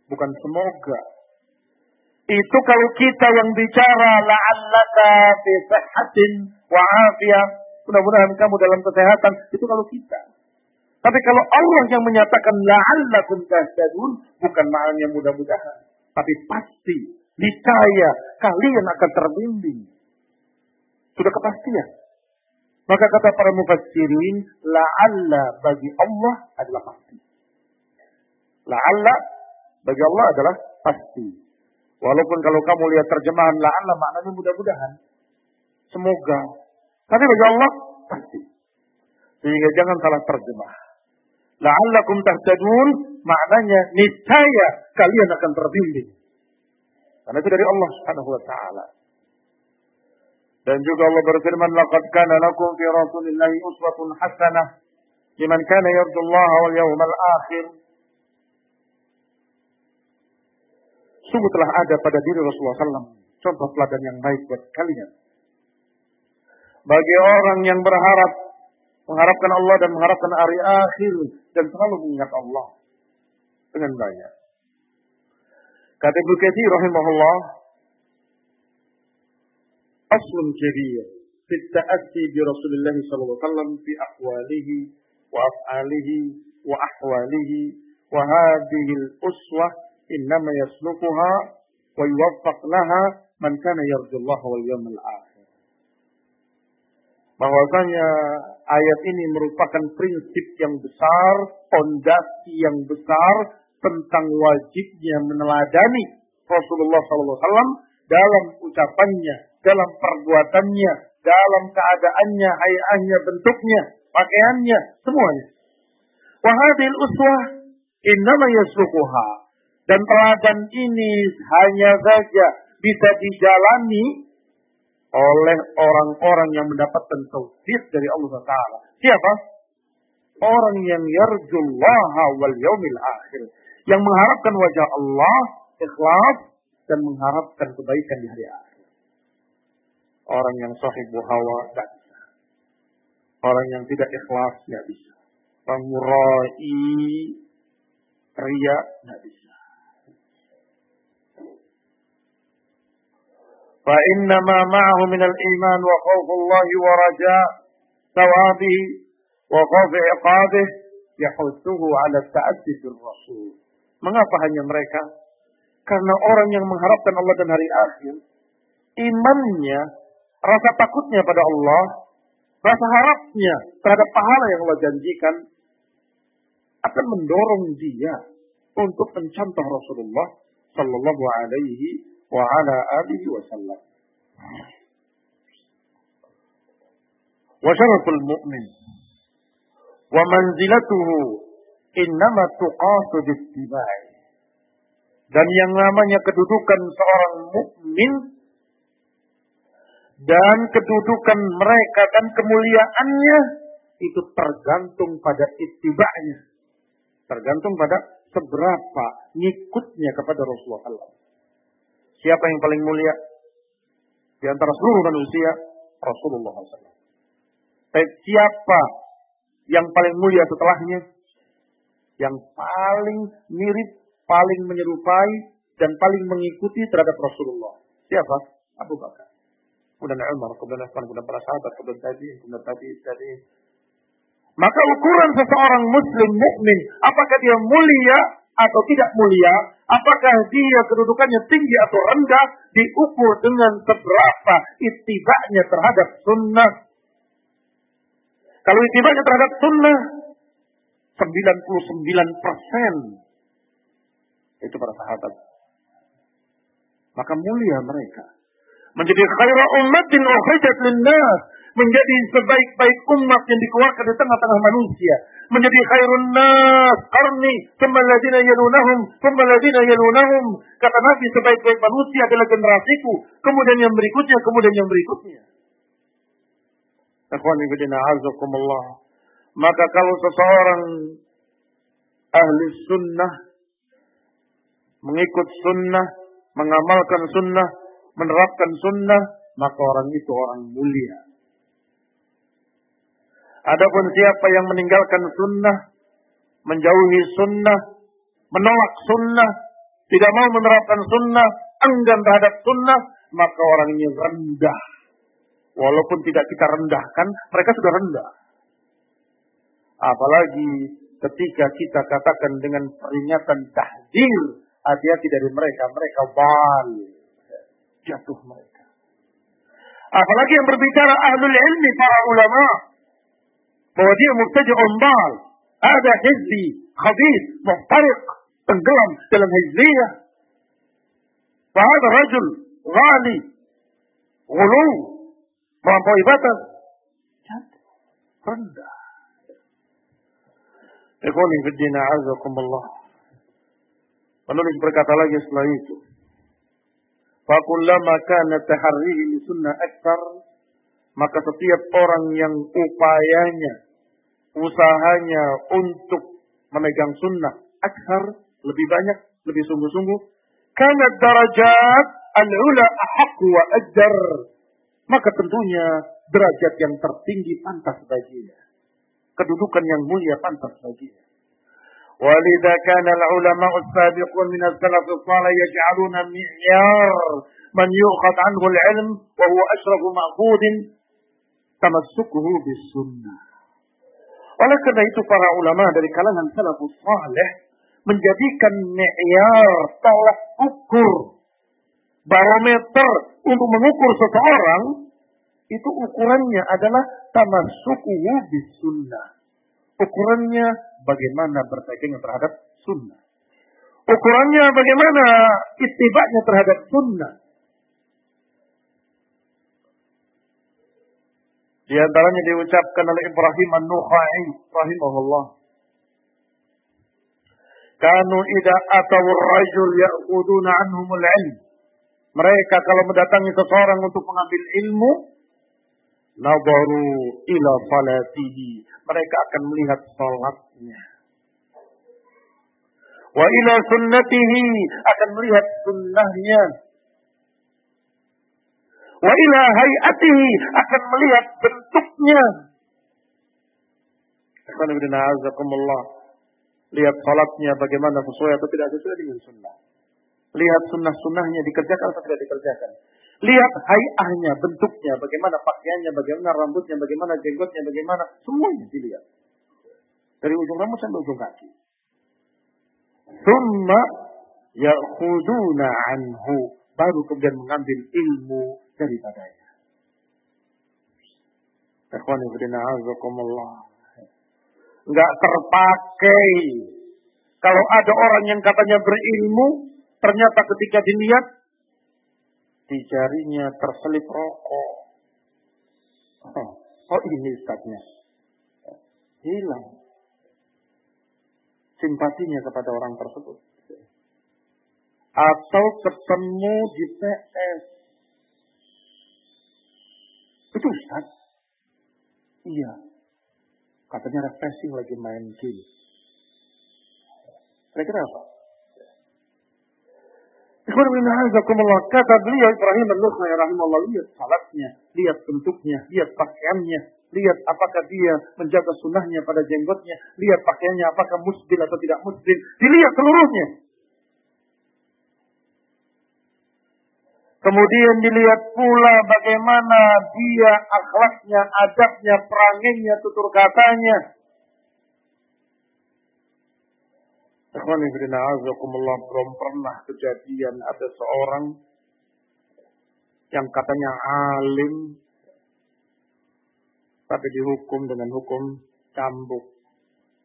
Bukan semoga. Itu kalau kita yang bicara la'allaka fi sihhatin wa afiyah. Mudah-mudahan kamu dalam kesehatan. Itu kalau kita. Tapi kalau Allah yang menyatakan la'allakum tahtadun. Bukan maknanya mudah-mudahan. Tapi pasti. Niscaya kalian akan terbimbing. Sudah kepastian. Maka kata para mufassirin, la'alla bagi Allah adalah pasti. La'alla bagi Allah adalah pasti. Walaupun kalau kamu lihat terjemahan la'alla maknanya mudah-mudahan. Semoga. Tapi bagi Allah pasti. Sehingga jangan salah terjemah. La'allakum tahtadun maknanya niscaya kalian akan terbimbing. Karena itu dari Allah Subhanahu wa taala. Dan juga Allah berfirman, "Laqad kana lakum fi Rasulillahi uswatun hasanah liman kana yarjullaha wal yawmal akhir." Sungguh telah ada pada diri Rasulullah SAW contoh teladan yang baik buat kalian. Bagi orang yang berharap, mengharapkan Allah dan mengharapkan hari akhir dan selalu mengingat Allah dengan banyak. Kata Bukhari Katsir rahimahullah, aslun kabir fi ta'assi bi Rasulillah sallallahu alaihi wasallam fi aqwalihi wa af'alihi wa ahwalihi wa hadhihi al-uswah إنما يسلكها ويوفق لها من man kana الله واليوم الآخر. Bahwasanya ayat ini merupakan prinsip yang besar, fondasi yang besar tentang wajibnya meneladani Rasulullah SAW dalam ucapannya, dalam perbuatannya, dalam keadaannya, hayahnya, bentuknya, pakaiannya, semuanya. Wahadil uswah innama yaslukuha. Dan teladan ini hanya saja bisa dijalani oleh orang-orang yang mendapatkan taufik dari Allah Taala. Siapa? Orang yang yarjullaha wal yaumil akhir. Yang mengharapkan wajah Allah, ikhlas, dan mengharapkan kebaikan di hari akhir. Orang yang sahibu hawa tidak bisa. Orang yang tidak ikhlas tidak bisa. Pengurai ria tidak bisa. فإنما معه من الإيمان وخوف الله ورجاء ثوابه وخوف عقابه يحثه على التأسي بالرسول. Mengapa hanya mereka? Karena orang yang mengharapkan Allah dan hari akhir, imannya rasa takutnya pada Allah, rasa harapnya terhadap pahala yang Allah janjikan akan mendorong dia untuk mencontoh Rasulullah Sallallahu Alaihi wa ala alihi wasallam. Wa syaraful mu'min wa manzilatuhu innama tuqasu bittiba'i. Dan yang namanya kedudukan seorang mukmin dan kedudukan mereka dan kemuliaannya itu tergantung pada itibanya. Tergantung pada seberapa ngikutnya kepada Rasulullah. Siapa yang paling mulia? Di antara seluruh manusia, Rasulullah SAW. Tapi siapa yang paling mulia setelahnya? Yang paling mirip, paling menyerupai, dan paling mengikuti terhadap Rasulullah. Siapa? Abu Bakar kemudian Umar, kemudian Utsman, kemudian para sahabat, kemudian tadi, kemudian tadi, tadi. Maka ukuran seseorang muslim mukmin, apakah dia mulia atau tidak mulia, apakah dia kedudukannya tinggi atau rendah, diukur dengan seberapa itibaknya terhadap sunnah. Kalau itibaknya terhadap sunnah, 99 persen itu para sahabat. Maka mulia mereka menjadi khaira ummatin ukhrijat linnas menjadi sebaik-baik umat yang dikeluarkan di tengah-tengah manusia. Menjadi khairun nas karni, kemaladina yalunahum, kemaladina yalunahum. Kata Nabi sebaik-baik manusia adalah generasiku, kemudian yang berikutnya, kemudian yang berikutnya. Maka kalau seseorang ahli sunnah, mengikut sunnah, mengamalkan sunnah, menerapkan sunnah, maka orang itu orang mulia. Adapun siapa yang meninggalkan sunnah, menjauhi sunnah, menolak sunnah, tidak mau menerapkan sunnah, enggan terhadap sunnah, maka orang ini rendah. Walaupun tidak kita rendahkan, mereka sudah rendah. Apalagi ketika kita katakan dengan peringatan tahdir, hati-hati dari mereka, mereka bal. Jatuh mereka. Apalagi yang berbicara ahlul ilmi, para ulama. Bahwa dia mubtadi'un bal. Ada hizbi, khabis, muhtariq, tenggelam dalam hizbiyah. Fahada rajul, ghali, gulu, melampaui batas. Jatuh, rendah. Ikhwani fiddina azakumullah. Penulis berkata lagi setelah itu. Fakullama kana taharrihi li sunnah aktar. Maka setiap orang yang upayanya, usahanya untuk memegang sunnah aktar, lebih banyak, lebih sungguh-sungguh. Karena darajat al-ula ahakku wa ajar. Maka tentunya derajat yang tertinggi pantas baginya. Kedudukan yang mulia pantas baginya. ولذا كان العلماء السابقون من السلف الصالح يجعلون معيار من يؤخذ عنه العلم وهو أشرف مأخوذ tamassukuhu di sunnah. Oleh karena itu para ulama dari kalangan salafus saleh menjadikan mi'yar tolak ukur barometer untuk mengukur seseorang itu ukurannya adalah tamassukuhu di sunnah. Ukurannya bagaimana berpegang terhadap sunnah. Ukurannya bagaimana itibaknya terhadap sunnah. Di antaranya diucapkan oleh Ibrahim An-Nukhai rahimahullah. Kanu ida atau rajul ya'khuduna anhumul ilm. Mereka kalau mendatangi seseorang untuk mengambil ilmu, nabaru ila salatihi. Mereka akan melihat salatnya. Wa ila sunnatihi akan melihat sunnahnya. Wa ila hayatihi akan melihat bentuknya. Lihat salatnya bagaimana sesuai atau tidak sesuai dengan sunnah. Lihat sunnah-sunnahnya dikerjakan atau tidak dikerjakan. Lihat hayahnya, bentuknya, bagaimana pakaiannya, bagaimana rambutnya, bagaimana jenggotnya, bagaimana semuanya dilihat. Dari ujung rambut sampai ujung kaki. Thumma ya'khuduna anhu. Baru kemudian mengambil ilmu daripadanya. Enggak terpakai. Kalau ada orang yang katanya berilmu, ternyata ketika dilihat di jarinya terselip rokok. Oh, oh ini ustaznya. Hilang simpatinya kepada orang tersebut. Atau ketemu di PS. Itu Ustaz. Iya. Katanya refreshing lagi main game. Kira-kira apa? Kata beliau Ibrahim al-Lukhai rahimahullah. Lihat salatnya, lihat bentuknya, lihat pakaiannya, lihat apakah dia menjaga sunnahnya pada jenggotnya, lihat pakaiannya apakah musbil atau tidak musbil, dilihat seluruhnya. Kemudian dilihat pula bagaimana dia akhlaknya, adabnya, perangainya, tutur katanya. belum pernah kejadian ada seorang yang katanya alim tapi dihukum dengan hukum cambuk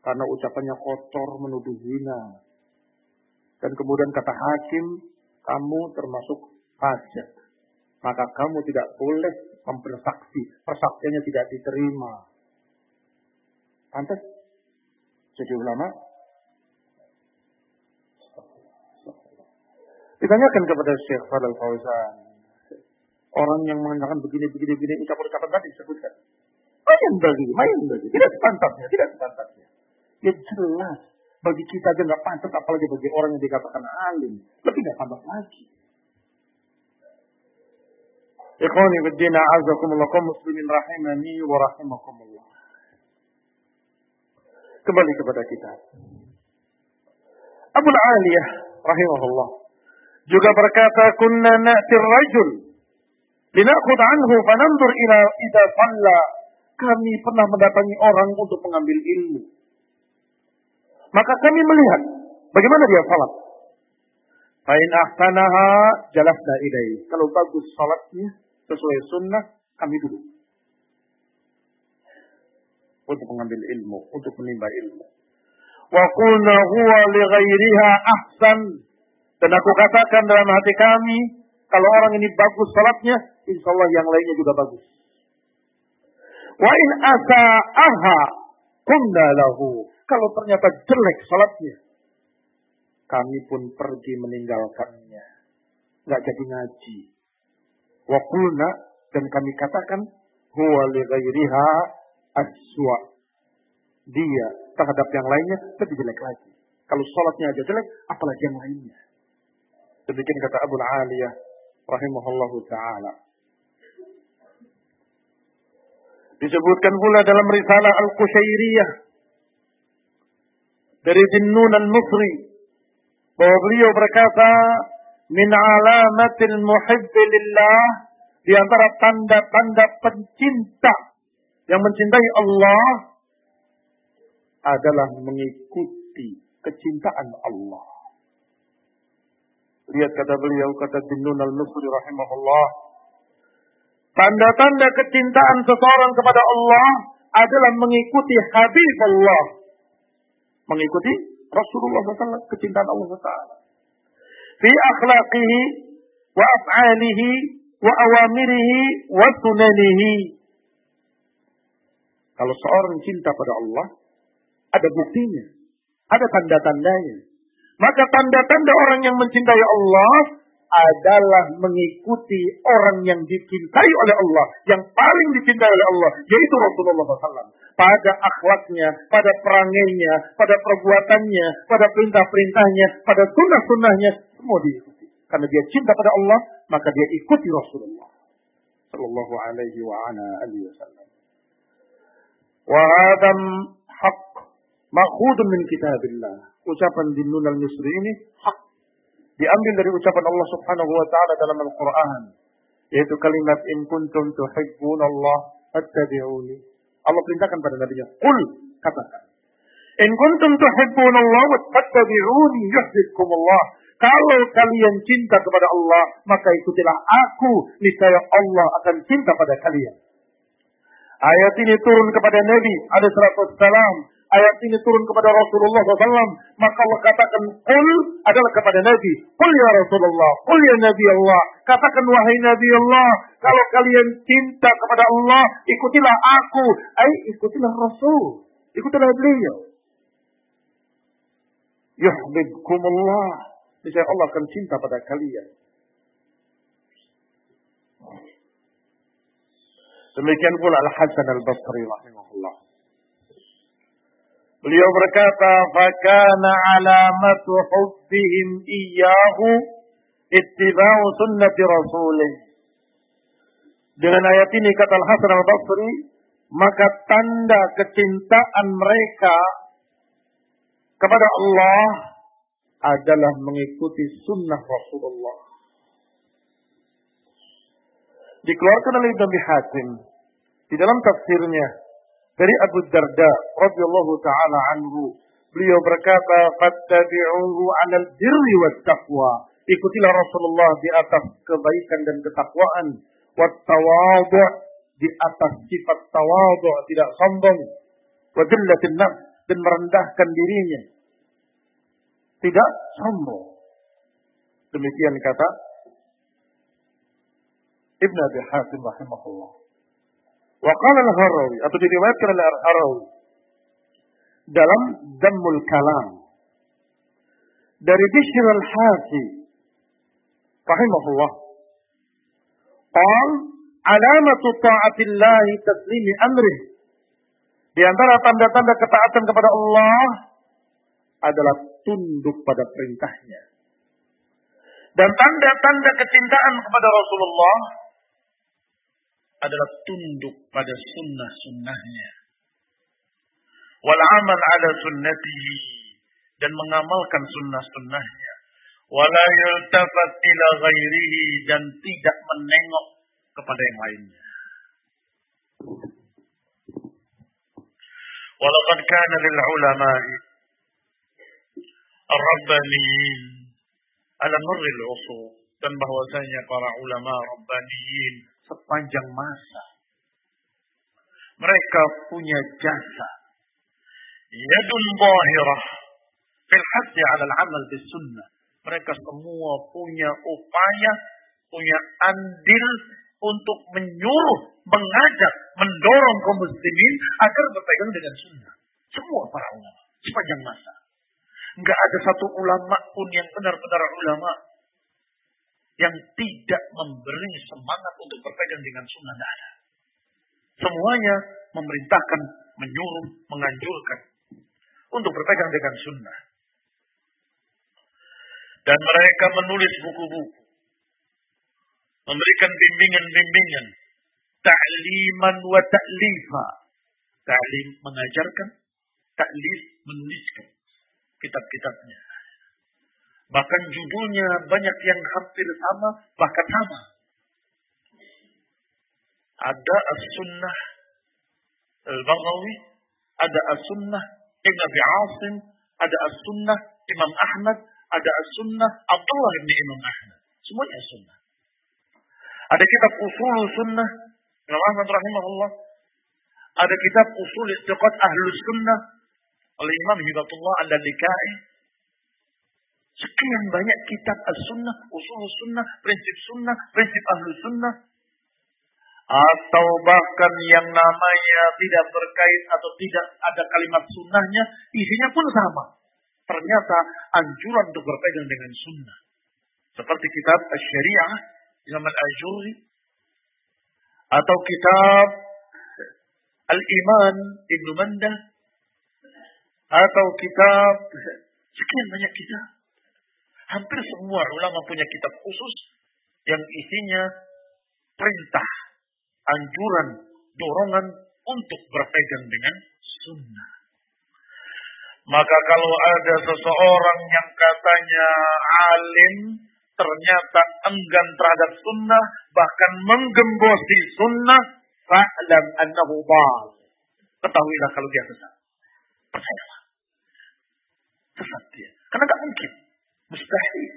karena ucapannya kotor menuduh zina. Dan kemudian kata hakim, kamu termasuk fasik. Maka kamu tidak boleh mempersaksi. Persaksiannya tidak diterima. Pantas jadi ulama? Ditanyakan kepada Syekh Fadal Fauzan. Orang yang mengatakan begini, begini, begini, ucapan-ucapan tadi disebutkan. Main bagi, main bagi. Tidak sepantasnya, tidak sepantasnya. Ya jelas. Bagi kita aja nggak pantas, apalagi bagi orang yang dikatakan alim. Lebih nggak pantas lagi. Ikhwani fiddin a'azakumullah kaum muslimin rahimani wa rahimakumullah. Kembali kepada kita. Abu Aliyah rahimahullah juga berkata kunna na'tir rajul linakhud anhu fanandur ila idza salla kami pernah mendatangi orang untuk mengambil ilmu maka kami melihat bagaimana dia salat Fa'in ahsanaha jalasna ilai. Kalau bagus salatnya, sesuai sunnah, kami duduk. Untuk mengambil ilmu, untuk menimba ilmu. Wa qulna huwa li ghairiha ahsan. Dan aku katakan dalam hati kami, kalau orang ini bagus salatnya, insya Allah yang lainnya juga bagus. Wa in asa'aha kunna lahu. Kalau ternyata jelek salatnya, kami pun pergi meninggalkannya. Nggak jadi ngaji. Wa qulna dan kami katakan huwa li ghairiha aswa. Dia terhadap yang lainnya lebih jelek lagi. Kalau sholatnya aja jelek, apalagi yang lainnya. Demikian kata Abu Aliyah rahimahullahu taala. Disebutkan pula dalam risalah Al-Qushairiyah dari Jinnun Al-Nusri bahwa beliau berkata min alamatil muhibbi lillah di antara tanda-tanda pencinta yang mencintai Allah adalah mengikuti kecintaan Allah. Lihat kata beliau, kata Jinnun al-Nusri rahimahullah. Tanda-tanda kecintaan seseorang kepada Allah adalah mengikuti Habib Allah. Mengikuti Rasulullah SAW, kecintaan Allah SWT. Fi akhlaqihi wa af'alihi wa. Kalau seorang cinta pada Allah, ada buktinya. Ada tanda-tandanya. Maka tanda-tanda orang yang mencintai Allah adalah mengikuti orang yang dicintai oleh Allah, yang paling dicintai oleh Allah, yaitu Rasulullah SAW. Pada akhlaknya, pada perangainya, pada perbuatannya, pada perintah-perintahnya, pada sunnah-sunnahnya, semua diikuti. Karena dia cinta pada Allah, maka dia ikuti Rasulullah. Sallallahu alaihi wa ala alihi wasallam. Wa hadam haq makhudun min kitabillah. Ucapan Dinnun al-Misri ini hak diambil dari ucapan Allah Subhanahu wa taala dalam Al-Qur'an yaitu kalimat in kuntum tuhibbun Allah fattabi'uni. Allah perintahkan pada nabinya, "Qul," katakan. "In kuntum tuhibbun Allah fattabi'uni yuhibbukum Allah." Kalau kalian cinta kepada Allah, maka ikutilah aku, niscaya Allah akan cinta pada kalian. Ayat ini turun kepada Nabi alaihi salam ayat ini turun kepada Rasulullah SAW, maka Allah katakan, Qul adalah kepada Nabi. Qul ya Rasulullah, Qul ya Nabi Allah. Katakan wahai Nabi Allah, kalau kalian cinta kepada Allah, ikutilah aku. Ay, ikutilah Rasul. Ikutilah beliau. Yuhbibkumullah. Niscaya Allah akan cinta pada kalian. Demikian pula Al-Hasan Al-Basri rahimahullah. Beliau berkata, "Fakana alamatu hubbihim iyyahu ittiba'u sunnati rasulih." Dengan ayat ini kata Al-Hasan Al-Basri, maka tanda kecintaan mereka kepada Allah adalah mengikuti sunnah Rasulullah. Dikeluarkan oleh Ibn Hatim di dalam tafsirnya dari Abu Darda radhiyallahu taala anhu. Beliau berkata fattabi'uhu 'alal birri wat taqwa. Ikutilah Rasulullah di atas kebaikan dan ketakwaan. Wat tawadhu' di atas sifat tawadhu' tidak sombong. Wa dillatin nafs dan merendahkan dirinya tidak sombong demikian kata Ibn Abi Hatim rahimahullah. Wa qala al-Harawi atau diriwayatkan oleh al-Harawi dalam Dammul Kalam dari Bishr al-Hafi rahimahullah. Qal alamatu ta'atillahi taslimi amrih. Di antara tanda-tanda ketaatan kepada Allah adalah tunduk pada perintahnya. Dan tanda-tanda kecintaan kepada Rasulullah adalah tunduk pada sunnah-sunnahnya. Wal amal ala sunnatihi dan mengamalkan sunnah-sunnahnya. Wala yultafat ila ghairihi dan tidak menengok kepada yang lainnya. Walaqad kana lil ulama'i ar-rabbaniyin ala marril usul. Dan bahwasanya para ulama rabbaniyin sepanjang masa mereka punya jasa. Yadun zahirah. Fil haddi ala al-amal bis sunnah. Mereka semua punya upaya punya andil untuk menyuruh, mengajak, mendorong kaum muslimin agar berpegang dengan sunnah. Semua para ulama sepanjang masa. Enggak ada satu ulama pun yang benar-benar ulama yang tidak memberi semangat untuk berpegang dengan sunnah. Tidak. Semuanya memerintahkan, menyuruh, menganjurkan untuk berpegang dengan sunnah. Dan mereka menulis buku-buku memberikan bimbingan-bimbingan, ta'liman wa ta'lifa. Ta'lim mengajarkan, ta'lif menuliskan kitab-kitabnya. Bahkan judulnya banyak yang hampir sama, bahkan sama. Ada as-sunnah al-Baghawi, ada as-sunnah Ibn Abi Asim, ada as-sunnah Imam Ahmad, ada as-sunnah Abdullah bin Imam Ahmad. Semuanya as-sunnah. Ada kitab usul sunnah. Imam Ahmad rahimahullah. Ada kitab usul istiqat ahlus sunnah. Oleh Imam Hibatullah al-Likai. Sekian banyak kitab as-sunnah, usul sunnah, prinsip sunnah, prinsip ahlu sunnah. Atau bahkan yang namanya tidak berkait atau tidak ada kalimat sunnahnya, isinya pun sama. Ternyata anjuran untuk berpegang dengan sunnah. Seperti kitab syariah Imam Al-Ajuri atau kitab Al-Iman Ibnu Mandah atau kitab sekian banyak kitab. Hampir semua ulama punya kitab khusus yang isinya perintah, anjuran, dorongan untuk berpegang dengan sunnah. Maka kalau ada seseorang yang katanya alim, ternyata enggan terhadap sunnah, bahkan menggembosi sunnah, fa'lam annahu bal. Ketahuilah kalau dia sesat. Percayalah. Sesat dia. Karena tak mungkin. Mustahil.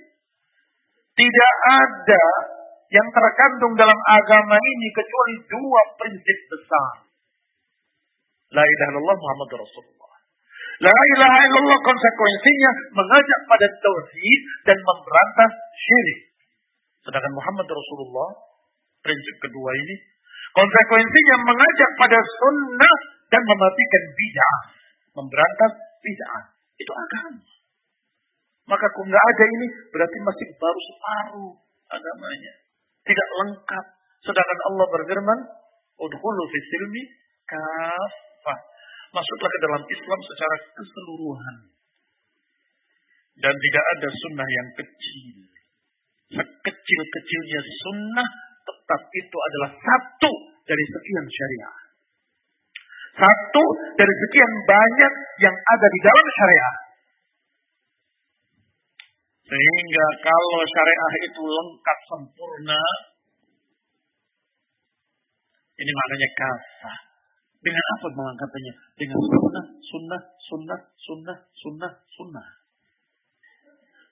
Tidak ada yang terkandung dalam agama ini kecuali dua prinsip besar. La ilaha illallah Muhammad Rasulullah. La ilaha illallah konsekuensinya mengajak pada tauhid dan memberantas syirik. Sedangkan Muhammad Rasulullah, prinsip kedua ini, konsekuensinya mengajak pada sunnah dan mematikan bid'ah. Memberantas bid'ah. Itu agama. Maka kalau nggak ada ini, berarti masih baru separuh agamanya. Tidak lengkap. Sedangkan Allah berfirman, Udhulu fi silmi kafah masuklah ke dalam Islam secara keseluruhan. Dan tidak ada sunnah yang kecil. Sekecil-kecilnya sunnah, tetap itu adalah satu dari sekian syariah. Satu dari sekian banyak yang ada di dalam syariah. Sehingga kalau syariah itu lengkap sempurna, ini maknanya kafah. Dengan apa mengangkatnya? Dengan sunnah, sunnah, sunnah, sunnah, sunnah, sunnah.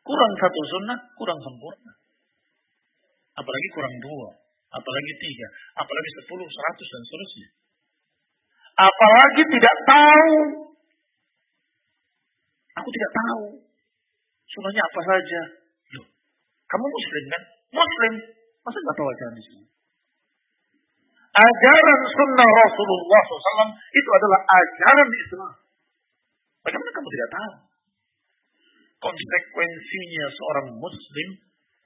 Kurang satu sunnah, kurang sempurna. Apalagi kurang dua, apalagi tiga, apalagi sepuluh, seratus, dan seterusnya. Apalagi tidak tahu. Aku tidak tahu. Sunnahnya apa saja. Loh, kamu muslim kan? Muslim. Masa nggak tahu ajaran Islam? Ajaran sunnah Rasulullah SAW itu adalah ajaran Islam. Bagaimana kamu tidak tahu? Konsekuensinya seorang muslim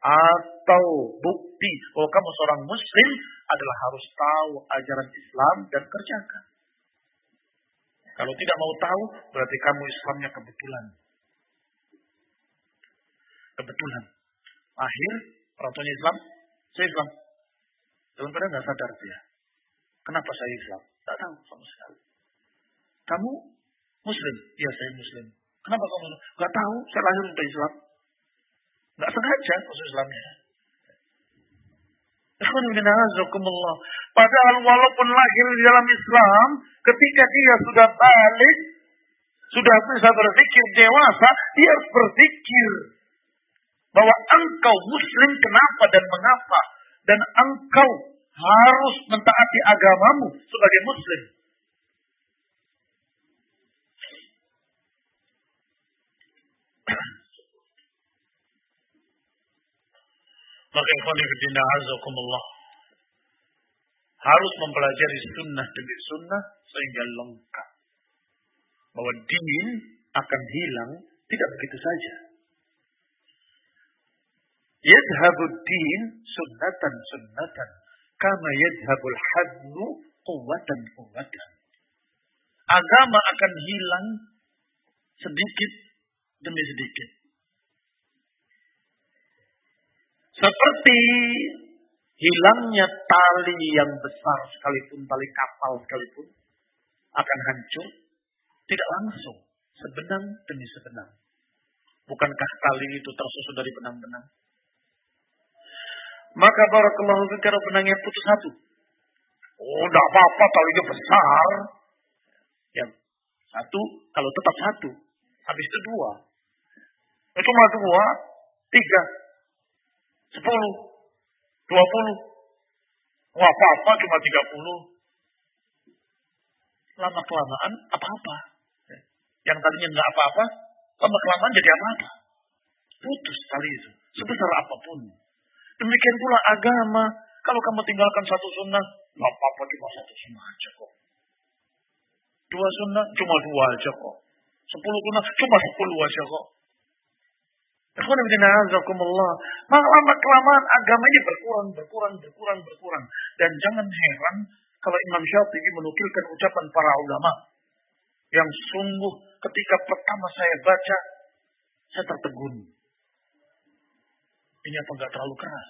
atau bukti bahwa kamu seorang muslim adalah harus tahu ajaran Islam dan kerjakan. Kalau tidak mau tahu, berarti kamu Islamnya kebetulan. Kebetulan. Akhir, orang tuanya Islam, saya Islam. Dalam keadaan nggak sadar dia. Kenapa saya Islam? Tak tahu sama sekali. Kamu Muslim? Iya saya Muslim. Kenapa kamu? Gak tahu, saya lahir untuk Islam. Gak sengaja masuk Islamnya. Padahal walaupun lahir di dalam Islam, ketika dia sudah balik, sudah bisa berpikir dewasa, dia harus berpikir bahwa engkau muslim kenapa dan mengapa. Dan engkau harus mentaati agamamu sebagai muslim. Maka ikhwanifidina azakumullah. Harus mempelajari sunnah demi sunnah sehingga lengkap. Bahwa din akan hilang tidak begitu saja. Yadhabud din sunnatan sunnatan. Kama yadhabul hadnu kuwatan kuwatan. Agama akan hilang sedikit demi sedikit. Seperti hilangnya tali yang besar sekalipun, tali kapal sekalipun, akan hancur. Tidak langsung, sebenang demi sebenang. Bukankah tali itu tersusun dari benang-benang? Maka barakallahu fiik kalau benangnya putus satu. Oh, tidak apa-apa talinya besar. Ya, satu, kalau tetap satu. Habis itu dua. Itu cuma dua, tiga, sepuluh, dua puluh. Apa-apa cuma tiga puluh. Lama-kelamaan apa-apa. Yang tadinya nggak apa-apa, lama-kelamaan jadi apa-apa. Putus tali itu. Sebesar apa pun. Demikian pula agama. Kalau kamu tinggalkan satu sunnah, nggak apa-apa cuma satu sunnah aja kok. Dua sunnah, cuma dua aja kok. Sepuluh sunnah, cuma sepuluh aja kok. Lama kelamaan agama ini berkurang, berkurang, berkurang, berkurang. Dan jangan heran kalau Imam Syafi'i menukilkan ucapan para ulama. Yang sungguh ketika pertama saya baca, saya tertegun. Ini apa enggak terlalu keras?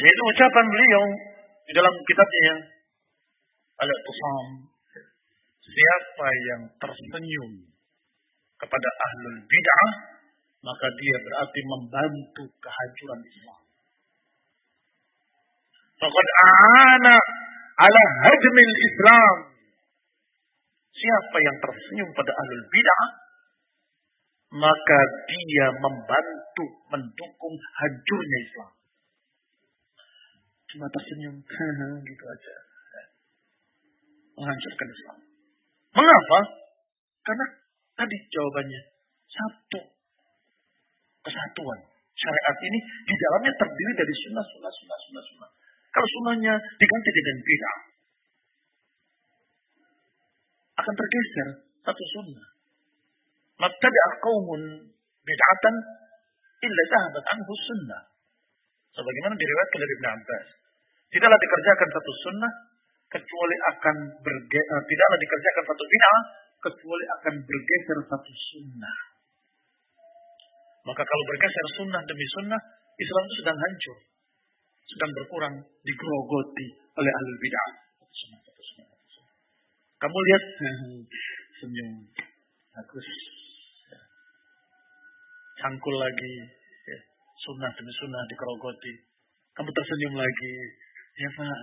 Yaitu ucapan beliau di dalam kitabnya Al-Tusam. Siapa yang tersenyum kepada ahlul bid'ah, maka dia berarti membantu kehancuran Islam. Faqad aana ala hajmil Islam. Siapa yang tersenyum pada ahlul bid'ah, maka dia membantu mendukung hancurnya Islam. Cuma tersenyum gitu aja. Menghancurkan Islam. Mengapa? Karena tadi jawabannya satu kesatuan. Syariat ini di dalamnya terdiri dari sunnah, sunnah, sunnah, sunnah, sunnah. Kalau sunnahnya diganti dengan bid'ah, akan tergeser satu sunnah. Mabtada'a qaumun bid'atan illa zahabat anhu sunnah. Sebagaimana diriwayatkan dari Ibn Abbas. Tidaklah dikerjakan satu sunnah kecuali akan berge uh, tidaklah dikerjakan satu bid'ah kecuali akan bergeser satu sunnah. Maka kalau bergeser sunnah demi sunnah, Islam itu sedang hancur. Sedang berkurang, digrogoti oleh ahli bid'ah. Kamu lihat senyum bagus cangkul lagi, ya, sunnah demi sunnah dikerogoti. Kamu tersenyum lagi, ya Pak.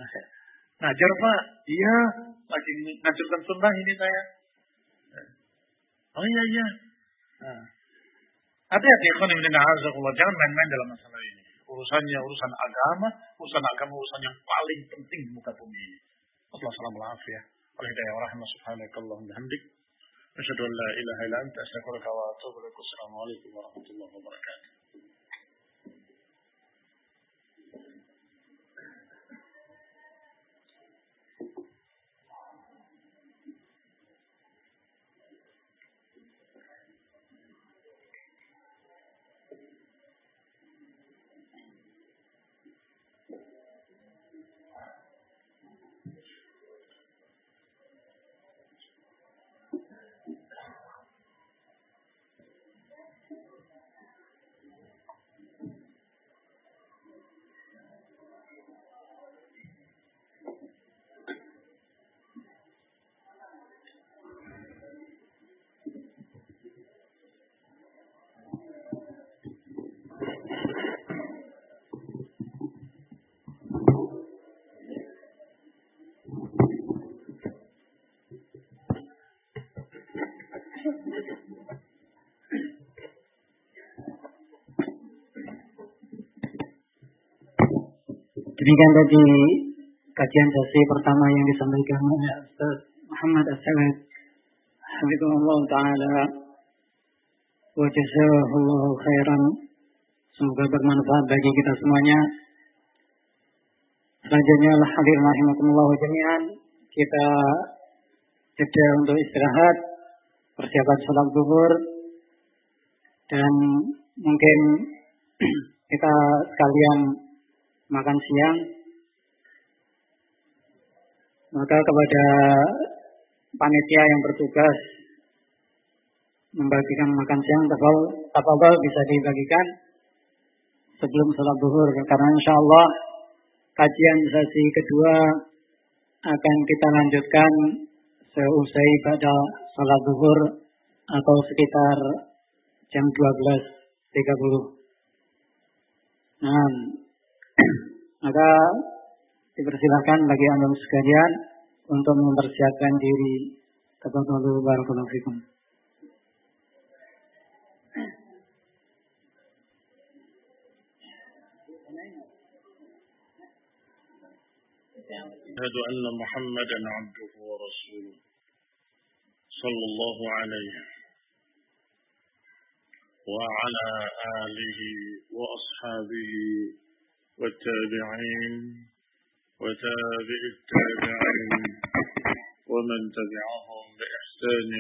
Ngajar Pak, iya, lagi ngajarkan sunnah ini saya. Oh iya iya. Nah. Hati-hati ikhwan ibn Allah jangan main-main dalam masalah ini. Urusannya urusan agama, urusan agama urusan yang paling penting di muka bumi ini. Allah salam ya. Walhidayah warahmah subhanakallahum bihamdik. Asyadu an la ilaha ila anta astaghfiruka wa atubu ilaik. Assalamualaikum warahmatullahi wabarakatuh. Demikian tadi kajian sesi pertama yang disampaikan oleh Ustaz Muhammad As-Sawid. Habibullah Ta'ala. Wa khairan. Semoga bermanfaat bagi kita semuanya. Selanjutnya hadir rahimakumullah jami'an. Kita jeda untuk istirahat, persiapan sholat zuhur dan mungkin kita sekalian makan siang. Maka kepada panitia yang bertugas membagikan makan siang tafadhol bisa dibagikan sebelum sholat zuhur karena insya Allah kajian sesi kedua akan kita lanjutkan seusai pada sholat zuhur atau sekitar jam 12.30. Nah, maka dipersilakan bagi anda sekalian untuk mempersiapkan diri. Tafadhalu barakallahu fikum. أشهد أن محمدا عبده ورسوله صلى الله عليه وعلى آله وأصحابه والتابعين وتابع التابعين ومن تبعهم بإحسان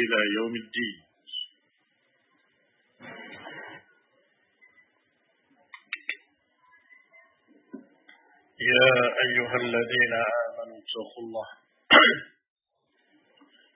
إلى يوم الدين. يا أيها الذين آمنوا اتقوا الله.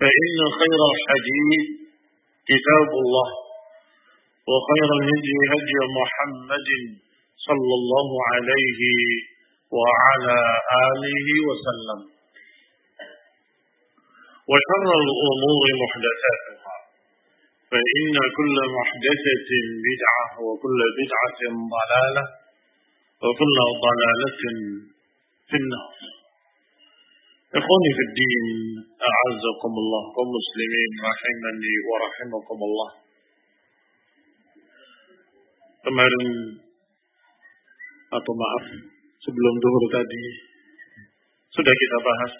فإن خير الحديث كتاب الله وخير الهدي هدي محمد صلى الله عليه وعلى آله وسلم. وشر الأمور محدثاتها فإن كل محدثة بدعة وكل بدعة ضلالة وكل ضلالة في النار. Ikhwani fi din, a'azzakumullah, kaum muslimin, rahimani wa rahimakumullah. Kemarin, atau maaf, sebelum duhur tadi, sudah kita bahas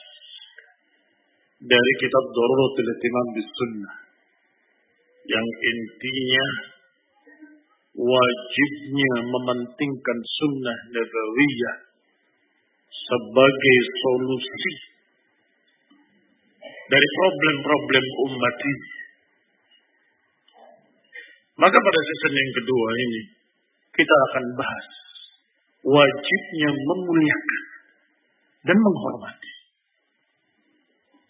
dari kitab Daruratul Itimam di Sunnah. Yang intinya, wajibnya mementingkan sunnah nabawiyah sebagai solusi dari problem-problem umat ini. Maka pada season yang kedua ini kita akan bahas wajibnya memuliakan dan menghormati.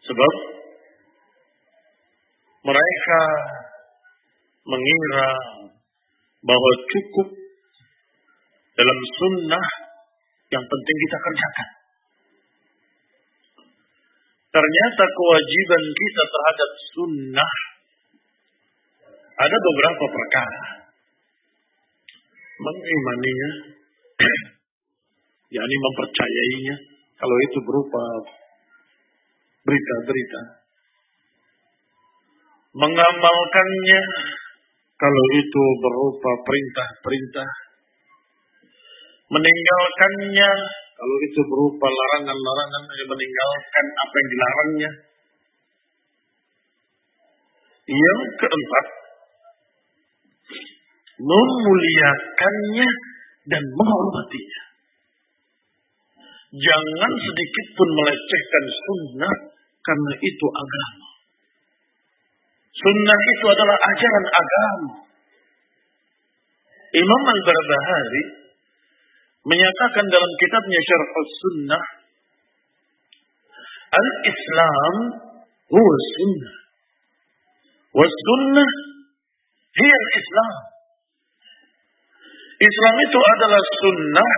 Sebab mereka mengira bahwa cukup dalam sunnah yang penting kita kerjakan. Ternyata kewajiban kita terhadap sunnah ada beberapa perkara. Mengimaninya, yakni mempercayainya, kalau itu berupa berita-berita. Mengamalkannya, kalau itu berupa perintah-perintah. Meninggalkannya, kalau itu berupa larangan-larangan, meninggalkan apa yang dilarangnya. Yang keempat, memuliakannya dan menghormatinya. Jangan sedikit pun melecehkan sunnah karena itu agama. Sunnah itu adalah ajaran agama. Imam Al-Barbahari menyatakan dalam kitabnya Syarh Sunnah Al-Islam huwa sunnah. Was-sunnah hiya al-Islam. Islam itu adalah sunnah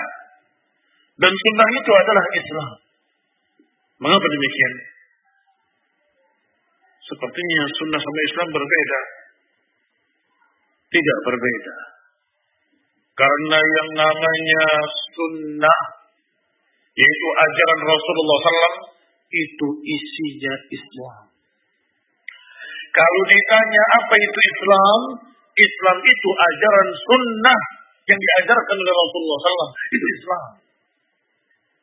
dan sunnah itu adalah Islam. Mengapa demikian? Sepertinya sunnah sama Islam berbeda. Tidak berbeda. Karena yang namanya sunnah, yaitu ajaran Rasulullah SAW, itu isinya Islam. Kalau ditanya apa itu Islam, Islam itu ajaran sunnah yang diajarkan oleh Rasulullah SAW. Itu Islam.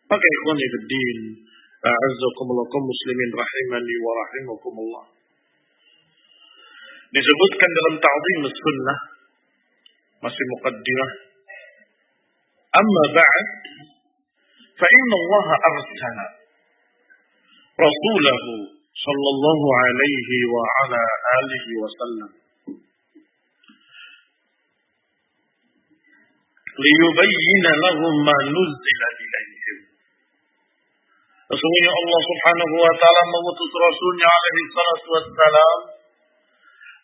Maka ikhwan ibadin, a'azzakumullah muslimin rahimani wa rahimakumullah. Disebutkan dalam ta'zim sunnah, masih muqaddimah. Amma ba'd, فإن الله أرسل رسوله صلى الله عليه وعلى آله وسلم ليبين لهم ما نزل إليهم Sesungguhnya Allah subhanahu wa ta'ala mengutus Rasulnya alaihi salatu wassalam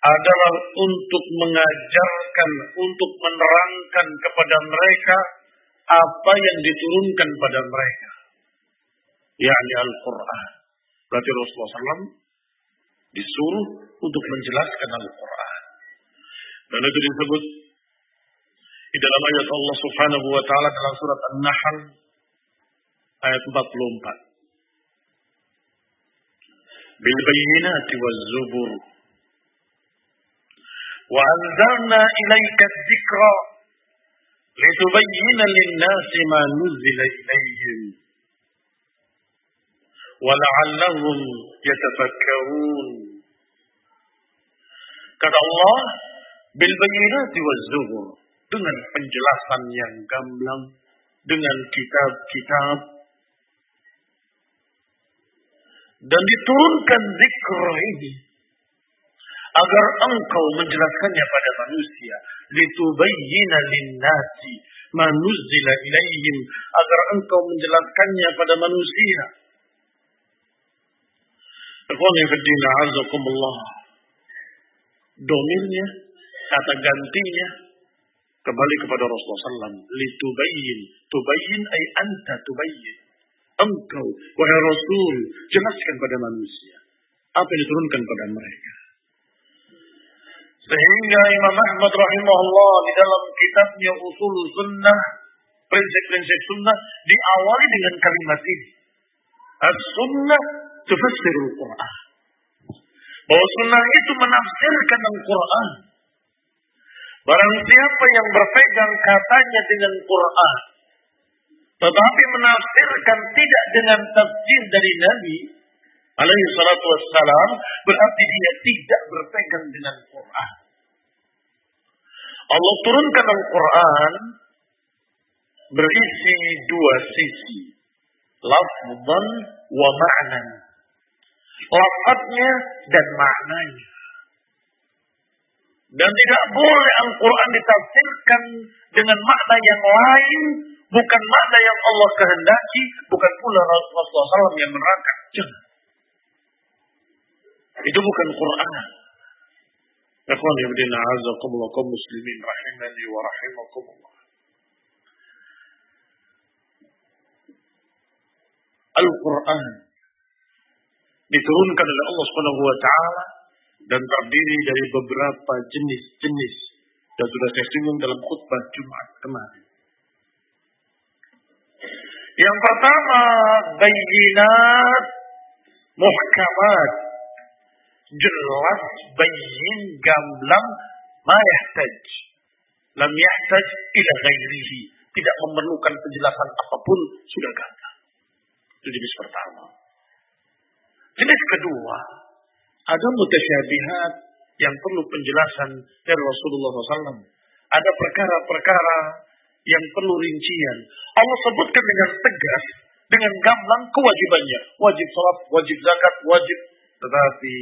adalah untuk mengajarkan, untuk menerangkan kepada mereka apa yang diturunkan pada mereka. yakni Al-Quran. Berarti Rasulullah SAW disuruh untuk menjelaskan Al-Quran. Dan itu disebut di dalam ayat Allah Subhanahu wa taala dalam surat An-Nahl ayat 44. Bil bayyinati waz zubur wa anzalna ilayka adh-dhikra lin-nasi ma nuzila ilayhim wa la'allahum yatafakkarun. Kata Allah, bil bayyinati waz zubur dengan penjelasan yang gamblang, dengan kitab-kitab, dan diturunkan zikr ini agar engkau menjelaskannya pada manusia litubayyina linnasi ma nuzzila ilaihim agar engkau menjelaskannya pada manusia Ikhwan fillah azakumullah domirnya kata gantinya kembali kepada Rasulullah SAW. Litubayyin. Tubayyin ay anta tubayyin. Engkau, wahai Rasul, jelaskan pada manusia. Apa yang diturunkan pada mereka. Sehingga Imam Ahmad rahimahullah di dalam kitabnya Usul Sunnah, prinsip-prinsip sunnah, diawali dengan kalimat ini. As-sunnah tufassirul Qur'an. Bahwa sunnah itu menafsirkan Al-Quran. Barang siapa yang berpegang katanya dengan Quran, tetapi menafsirkan tidak dengan tafsir dari Nabi alaihi salatu wassalam, berarti dia tidak berpegang dengan Quran. Allah turunkan Al-Quran berisi dua sisi. Lafzan wa ma'nan. Lafadznya dan maknanya. Dan tidak boleh Al-Quran ditafsirkan dengan makna yang lain, bukan makna yang Allah kehendaki, bukan pula Rasulullah SAW yang menerangkan. Jangan. Itu bukan Quran. Ikhwan ibadina azakumullah kaum muslimin rahimani wa rahimakumullah. Al-Quran diturunkan oleh Allah Subhanahu wa taala dan terdiri dari beberapa jenis-jenis dan sudah saya singgung dalam khutbah Jumat kemarin. Yang pertama, bayinat muhkamat. Jelas, bayin, gamblang, ma yahtaj. Lam yahtaj ila ghairihi. Tidak memerlukan penjelasan apa pun, sudah gamblang. Itu jenis pertama. Jenis kedua, ada mutasyabihat yang perlu penjelasan dari Rasulullah SAW. Ada perkara-perkara yang perlu rincian. Allah sebutkan dengan tegas, dengan gamblang kewajibannya. Wajib sholat, wajib zakat, wajib. Tetapi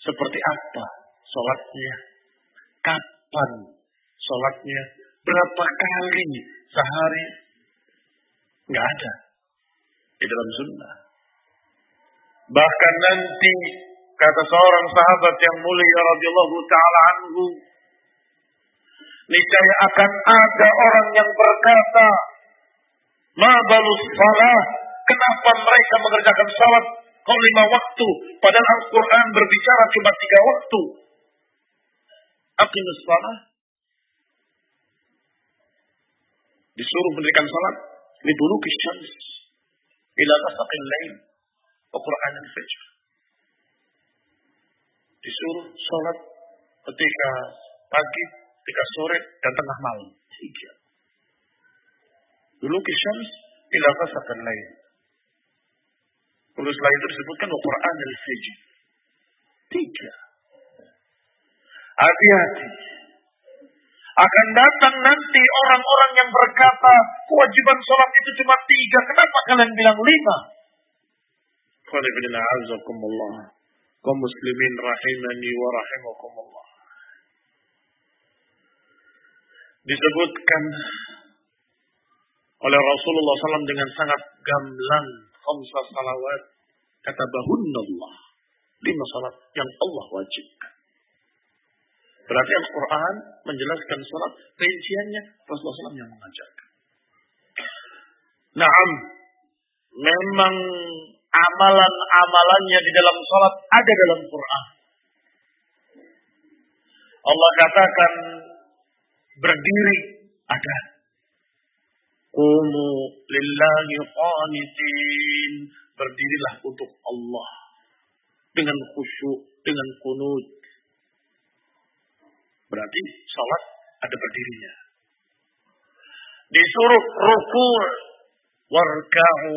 seperti apa sholatnya? Kapan sholatnya? Berapa kali sehari? Nggak ada di dalam sunnah. Bahkan nanti kata seorang sahabat yang mulia radhiyallahu taala anhu, niscaya akan ada orang yang berkata, "Ma balus salah? Kenapa mereka mengerjakan salat kau lima waktu, padahal Al-Quran berbicara cuma tiga waktu? Aqimus salat. Disuruh mendirikan salat, dulu syams ila ghasaqil lain wa Quran al-fajr. Disuruh salat ketika pagi, ketika sore dan tengah malam. Tiga. Dulu syams ila ghasaqil lain. Lalu setelah itu disebutkan Al-Quran al-Fajr. Tiga. Hati-hati. Akan datang nanti orang-orang yang berkata kewajiban sholat itu cuma tiga. Kenapa kalian bilang lima? Kaum muslimin rahimani wa rahimakumullah. Disebutkan oleh Rasulullah SAW dengan sangat gamblang khamsa salawat kata bahunallah lima salat yang Allah wajibkan. Berarti Al-Quran menjelaskan salat rinciannya Rasulullah SAW yang mengajarkan. Naam memang amalan-amalannya di dalam salat ada dalam Quran. Allah katakan berdiri ada Qumu lillahi qanitin. Berdirilah untuk Allah. Dengan khusyuk, dengan kunut. Berarti salat ada berdirinya. Disuruh ruku' warka'u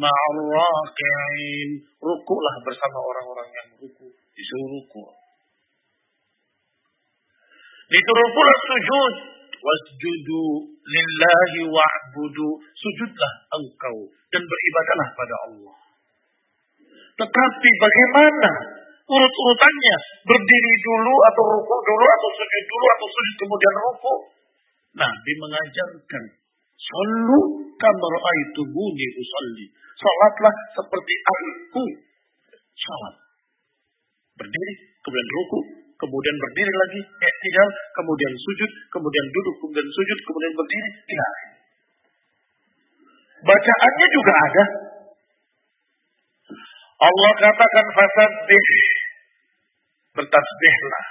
ma'arraki'in. Rukulah bersama orang-orang yang ruku. Disuruh ruku'. Disuruh pula sujud wasjudu lillahi wa'budu sujudlah engkau dan beribadahlah pada Allah. Tetapi bagaimana urut-urutannya? Berdiri dulu atau ruku dulu atau sujud dulu atau sujud kemudian ruku? Nabi mengajarkan Sallu kamar buni usalli. Salatlah seperti aku. Salat. Berdiri, kemudian ruku, kemudian berdiri lagi, tidak, kemudian sujud, kemudian duduk, kemudian sujud, kemudian berdiri, tidak. Bacaannya juga ada. Allah katakan fasabbih bertasbihlah.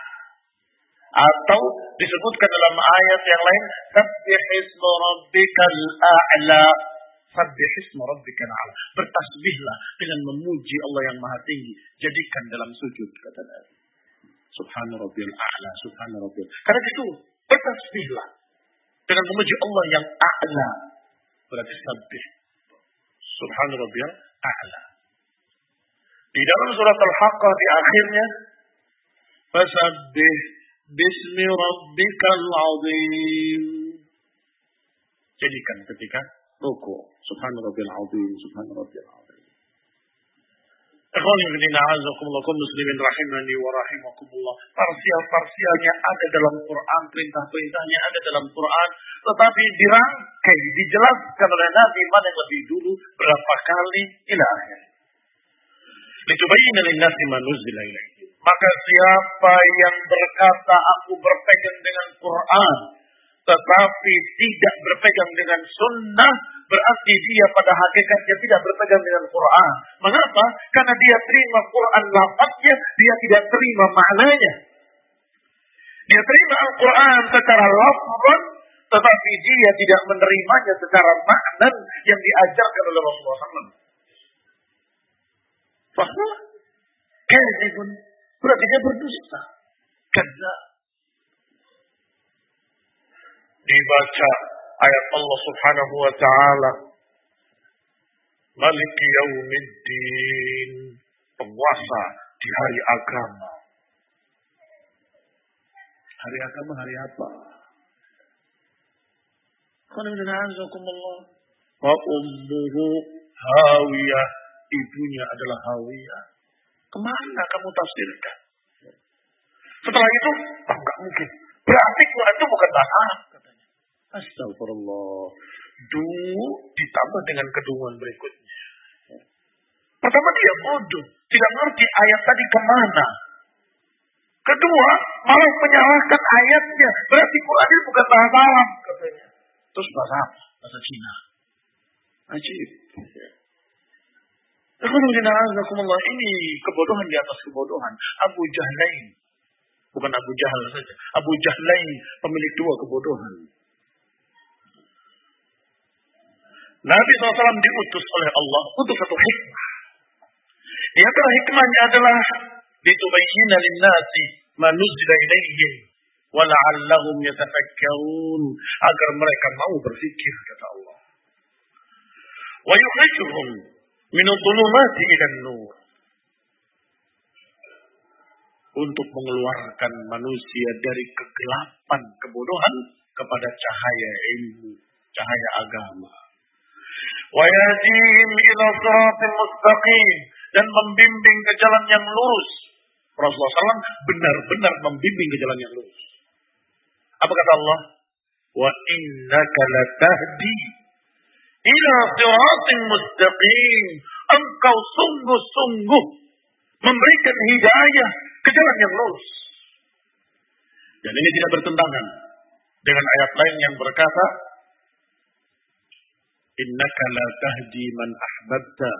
Atau disebutkan dalam ayat yang lain, sabbih isma rabbikal a'la. Sabbih isma rabbikal a'la. Bertasbihlah dengan memuji Allah yang maha tinggi. Jadikan dalam sujud kata Nabi. Subhana rabbiyal a'la, subhana rabbiyal. Karena itu bertasbihlah dengan memuji Allah yang a'la. Berarti sabih. Subhana rabbiyal a'la. Di dalam surat Al-Haqqah di akhirnya Fasabbih bismi rabbikal azim. Jadikan ketika ruku. Subhana rabbiyal azim, subhana rabbiyal azim. Ikhwan ibn a'azakumullah kaum muslimin rahimani wa rahimakumullah. Parsial-parsialnya ada dalam Quran, perintah-perintahnya ada dalam Quran, tetapi dirangkai, dijelaskan oleh Nabi mana yang lebih dulu, berapa kali, ila akhir. Litubayyin lin-nasi ma nuzila Maka siapa yang berkata aku berpegang dengan Quran, tetapi tidak berpegang dengan sunnah, berarti dia pada hakikatnya tidak berpegang dengan Quran. Mengapa? Karena dia terima Quran lafaznya, dia tidak terima maknanya. Dia terima Al-Quran secara lafaz, tetapi dia tidak menerimanya secara makna yang diajarkan oleh Rasulullah SAW. Bahwa pun berarti dia berdusta. Karena dibaca ayat Allah Subhanahu wa taala Malik Yaumiddin penguasa di hari agama Hari agama hari apa? Wa ummuhu hawiyah. Ibunya adalah hawiyah. Ke mana kamu tafsirkan? Setelah itu, oh, enggak mungkin. Berarti Quran itu bukan bahasa Arab. Astagfirullah. Du ditambah dengan kedunguan berikutnya. Pertama dia bodoh. Tidak ngerti ayat tadi ke mana. Kedua, malah menyalahkan ayatnya. Berarti Quran itu bukan bahasa Arab. Katanya. Terus bahasa apa? Bahasa Cina. Ajib. Ini kebodohan di atas kebodohan. Abu Jahlain. Bukan Abu Jahal saja. Abu Jahlain pemilik dua kebodohan. Nabi SAW diutus oleh Allah untuk satu hikmah. Yang antara hikmahnya adalah ditubayyina linnasi ma nuzila ilaihim wa la'allahum yatafakkarun agar mereka mau berfikir kata Allah. Wa yukhrijuhum min adh-dhulumati ila nur untuk mengeluarkan manusia dari kegelapan kebodohan kepada cahaya ilmu, cahaya agama. Yahdihim ila siratal mustaqim dan membimbing ke jalan yang lurus. Rasulullah SAW benar-benar membimbing ke jalan yang lurus. Apa kata Allah? Wa innaka latahdi ila siratin mustaqim. Engkau sungguh-sungguh memberikan hidayah ke jalan yang lurus. Dan ini tidak bertentangan dengan ayat lain yang berkata, Innaka la tahdi man ahbabta,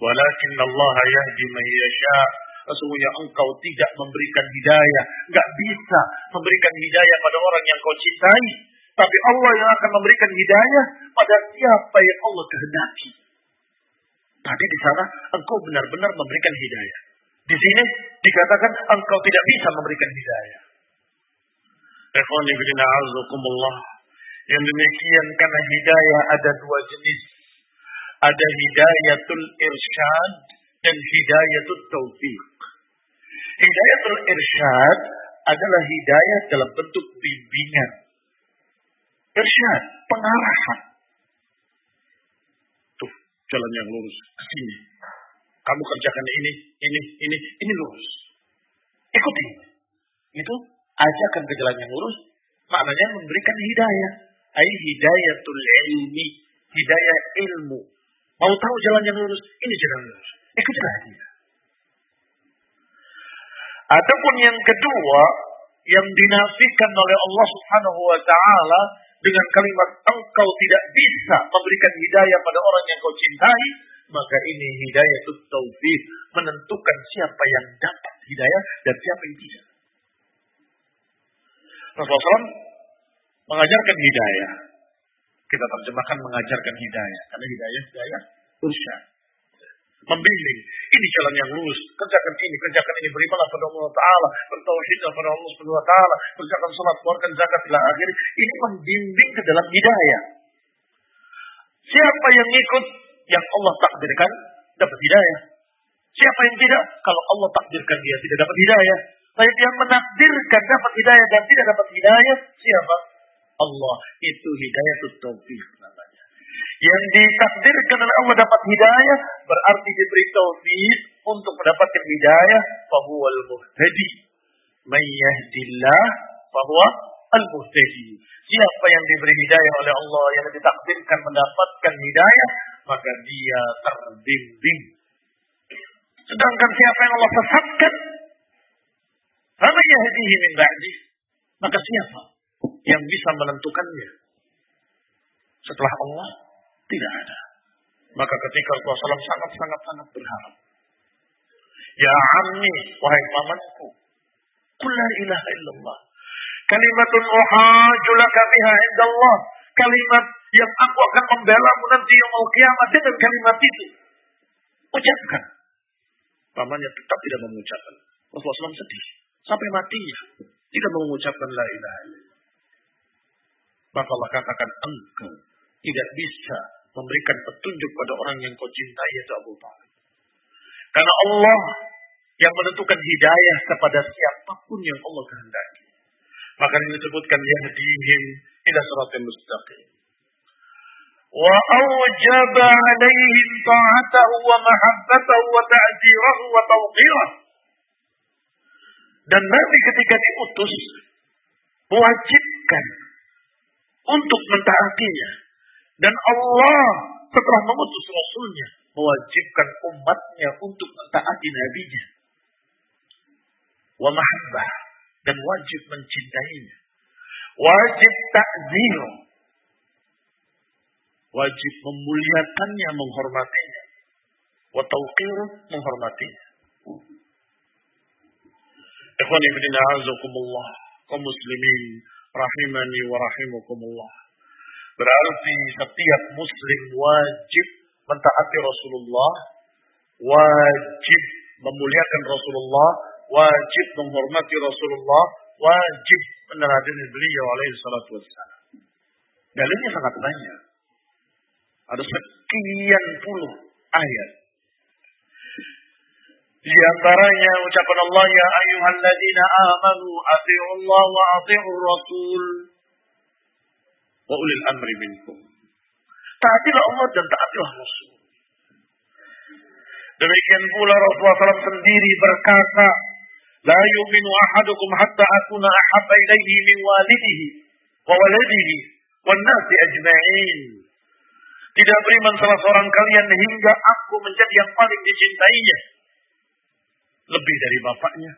walakin Allah yahdi man yasha. Sesungguhnya engkau tidak memberikan hidayah. Gak bisa memberikan hidayah pada orang yang kau cintai. Tapi Allah yang akan memberikan hidayah pada siapa yang Allah kehendaki. Tadi di sana engkau benar-benar memberikan hidayah. Di sini dikatakan engkau tidak bisa memberikan hidayah. Yang demikian karena hidayah ada dua jenis. Ada hidayatul irsyad dan hidayatul taufiq. Hidayatul irsyad adalah hidayah dalam bentuk bimbingan. Irsyad, pengarahan. Tuh, jalan yang lurus ke sini. Kamu kerjakan ini, ini, ini, ini lurus. Ikuti. Itu ajakan ke jalan yang lurus. Maknanya memberikan hidayah. Ay hidayatul ilmi. Hidayah ilmu. Mau tahu jalan yang lurus? Ini jalan lurus. Ikutilah dia. Ataupun yang kedua, yang dinafikan oleh Allah subhanahu wa ta'ala dengan kalimat engkau tidak bisa memberikan hidayah pada orang yang kau cintai, maka ini hidayah itu taufik menentukan siapa yang dapat hidayah dan siapa yang tidak. Rasulullah mengajarkan hidayah. Kita terjemahkan mengajarkan hidayah. Karena hidayah, hidayah, irsyad. Membimbing. Ini jalan yang lurus. Kerjakan ini, kerjakan ini. Berimalah pada Allah Ta'ala. Bertauhidlah pada Allah Subhanahu Ta'ala. Kerjakan sholat, keluarkan zakat, ila akhir. Ini membimbing ke dalam hidayah. Siapa yang ikut yang Allah takdirkan dapat hidayah. Siapa yang tidak? Kalau Allah takdirkan dia tidak dapat hidayah. Tapi yang menakdirkan dapat hidayah dan tidak dapat hidayah, siapa? Allah. Itu hidayah taufik namanya. Yang ditakdirkan oleh Allah dapat hidayah, berarti diberi taufik untuk mendapatkan hidayah, fahuwal muhtadi. Mayyahdillah, fahuwa al-muhtadi. Siapa yang diberi hidayah oleh Allah, yang ditakdirkan mendapatkan hidayah, maka dia terbimbing. Sedangkan siapa yang Allah sesatkan, Fama yahdihi min ba'di. Maka siapa yang bisa menentukannya? Setelah Allah, tidak ada. Maka ketika Rasulullah sangat-sangat-sangat berharap. Ya ammi, wahai pamanku. Kula ilaha illallah. Kalimatun uhajulaka biha indallah. Kalimat yang aku akan membela nanti yang mau kiamat dengan kalimat itu. Ucapkan. Pamannya tetap tidak mengucapkan. Rasulullah SAW sedih. Sampai matinya. Tidak mengucapkan la ilaha Maka Allah katakan engkau tidak bisa memberikan petunjuk pada orang yang kau cintai yaitu Abu Talib. Karena Allah yang menentukan hidayah kepada siapa pun yang Allah kehendaki. Maka disebutkan yahdihim ila siratal mustaqim. Wa awjaba alaihim ta'atahu wa mahabbatahu wa ta'zirahu wa tawqirahu. Dan Nabi ketika diutus mewajibkan untuk mentaatinya. Dan Allah setelah mengutus Rasulnya mewajibkan umatnya untuk mentaati nabinya. Wa mahabbah dan wajib mencintainya. Wajib takzir. Wajib memuliakannya, menghormatinya. Wa tauqir menghormatinya. Ikhwan ibn a'azakumullah. Kaum muslimin rahimani wa rahimakumullah. Berarti setiap muslim wajib mentaati Rasulullah, wajib memuliakan Rasulullah, wajib menghormati Rasulullah, wajib meneladani beliau alaihi salatu wassalam. Dalilnya sangat banyak. Ada sekian puluh ayat. Di antaranya ucapan Allah ya ayyuhalladzina amanu Allah wa ati'ur rasul wa ulil amri minkum. Taatilah Allah dan taatilah Rasul. Demikian pula Rasulullah SAW sendiri berkata, La yu'minu ahadukum hatta akuna ahabba ilaihi min walidihi wa waladihi wa nasi ajma'in. Tidak beriman salah seorang kalian hingga aku menjadi yang paling dicintainya. Lebih dari bapaknya,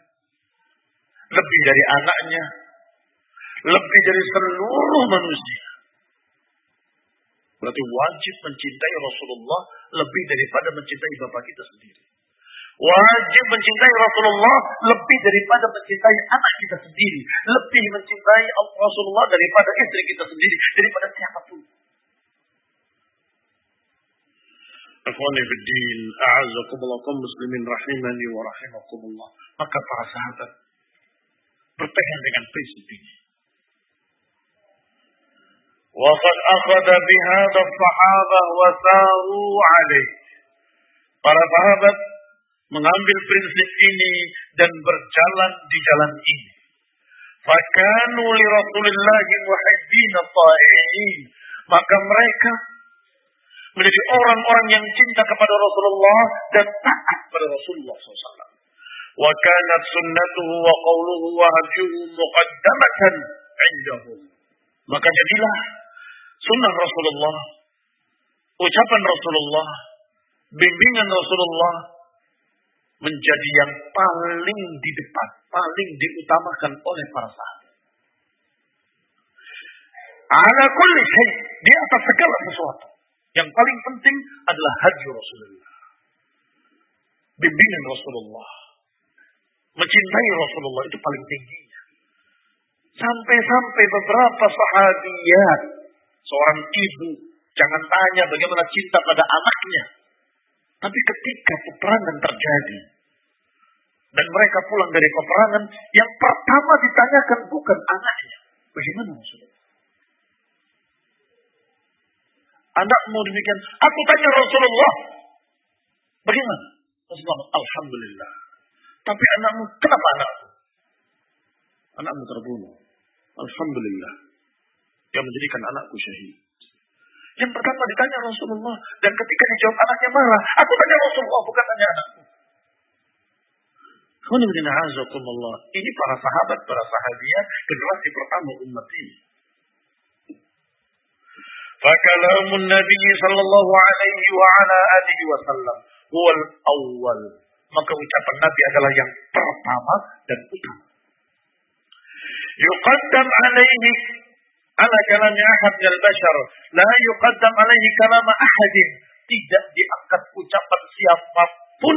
lebih dari anaknya, lebih dari seluruh manusia. Berarti wajib mencintai Rasulullah lebih daripada mencintai bapak kita sendiri. Wajib mencintai Rasulullah lebih daripada mencintai anak kita sendiri. Lebih mencintai Rasulullah daripada istri kita sendiri. Daripada siapa pun. Akhwani fiddin, a'azakumullah, kaum muslimin rahimani wa rahimakumullah. Maka para sahabat berpegang dengan prinsip ini. وقد أخذ بهذا الصحابة وساروا عليه. Para sahabat mengambil prinsip ini dan berjalan di jalan ini. Fakanu li Rasulillahi muhibbin ta'i'in. Maka mereka menjadi orang-orang yang cinta kepada Rasulullah dan taat kepada Rasulullah SAW. Wa kanat sunnatuhu wa qawluhu wa hadjuhu muqaddamatan indahum. Maka jadilah sunnah Rasulullah, ucapan Rasulullah, bimbingan Rasulullah menjadi yang paling di depan, paling diutamakan oleh para sahabat. Ala kulli di atas segala sesuatu. Yang paling penting adalah haji Rasulullah. Bimbingan Rasulullah. Mencintai Rasulullah itu paling tingginya. Sampai-sampai beberapa sahabiat seorang ibu jangan tanya bagaimana cinta pada anaknya. Tapi ketika peperangan terjadi dan mereka pulang dari peperangan, yang pertama ditanyakan bukan anaknya. Bagaimana maksudnya? Anakmu demikian. Aku tanya Rasulullah. Bagaimana? Rasulullah, Alhamdulillah. Tapi anakmu, kenapa anakmu? Anakmu terbunuh. Alhamdulillah yang menjadikan anakku syahid. Yang pertama ditanya Rasulullah dan ketika dijawab anaknya marah, aku tanya Rasulullah bukan tanya anakku. Ini para sahabat, para sahabiah, generasi pertama umat ini. Fakalamun Nabi sallallahu alaihi wa ala alihi wasallam huwal awal. Maka ucapan Nabi adalah yang pertama dan utama. Yuqaddam alaihi ala kalamnya ahad al bashar. La yuqaddam alaihi kalam ahadin. Tidak diangkat ucapan siapa pun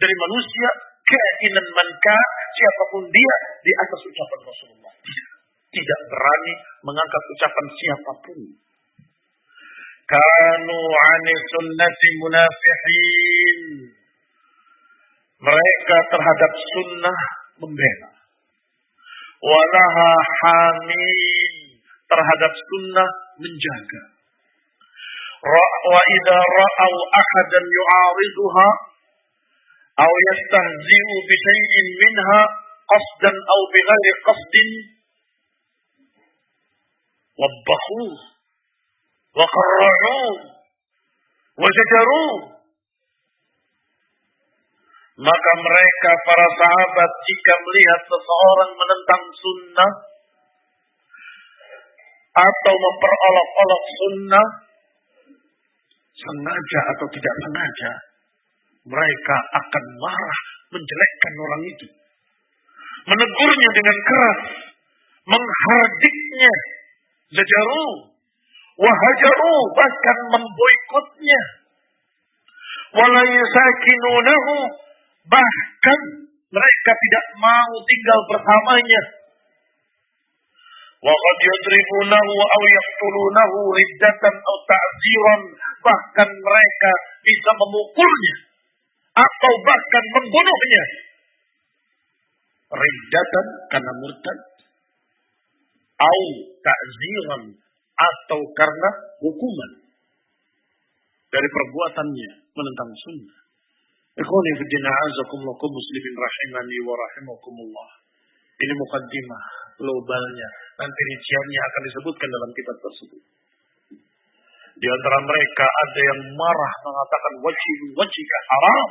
dari manusia. Kainan manka. Siapa pun dia di atas ucapan Rasulullah. Tidak berani mengangkat ucapan siapa pun. كانوا عن sunnati munafihin. Mereka terhadap sunnah membela. Walaha hamid terhadap sunnah menjaga. Wa idha ra'au ahadan yu'ariduha أو يستهزئ بشيء منها قصدا أو بغير قصد وبخوه وقرعوه وزجروه maka mereka para sahabat jika melihat seseorang menentang sunnah atau memperolok-olok sunnah sengaja atau tidak sengaja mereka akan marah menjelekkan orang itu menegurnya dengan keras menghardiknya zajaru wahajaru bahkan memboikotnya. Wala yusakinunahu bahkan mereka tidak mau tinggal bersamanya. Wa qad yadribunahu aw yaqtulunahu riddatan aw ta'ziran bahkan mereka bisa memukulnya atau bahkan membunuhnya. Riddatan karena murtad. Au ta'ziran atau karena hukuman dari perbuatannya menentang sunnah. Ikhwani fi din a'azakumullah muslimin rahimani wa rahimakumullah. Ini mukaddimah globalnya. Nanti rinciannya akan disebutkan dalam kitab tersebut. Di antara mereka ada yang marah mengatakan wajib wajib haram.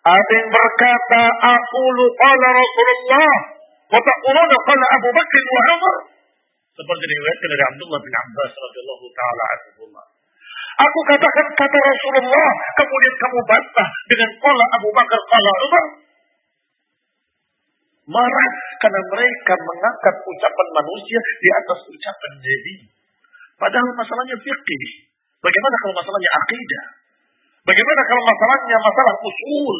Ada yang berkata, aku lupa Rasulullah. Wa taquluna qala Abu Bakar wa Umar. Seperti diriwayatkan dari Abdullah bin Abbas radhiyallahu taala anhu. Aku katakan kata Rasulullah, kemudian kamu bantah dengan qala Abu Bakar qala Umar. Marah karena mereka mengangkat ucapan manusia di atas ucapan Nabi. Padahal masalahnya fikih. Bagaimana kalau masalahnya akidah? Bagaimana kalau masalahnya masalah usul,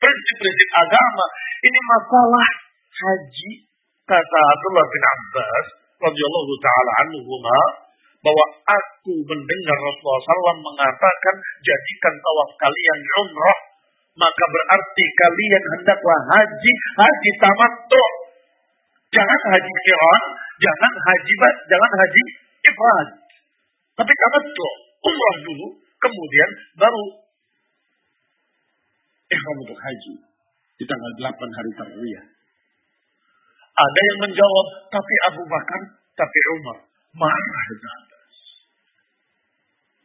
prinsip-prinsip agama? Ini masalah haji kata Abdullah bin Abbas radhiyallahu taala anhu bahwa aku mendengar Rasulullah SAW mengatakan jadikan tawaf kalian umrah maka berarti kalian hendaklah haji haji tamattu. Jangan haji kiran jangan haji jangan haji ifrad. Tapi tamattu umrah dulu kemudian baru ihram untuk haji. Di tanggal 8 hari tarwiyah ada yang menjawab, tapi Abu Bakar, tapi Umar. Marah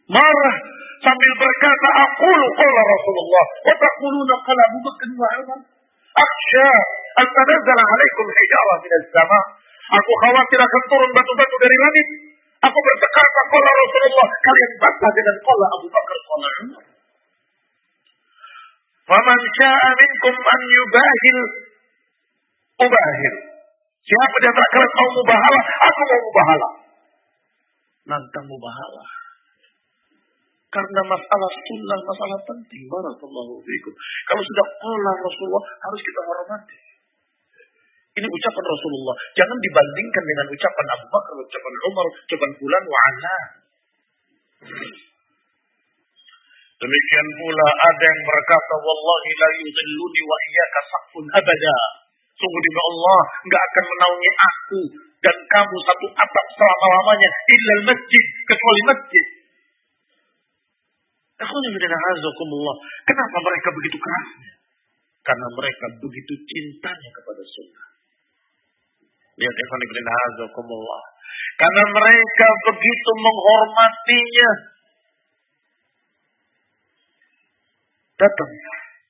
Marah sambil berkata, aku qala Rasulullah, wa taquluna qala Abu Bakar wa Umar. Akhsha an tanazzala alaikum hijarah min sama Aku khawatir akan turun batu-batu dari langit. Aku berkata, qala Rasulullah, kalian bantah dengan qala Abu Bakar qala Umar. Faman syaa minkum an yubahil ubahil. Siapa di antara kalian mau mubahalah, aku mau mubahalah. Nantang mubahalah. Karena masalah sunnah, masalah penting. Barakallahu fikum. Kalau sudah Allah Rasulullah, harus kita hormati. Ini ucapan Rasulullah. Jangan dibandingkan dengan ucapan Abu Bakar, ucapan Umar, ucapan bulan wa'ala. Demikian pula ada yang berkata, Wallahi la yudhilluni wa iyaka saqfun abada. Sungguh demi Allah, nggak akan menaungi aku dan kamu satu atap selama-lamanya. Illal masjid, kecuali masjid. Kenapa mereka begitu kerasnya? Karena mereka begitu cintanya kepada sunnah. Lihat. Karena mereka begitu menghormatinya. Datang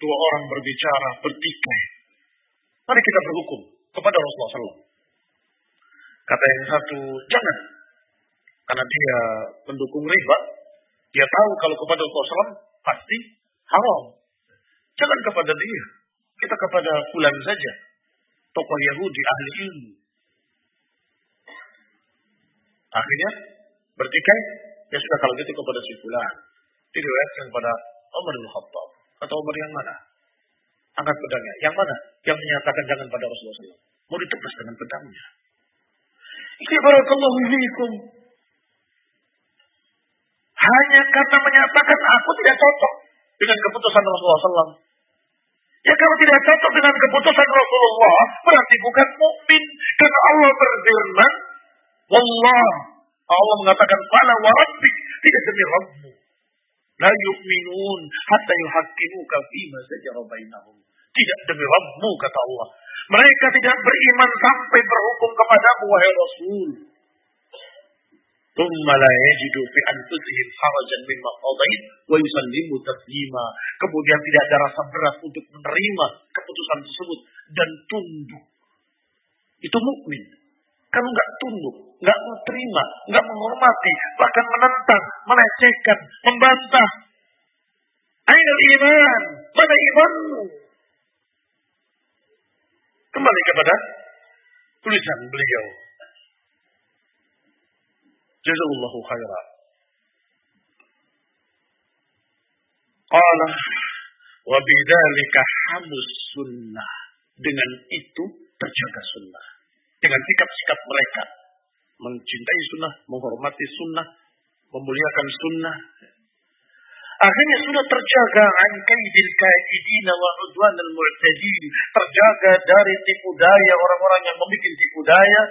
dua orang berbicara, bertikai. Mari kita berhukum kepada Rasulullah SAW. Kata yang satu, jangan. Karena dia mendukung riba. Dia tahu kalau kepada Rasulullah SAW pasti haram. Jangan kepada dia. Kita kepada fulan saja. Tokoh Yahudi, ahli ilmu. Akhirnya bertikai. Ya sudah kalau gitu kepada si fulan. Diriwayatkan kepada Umar bin Khattab. Atau Umar yang mana? Angkat pedangnya. Yang mana? Yang menyatakan jangan pada Rasulullah SAW. Mau ditebas dengan pedangnya. Barakallahu fiikum. Hanya karena menyatakan aku tidak cocok dengan keputusan Rasulullah SAW. Ya kalau tidak cocok dengan keputusan Rasulullah, berarti bukan mukmin. Karena Allah berfirman, Wallah, Allah mengatakan, Fala wa tidak demi Rabbmu. La yu'minun hatta yuhakkimuka fima sajara bainahum. Tidak demi Rabbmu kata Allah. Mereka tidak beriman sampai berhukum kepadamu wahai Rasul. ثم لا يجدوا في أنفسهم حرجا مما قضيت ويسلموا تسليما. Kemudian tidak ada rasa berat untuk menerima keputusan tersebut dan tunduk. Itu mukmin. Kalau nggak tunduk, nggak mau terima, nggak menghormati, bahkan menentang, melecehkan, membantah. Aina iman? Mana imanmu? Kembali kepada tulisan beliau. Jazallahu khairan. Qala wa bidzalika hamus sunnah. Dengan itu terjaga sunnah. Dengan sikap-sikap mereka. Mencintai sunnah, menghormati sunnah, memuliakan sunnah. Akhirnya sudah terjaga an kaidil kaidina wa udwan al mu'tadin. Terjaga dari tipu daya orang-orang yang membuat tipu daya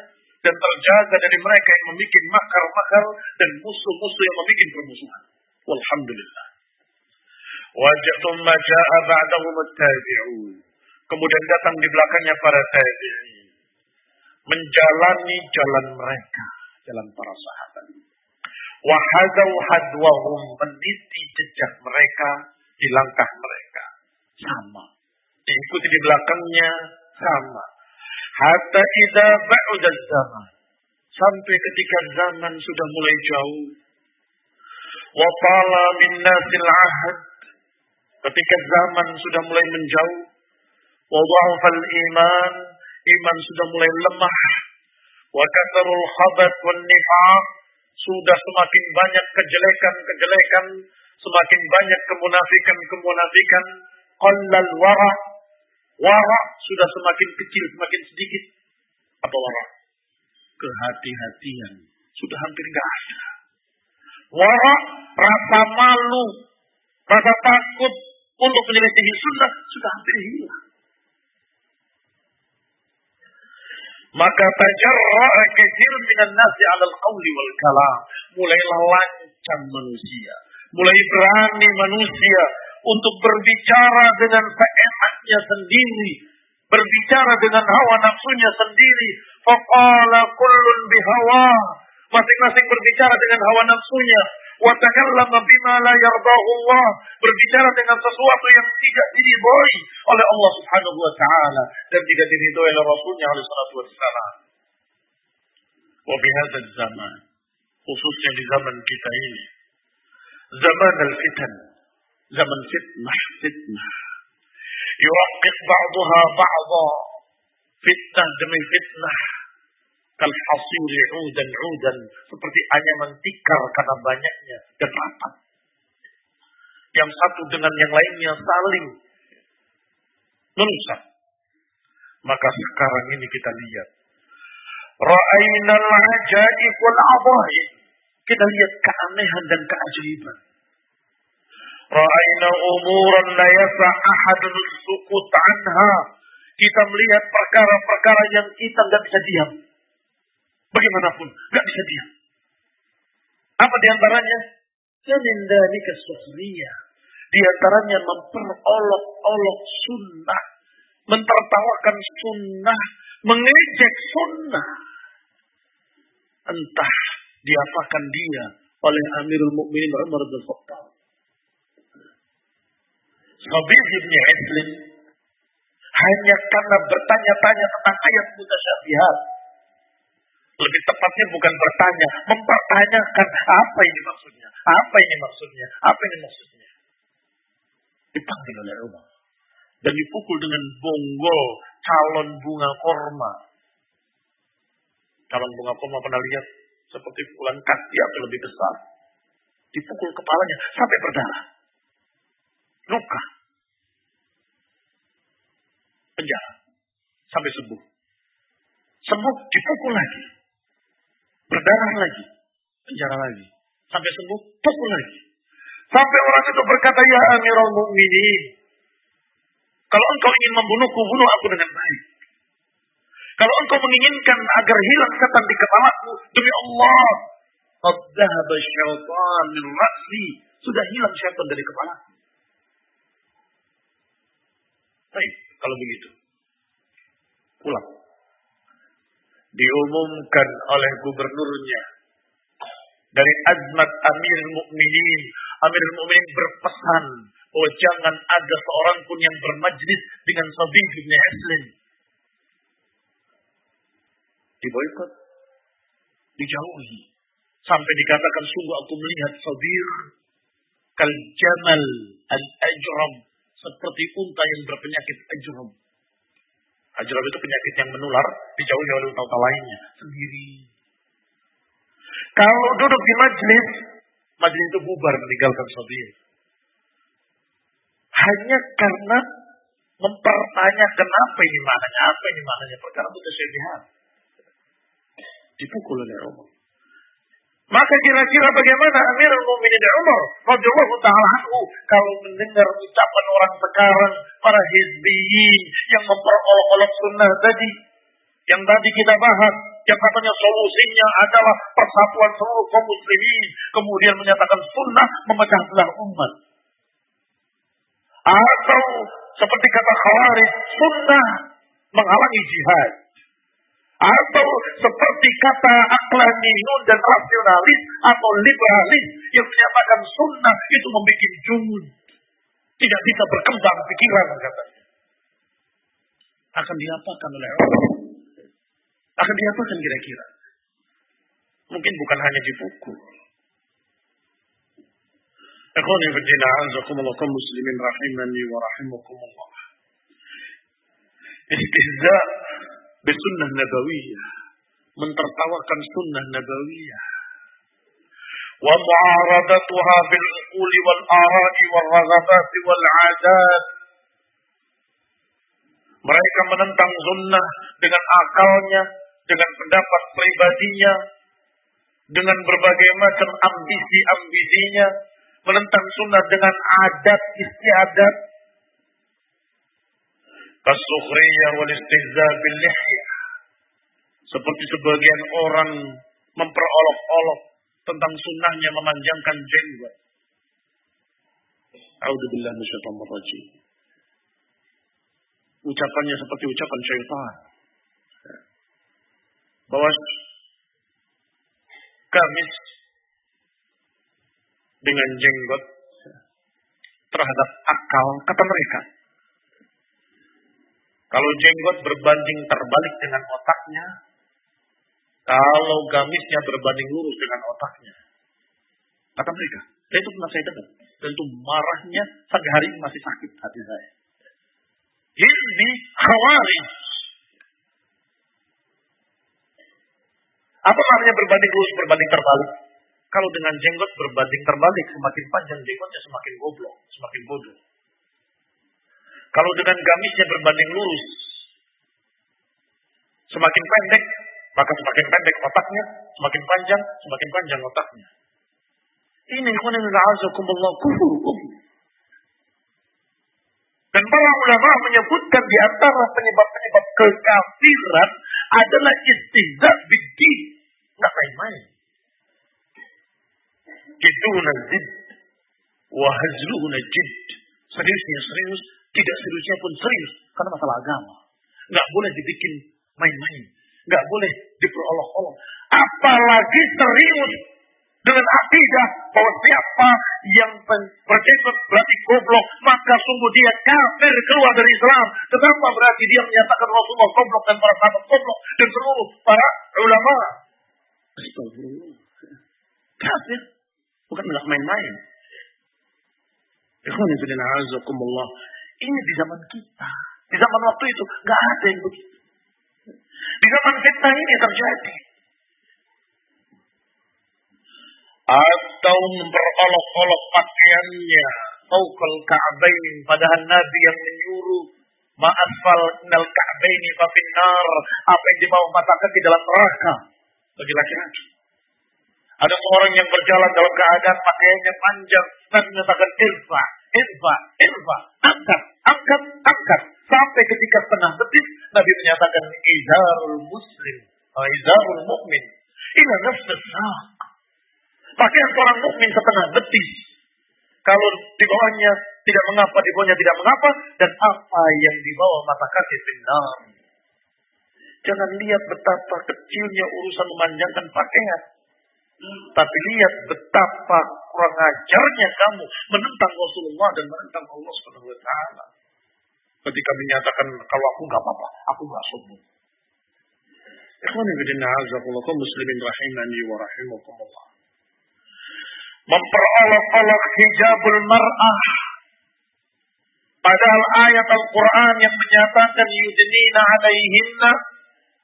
dan terjaga dari mereka yang membuat makar-makar dan musuh-musuh yang membuat permusuhan. Walhamdulillah. Wajah thumma ja'a ba'dahum tabi'un. Kemudian datang di belakangnya para tabi'in. Menjalani jalan mereka, jalan para sahabat. Wahadau hadwahum meniti jejak mereka di langkah mereka. Sama. Diikuti di belakangnya sama Hatta idza ba'da zaman. Sampai ketika zaman sudah mulai jauh. Wa tala min nasil ahad. Ketika zaman sudah mulai menjauh. Wa iman. Iman sudah mulai lemah. Wa khabat wan nifaq. Sudah semakin banyak kejelekan-kejelekan. Semakin banyak kemunafikan-kemunafikan. Qallal wara' Wara sudah semakin kecil, semakin sedikit. Apa wara? Kehati-hatian. Sudah hampir nggak ada. Wara, rasa malu, rasa takut untuk menyelesaikan sunnah sudah hampir hilang. Maka tajarra'a kathir minan nasi 'ala al-qawli wal kalam. Mulailah lancang manusia, mulai berani manusia untuk berbicara dengan seenaknya sendiri, berbicara dengan hawa nafsunya sendiri. Faqala kullun bihawa. Masing-masing berbicara dengan hawa nafsunya. Wa takallama bima la Allah. Berbicara dengan sesuatu yang tidak diridhoi oleh Allah Subhanahu wa taala dan tidak diridhoi oleh Rasulnya alaihi salatu wassalam. Wa bihadza zaman khususnya di zaman kita ini zaman al-fitan zaman fitnah fitnah yuwaqqif ba'daha ba'dha fitnah demi fitnah kal hasiri udan udan. Seperti anyaman tikar karena banyaknya dan rapat yang satu dengan yang lainnya saling merusak. Maka sekarang ini kita lihat. Ra'ayna al-ajaib wal kita lihat keanehan dan keajaiban. Ra'ayna umuran la yasa ahadun sukut anha. Kita melihat perkara-perkara yang kita nggak bisa diam. Bagaimanapun, nggak bisa diam. Apa di antaranya? Semindani kesuhriya. Di antaranya memperolok-olok sunnah. Mentertawakan sunnah. Mengejek sunnah. Entah diapakan dia oleh Amirul Mukminin Umar bin Khattab. Habib bin Islim hanya karena bertanya-tanya tentang ayat mutasyabihat. Lebih tepatnya bukan bertanya, mempertanyakan apa ini maksudnya, apa ini maksudnya, apa ini maksudnya. Dipanggil oleh Umar dan dipukul dengan bonggol calon bunga korma. Calon bunga korma pernah lihat seperti pukulan kaki atau lebih besar. Dipukul kepalanya sampai berdarah. Luka penjara sampai sembuh. Sembuh dipukul lagi. Berdarah lagi. Penjara lagi. Sampai sembuh, pukul lagi. Sampai orang itu berkata, Ya Amirul Mukminin, kalau engkau ingin membunuhku, bunuh aku dengan baik. Kalau engkau menginginkan agar hilang setan di kepalaku, demi Allah, qad dhahaba syaitan min. Sudah hilang syaitan dari kepalaku. Baik. Kalau begitu. Pulang. Diumumkan oleh gubernurnya dari azmat Amir Mukminin. Amir Mukminin berpesan bahwa jangan ada seorang pun yang bermajlis dengan Sabih bin Haslin. Diboykot, dijauhi. Sampai dikatakan sungguh aku melihat Sabir kal jamal al ajram seperti unta yang berpenyakit ajram. Ajram itu penyakit yang menular, dijauhi oleh unta-unta lainnya sendiri. Kalau duduk di majlis, majlis itu bubar meninggalkan Sabir. Hanya karena mempertanyakan apa ini maknanya, apa ini maknanya, perkara mutasyabihat. Dipukul oleh Umar. Maka kira-kira bagaimana Amirul Mukminin Umar? Radhiyallahu taala anhu kalau mendengar ucapan orang sekarang para hizbiyin yang memperolok-olok sunnah tadi yang tadi kita bahas yang katanya solusinya adalah persatuan seluruh kaum muslimin kemudian menyatakan sunnah memecah belah umat. Atau seperti kata Khawarij sunnah menghalangi jihad atau seperti kata aklaniyun dan rasionalis atau liberalis yang menyatakan sunnah itu membuat jumud. Tidak bisa berkembang pikiran katanya. Akan diapakan oleh Allah? Akan diapakan kira-kira? Mungkin bukan hanya dipukul. Ikhwani fiddina azakumullah kaum muslimin rahimani wa rahimakumullah. Istihza bisunnah nabawiyah. Mentertawakan sunnah nabawiyah. Wa mu'aradatuha bil uquli wal ara'i wal raghabati wal adat. Mereka menentang sunnah dengan akalnya, dengan pendapat pribadinya, dengan berbagai macam ambisi-ambisinya, menentang sunnah dengan adat istiadat, Kasukhriyah wal istihza bil lihyah. Seperti sebagian orang memperolok-olok tentang sunnahnya memanjangkan jenggot. A'udzubillah minasyaitonir rajim. Ucapannya seperti ucapan syaitan. Bahwa gamis dengan jenggot terhadap akal kata mereka kalau jenggot berbanding terbalik dengan otaknya, kalau gamisnya berbanding lurus dengan otaknya. Kata mereka, dan itu pernah saya dengar. Dan itu marahnya sampai hari ini masih sakit hati saya. Ini khawarij. Apa maknanya berbanding lurus, berbanding terbalik? Kalau dengan jenggot berbanding terbalik, semakin panjang jenggotnya semakin goblok, semakin bodoh. Kalau dengan gamisnya berbanding lurus, semakin pendek, maka semakin pendek otaknya, semakin panjang, semakin panjang otaknya. Ini azakumullah kufur. Dan para ulama menyebutkan di antara penyebab-penyebab kekafiran adalah istihza biddi. Nggak main-main. Kiduna zid. Wahazluhuna jid. Seriusnya serius, tidak seriusnya pun serius karena masalah agama. Nggak boleh dibikin main-main. Nggak boleh diperolok-olok. Apalagi serius dengan akidah bahwa siapa yang berjenggot berarti goblok, maka sungguh dia kafir keluar dari Islam. Kenapa berarti dia menyatakan Rasulullah goblok dan para sahabat goblok dan seluruh para ulama? Kafir. Bukan main-main. Ikhwan fillah ini di zaman kita. Di zaman waktu itu nggak ada yang begitu. Di zaman kita ini terjadi. Atau memperolok-olok pakaiannya. Faukal ka'bain. Padahal Nabi yang menyuruh. Ma'asfal nal ka'baini fafinnar. Apa yang di bawah kaki dalam neraka. Bagi laki-laki. Ada seorang yang berjalan dalam keadaan pakaiannya panjang. Nabi menyatakan irfa, irfa, irfa. Angkat, angkat, angkat. Sampai ketika setengah betis, Nabi menyatakan izarul muslim, oh, izarul mukmin. Ila nafsu Pakaian seorang mukmin setengah betis. Kalau di bawahnya tidak mengapa, di bawahnya tidak mengapa, dan apa yang di bawah mata kaki benar. Jangan lihat betapa kecilnya urusan memanjangkan pakaian. Tapi lihat betapa kurang ajarnya kamu menentang Rasulullah dan menentang Allah Subhanahu wa taala. Ketika menyatakan kalau aku nggak apa-apa, aku nggak sombong. Ikhwan fillah muslimin rahimani wa rahimakumullah. Memperolok-olok hijabul mar'ah Padahal ayat Al-Quran yang menyatakan yudnina alaihinna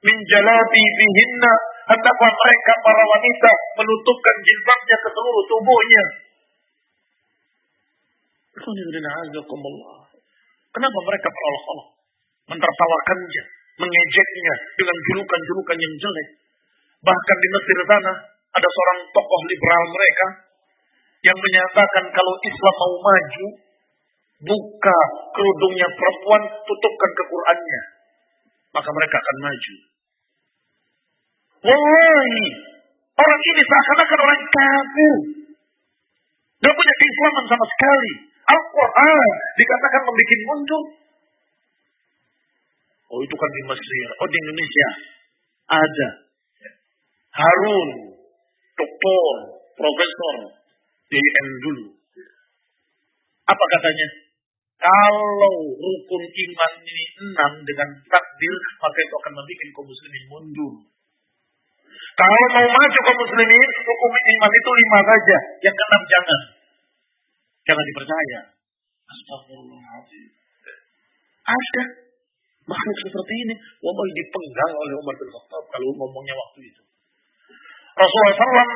min bihinna hendaklah mereka para wanita menutupkan jilbabnya ke seluruh tubuhnya. Kenapa mereka berolok-olok? Mentertawakannya, mengejeknya dengan julukan-julukan yang jelek. Bahkan di Mesir sana ada seorang tokoh liberal mereka yang menyatakan kalau Islam mau maju, buka kerudungnya perempuan, tutupkan ke Qur'annya. Maka mereka akan maju. Wallahi, orang ini seakan-akan orang kafir. Tidak punya keislaman sama sekali. Al-Quran dikatakan membuat mundur. Oh itu kan di Mesir. Oh di Indonesia. Ada. Harun. Doktor. Profesor. DN dulu. Apa katanya? Kalau rukun iman ini enam dengan takdir, maka itu akan membuat kaum muslimin mundur. Kalau mau maju kaum muslimin, hukum iman itu lima saja. Yang keenam jangan. Jangan dipercaya. Astagfirullahaladzim. Ada makhluk seperti ini. Wallahi dipenggal oleh Umar bin Khattab kalau ngomongnya waktu itu. Rasulullah SAW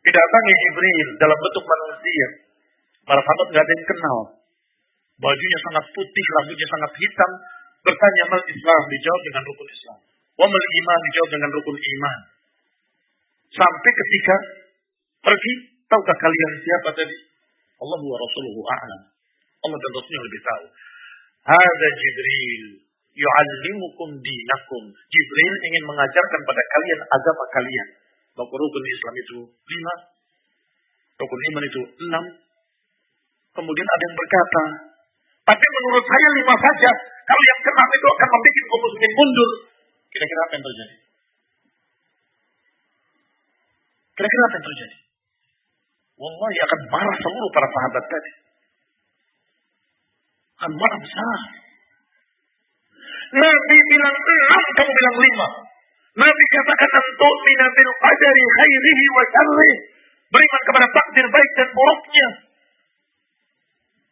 didatangi Jibril dalam bentuk manusia. Para sahabat nggak ada yang kenal. Bajunya sangat putih, rambutnya sangat hitam. Bertanya mal Islam, dijawab dengan rukun Islam. Wamal iman dijawab dengan rukun iman. Sampai ketika pergi, tahukah kalian siapa tadi? Allah wa Rasuluhu a'lam. Allah dan Rasulnya lebih tahu. Ada Jibril yu'allimukum dinakum. Jibril ingin mengajarkan pada kalian agama kalian. Bahwa rukun Islam itu lima. Rukun iman itu enam. Kemudian ada yang berkata, tapi menurut saya lima saja. Kalau yang keenam itu akan membuat kaum muslimin mundur. Kira-kira apa yang terjadi? Kira-kira apa yang terjadi? Wallahi akan marah seluruh para sahabat tadi. Akan marah besar. Nabi bilang enam, kamu bilang lima. Nabi katakan untuk minabil qadari khairihi wa syarrih. Beriman kepada takdir baik dan buruknya.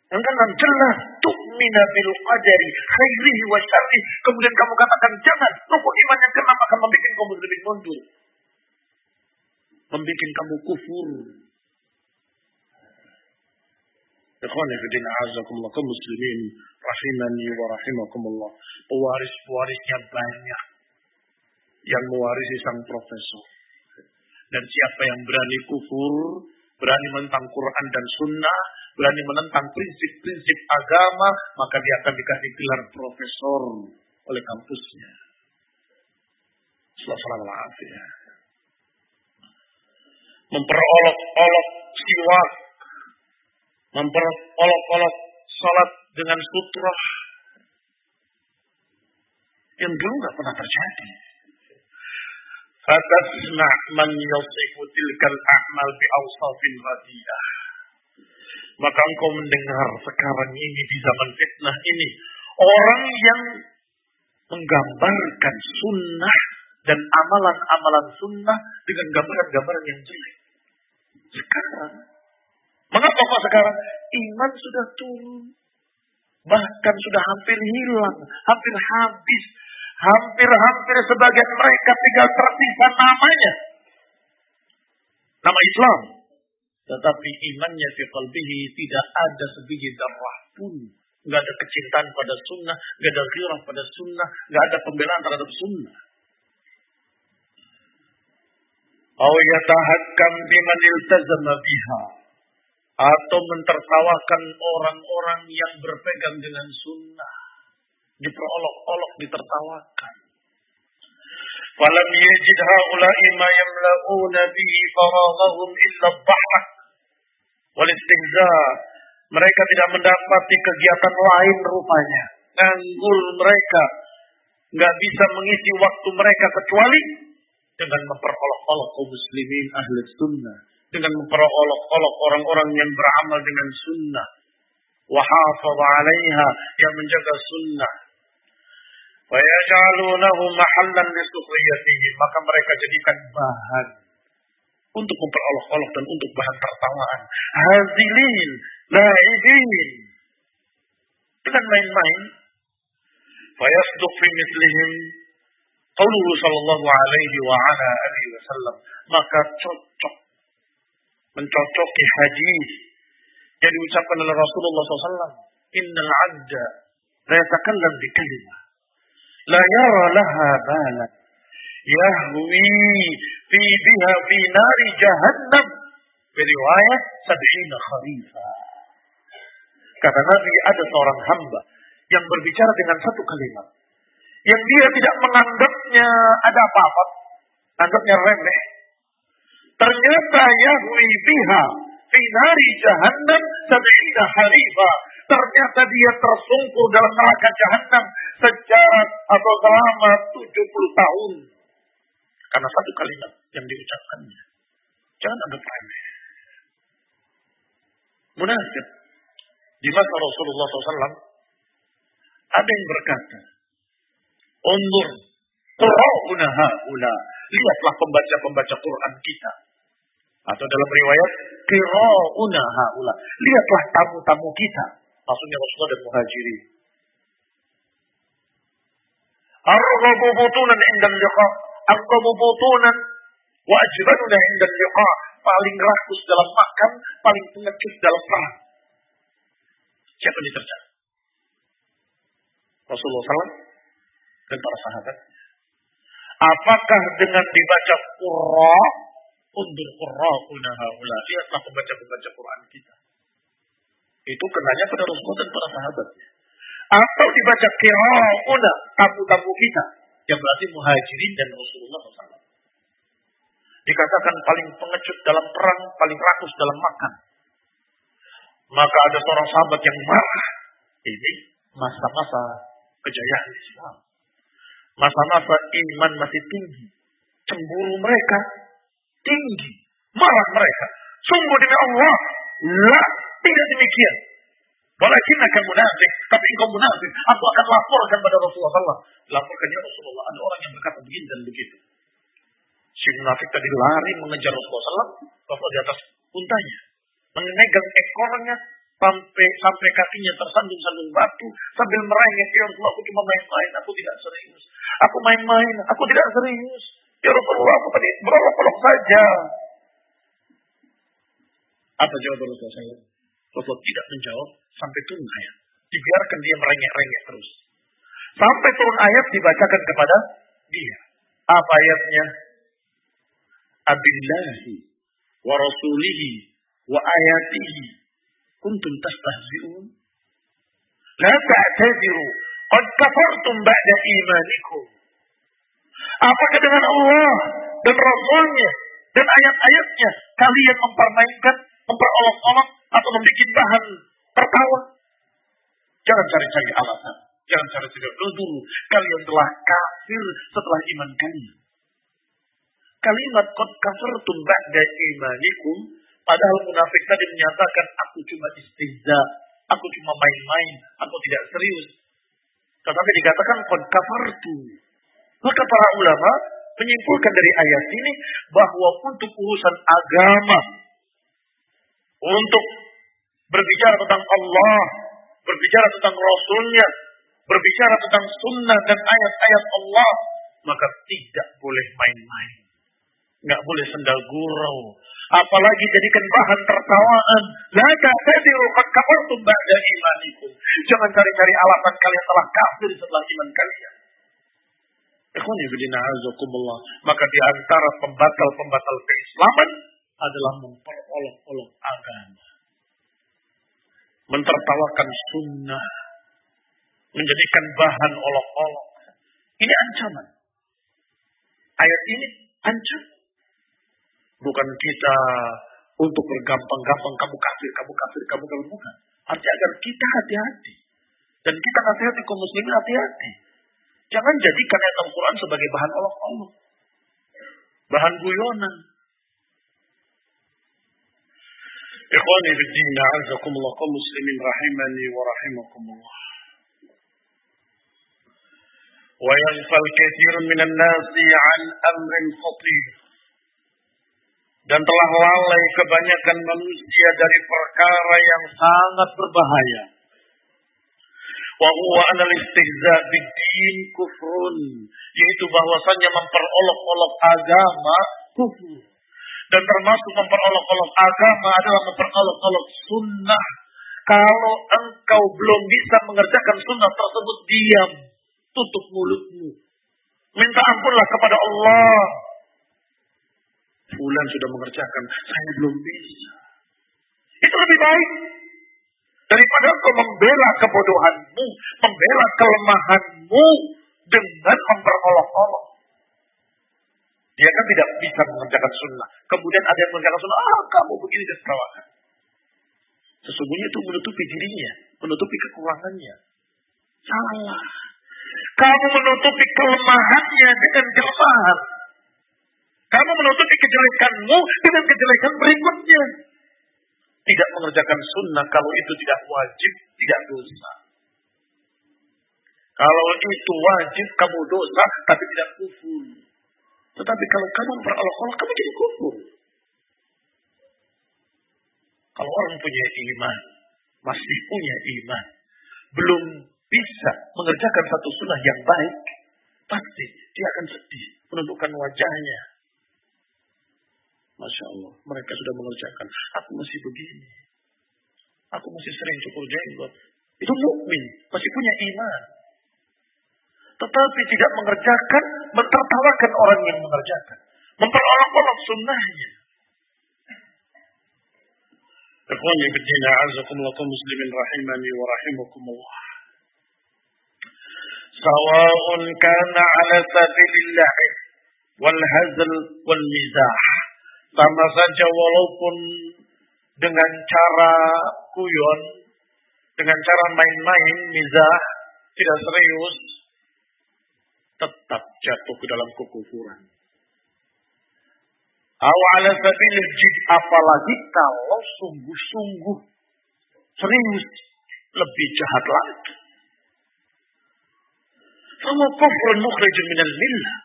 Keenam jelas tu'mina bil qadari khairihi wa syarrih. Kemudian kamu katakan jangan rukun iman yang keenam akan membuat kamu lebih mundur. Membuat kamu kufur. Ikhwan fillah azakumullah kaum muslimin rahimani wa rahimakumullah. Pewaris-pewarisnya banyak yang mewarisi sang profesor. Dan siapa yang berani kufur, berani menentang Quran dan Sunnah, berani menentang prinsip-prinsip agama, maka dia akan dikasih gelar profesor oleh kampusnya. Selamat ya. Memperolok-olok siwak, memperolok-olok salat dengan sutrah yang dulu nggak pernah terjadi. Fatasma man yasifu tilkal a'mal bi awsafin radiyah. Maka engkau mendengar sekarang ini di zaman fitnah ini. Orang yang menggambarkan sunnah dan amalan-amalan sunnah dengan gambaran-gambaran yang jelek. Sekarang. Mengapa kok sekarang? Iman sudah turun. Bahkan sudah hampir hilang. Hampir habis. Hampir-hampir sebagian mereka tinggal tersisa namanya. Nama Islam. Tetapi imannya fi qalbihi tidak ada sebiji darah pun. Nggak ada kecintaan pada sunnah, nggak ada ghirah pada sunnah, nggak ada pembelaan terhadap sunnah. Au yatahakkam biman iltazama biha. Atau mentertawakan orang-orang yang berpegang dengan sunnah. Diperolok-olok, ditertawakan. Falam yajid haula'i ma yamla'una bihi faraghahum illa dhahak Walistihza. Mereka tidak mendapati kegiatan lain rupanya. Nganggur mereka. nggak bisa mengisi waktu mereka kecuali dengan memperolok-olok kaum muslimin ahli sunnah, dengan memperolok-olok orang-orang yang beramal dengan sunnah, wahafadha 'alaiha yang menjaga sunnah. Wa lisukhriyatihi, maka mereka jadikan bahan untuk memperolok-olok dan untuk bahan tertawaan. Hazilin, laibin. Dengan main-main. Fayasduq fi mislihim Qauluhu sallallahu alaihi wa ala alihi wasallam. Maka cocok. Mencocoki hadis yang diucapkan oleh Rasulullah SAW. Innal abda la yatakallam bi kalimah. La yara laha balan. Yahwi fi biha fi nari jahannam. Beriwayat sab'ina kharifa. Kata Nabi ada seorang hamba yang berbicara dengan satu kalimat yang dia tidak menganggapnya ada apa-apa, anggapnya remeh. Ternyata Yahwi biha fi nari jahannam sab'ina harifa. Ternyata dia tersungkur dalam neraka jahannam secara atau selama 70 tahun. Karena satu kalimat yang diucapkannya. Jangan anggap remeh. Munafik. Di masa Rasulullah SAW ada yang berkata, Undur. Lihatlah pembaca-pembaca Quran kita. Atau dalam riwayat. Lihatlah tamu-tamu kita. Maksudnya Rasulullah dan Muhajirin. Arghabu butunan liqa. Arghabu butunan wa ajbanuna indan liqa. Paling rakus dalam makan, paling pengecut dalam perang. Siapa yang diterjang? Rasulullah SAW dan para sahabat. Apakah dengan dibaca Qurra undur Qurra haula lihatlah pembaca-pembaca Quran kita. Itu kenanya pada Rasulullah dan para sahabat. Atau dibaca Qira'una tamu-tamu kita yang berarti muhajirin dan Rasulullah SAW. Dikatakan paling pengecut dalam perang, paling rakus dalam makan. Maka ada seorang sahabat yang marah. Ini masa-masa kejayaan Islam. Masa-masa iman masih tinggi. Cemburu mereka tinggi. Marah mereka. Sungguh demi Allah. La, tidak demikian. Walakin akan munafik. Tapi engkau munafik. Aku akan laporkan pada Rasulullah SAW. Laporkan ya Rasulullah. Ada orang yang berkata begini dan begitu. Si munafik tadi lari mengejar Rasulullah SAW. Bapak di atas untanya. Memegang ekornya sampai sampai kakinya tersandung-sandung batu sambil merengek ya Rasulullah aku cuma main-main aku tidak serius aku main-main aku tidak serius ya Rasulullah aku tadi berolok-olok saja apa jawab Rasulullah Rasulullah tidak menjawab sampai turun ayat dibiarkan dia merengek-rengek terus sampai turun ayat dibacakan kepada dia apa ayatnya Abillahi wa rasulihi wa ayatihi kuntum tastahzi'un? La ta'tadiru. Qad kafartum ba'da imanikum. Apakah dengan Allah dan Rasulnya dan ayat-ayatnya kalian mempermainkan, memperolok-olok atau membuat bahan tertawa? Jangan cari-cari alasan. Jangan cari-cari dulu. Kalian telah kafir setelah iman kalian. Kalimat qad kafartum ba'da imanikum Padahal munafik tadi menyatakan aku cuma istihza, aku cuma main-main, aku tidak serius. Tetapi dikatakan kon kafartu. Maka para ulama menyimpulkan dari ayat ini bahwa untuk urusan agama, untuk berbicara tentang Allah, berbicara tentang Rasulnya, berbicara tentang sunnah dan ayat-ayat Allah, maka tidak boleh main-main. Nggak boleh sendal gurau, apalagi jadikan bahan tertawaan. La ta'tadiru qad kafartum ba'da imanikum. Jangan cari-cari alasan kalian telah kafir setelah iman kalian. Ikhwan yudina azakumullah. Maka di antara pembatal-pembatal keislaman adalah memperolok-olok agama. Mentertawakan sunnah. Menjadikan bahan olok-olok. Ini ancaman. Ayat ini ancaman Bukan kita untuk bergampang-gampang kamu kafir, kamu kafir, kamu kafir. Bukan. Artinya agar kita hati-hati. Dan kita hati-hati kaum muslimin hati-hati. Jangan jadikan ayat Al-Quran sebagai bahan olok-olok. Bahan guyonan. Ikhwani fiddin, a'azakumullah kaum muslimin rahimani wa rahimakumullah. ويغفل كثير من الناس عن أمر خطير dan telah lalai kebanyakan manusia dari perkara yang sangat berbahaya. Wa huwa anal istihza bid-din kufrun, yaitu bahwasanya memperolok-olok agama kufur. Dan termasuk memperolok-olok agama adalah memperolok-olok sunnah. Kalau engkau belum bisa mengerjakan sunnah tersebut, diam. Tutup mulutmu. Minta ampunlah kepada Allah. Fulan sudah mengerjakan, saya belum bisa. Itu lebih baik. Daripada engkau membela kebodohanmu, membela kelemahanmu dengan memperolok-olok. Dia kan tidak bisa mengerjakan sunnah. Kemudian ada yang mengerjakan sunnah, ah kamu begini dan kawan. Sesungguhnya itu menutupi dirinya, menutupi kekurangannya. Salah. Kamu menutupi kelemahannya dengan kelemahan. Kamu menutupi kejelekanmu dengan kejelekan berikutnya. Tidak mengerjakan sunnah kalau itu tidak wajib, tidak dosa. Kalau itu wajib, kamu dosa, tapi tidak kufur. Tetapi kalau kamu berolok-olok, kamu jadi kufur. Kalau orang punya iman, masih punya iman, belum bisa mengerjakan satu sunnah yang baik, pasti dia akan sedih menundukkan wajahnya. Masya Allah, mereka sudah mengerjakan. Aku masih begini. Aku masih sering cukur jenggot. Itu mukmin, masih punya iman tetapi tidak mengerjakan, mentertawakan orang yang mengerjakan. Memperolok-olok sunnahnya. Ikhwani bidin a'azakumullah muslimin rahimani wa rahimakumullah. Sawa'un kana ala sabilillah wal hazl wal mizah. Sama saja walaupun dengan cara kuyon, dengan cara main-main, mizah, tidak serius, tetap jatuh ke dalam kekufuran awal sabilil jid apalagi kalau sungguh-sungguh serius lebih jahat lagi sama kufur mukhrijun minal millah.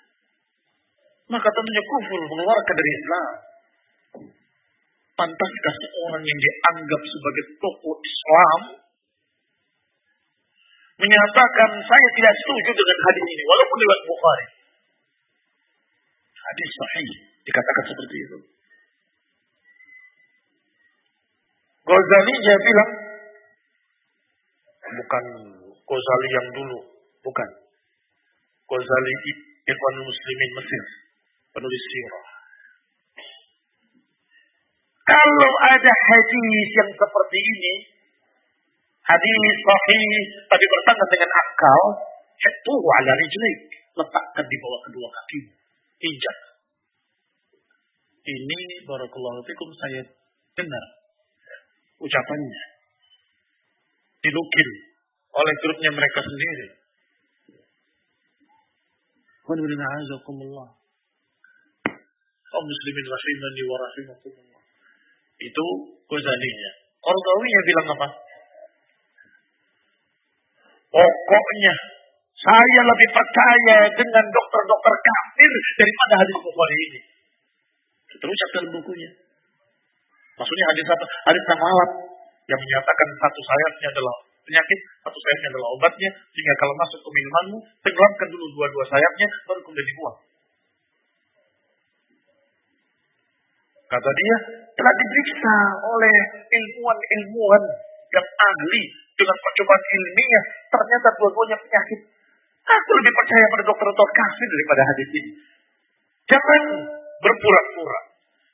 Maka tentunya kufur mengeluarkan dari Islam. Pantaskah seorang yang dianggap sebagai tokoh Islam menyatakan saya tidak setuju dengan hadis ini walaupun lewat Bukhari. Hadis sahih dikatakan seperti itu. Ghazali dia bilang bukan Ghazali yang dulu, bukan. Ghazali Ikhwan Muslimin Mesir, penulis sirah. Kalau ada hadis yang seperti ini, hadis sahih tapi bertangan dengan akal, itu ala rijlik, letakkan di bawah kedua kaki, injak. Ini barakallahu fikum saya dengar ucapannya dilukir oleh grupnya mereka sendiri muslimin rahimani wa rahimakumullah. Itu Ghazalinya. Qardawinya bilang apa? Pokoknya saya lebih percaya dengan dokter-dokter kafir daripada hadis Bukhari ini. Terus dalam bukunya. Maksudnya hadis apa? Hadis samalat yang menyatakan satu sayapnya adalah penyakit, satu sayapnya adalah obatnya, sehingga kalau masuk ke minumanmu, tenggelamkan dulu dua-dua sayapnya, baru kemudian dibuang. Kata dia, telah diperiksa oleh ilmuwan-ilmuwan yang ahli dengan percobaan ilmiah, ternyata dua-duanya penyakit. Aku lebih percaya pada dokter-dokter kasih daripada hadis ini. Jangan berpura-pura.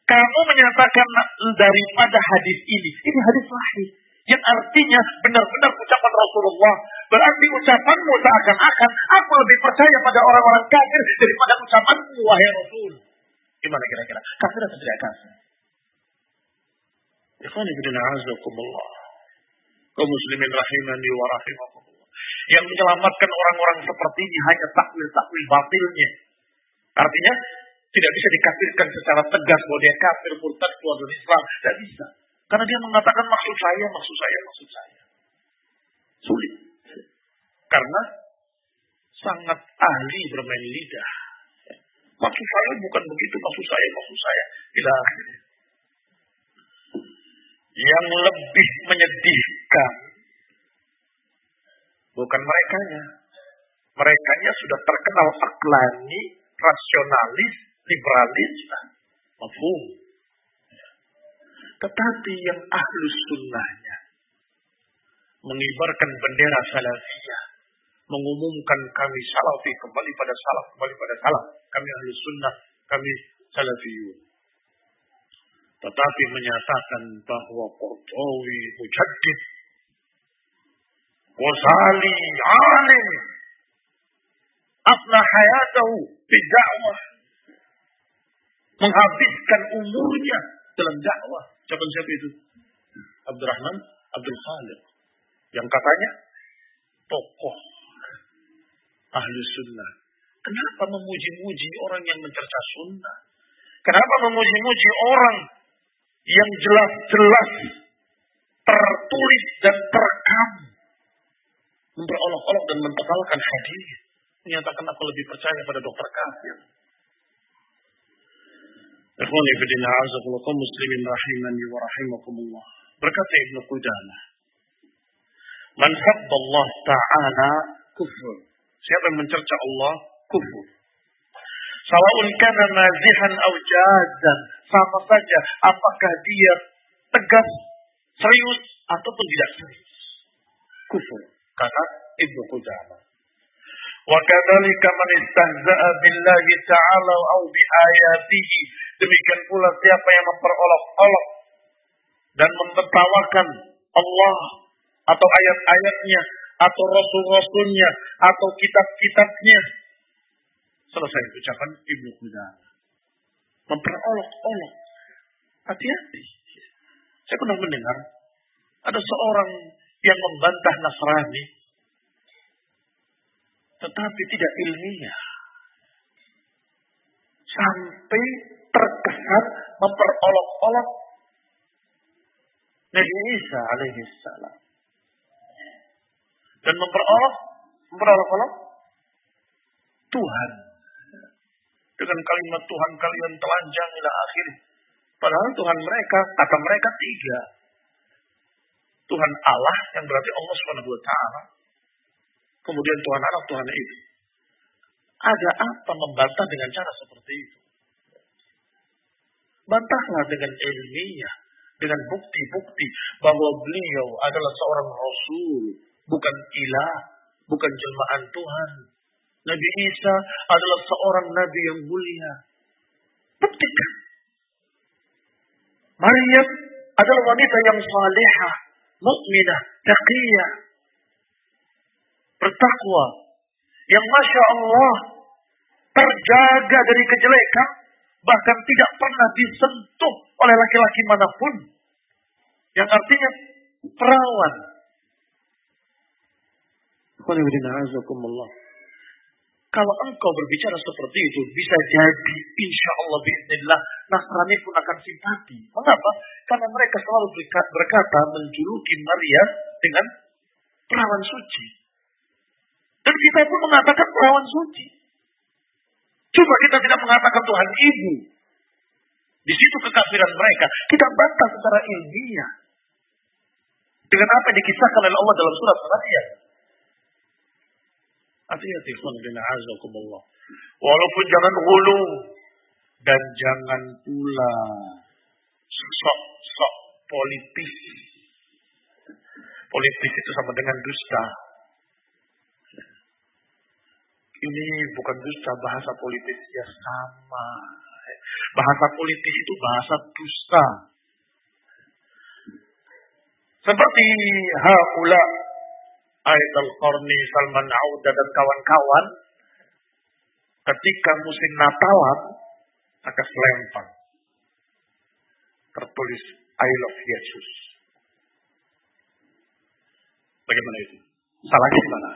Kamu menyatakan daripada hadis ini, ini hadis sahih yang artinya benar-benar ucapan Rasulullah. Berarti ucapanmu seakan-akan aku lebih percaya pada orang-orang kafir daripada ucapanmu wahai Rasul. Gimana kira-kira? Kafir atau tidak kafir? Ikhwani bidina azakumullah. Kau muslimin rahimani wa rahimakumullah. Yang menyelamatkan orang-orang seperti ini hanya takwil-takwil batilnya. Artinya tidak bisa dikafirkan secara tegas bahwa dia kafir, murtad, keluar dari Islam. Tidak bisa. Karena dia mengatakan maksud saya, maksud saya, maksud saya. Sulit. Karena sangat ahli bermain lidah. Maksud saya bukan begitu, maksud saya, maksud saya. Akhirnya. Yang lebih menyedihkan bukan mereka nya. Mereka sudah terkenal aklani, rasionalis, liberalis, mafhum. Tetapi yang ahlus sunnahnya mengibarkan bendera salafiyah, mengumumkan kami salafi kembali pada salaf, kembali pada salaf. Kami ahlus sunnah, kami salafiyun. Tetapi menyatakan bahwa Qurtawi mujaddid, Ghazali alim, afna hayatahu bidakwah, menghabiskan umurnya dalam dakwah. Siapa siapa itu? Abdurrahman Abdul Khalid. Yang katanya tokoh ahli sunnah. Kenapa memuji-muji orang yang mencerca sunnah? Kenapa memuji-muji orang yang jelas-jelas tertulis dan terekam memperolok-olok dan mentebalkan hadis menyatakan aku lebih percaya pada dokter kafir muslimin rahimani wa rahimakumullah. Berkata Ibnu Qudamah, "Man Allah Ta'ala kufur." Siapa yang mencerca Allah kufur. Sawaun kana mazihan aw jazan, sama saja apakah dia tegas, serius ataupun tidak serius. Kufur Kata Ibnu Qudamah. وكذلك من استهزأ بالله تعالى أو بآياته demikian pula siapa yang memperolok-olok dan mentertawakan Allah atau ayat-ayatnya atau rasul-rasulnya atau kitab-kitabnya selesai ucapan Ibnu Qudamah memperolok-olok hati-hati saya pernah mendengar ada seorang yang membantah Nasrani tetapi tidak ilmiah. Sampai terkesan memperolok-olok Nabi Isa alaihi salam. Dan memperolok, memperolok-olok Tuhan. Dengan kalimat Tuhan kalian telanjang ila akhir. Padahal Tuhan mereka, kata mereka tiga. Tuhan Allah yang berarti Allah Subhanahu wa taala kemudian Tuhan anak, Tuhan itu. Ada apa membantah dengan cara seperti itu? Bantahlah dengan ilmiah, dengan bukti-bukti bahwa beliau adalah seorang rasul, bukan ilah, bukan jelmaan Tuhan. Nabi Isa adalah seorang nabi yang mulia. Buktikan. Maryam adalah wanita yang salihah, mukminah, taqiyah, bertakwa, yang masya Allah terjaga dari kejelekan, bahkan tidak pernah disentuh oleh laki-laki mana pun, yang artinya perawan. Kalau engkau berbicara seperti itu, bisa jadi insya Allah bismillah Nasrani pun akan simpati. Mengapa? Karena mereka selalu berkata menjuluki Maria dengan perawan suci. Dan kita pun mengatakan perawan suci. Cuma kita tidak mengatakan Tuhan Ibu. Di situ kekafiran mereka. Kita bantah secara ilmiah. Dengan apa yang dikisahkan oleh Allah dalam surat Maryam. Hati-hati azakumullah. Walaupun jangan hulu dan jangan pula sok-sok politis. Politis itu sama dengan dusta. Ini bukan dusta, bahasa politis ya sama. Bahasa politis itu bahasa dusta. Seperti haula ayat al-qarni Salman Auda dan kawan-kawan ketika musim Natalan akan selempang tertulis I love Yesus. Bagaimana itu? Salahnya di mana?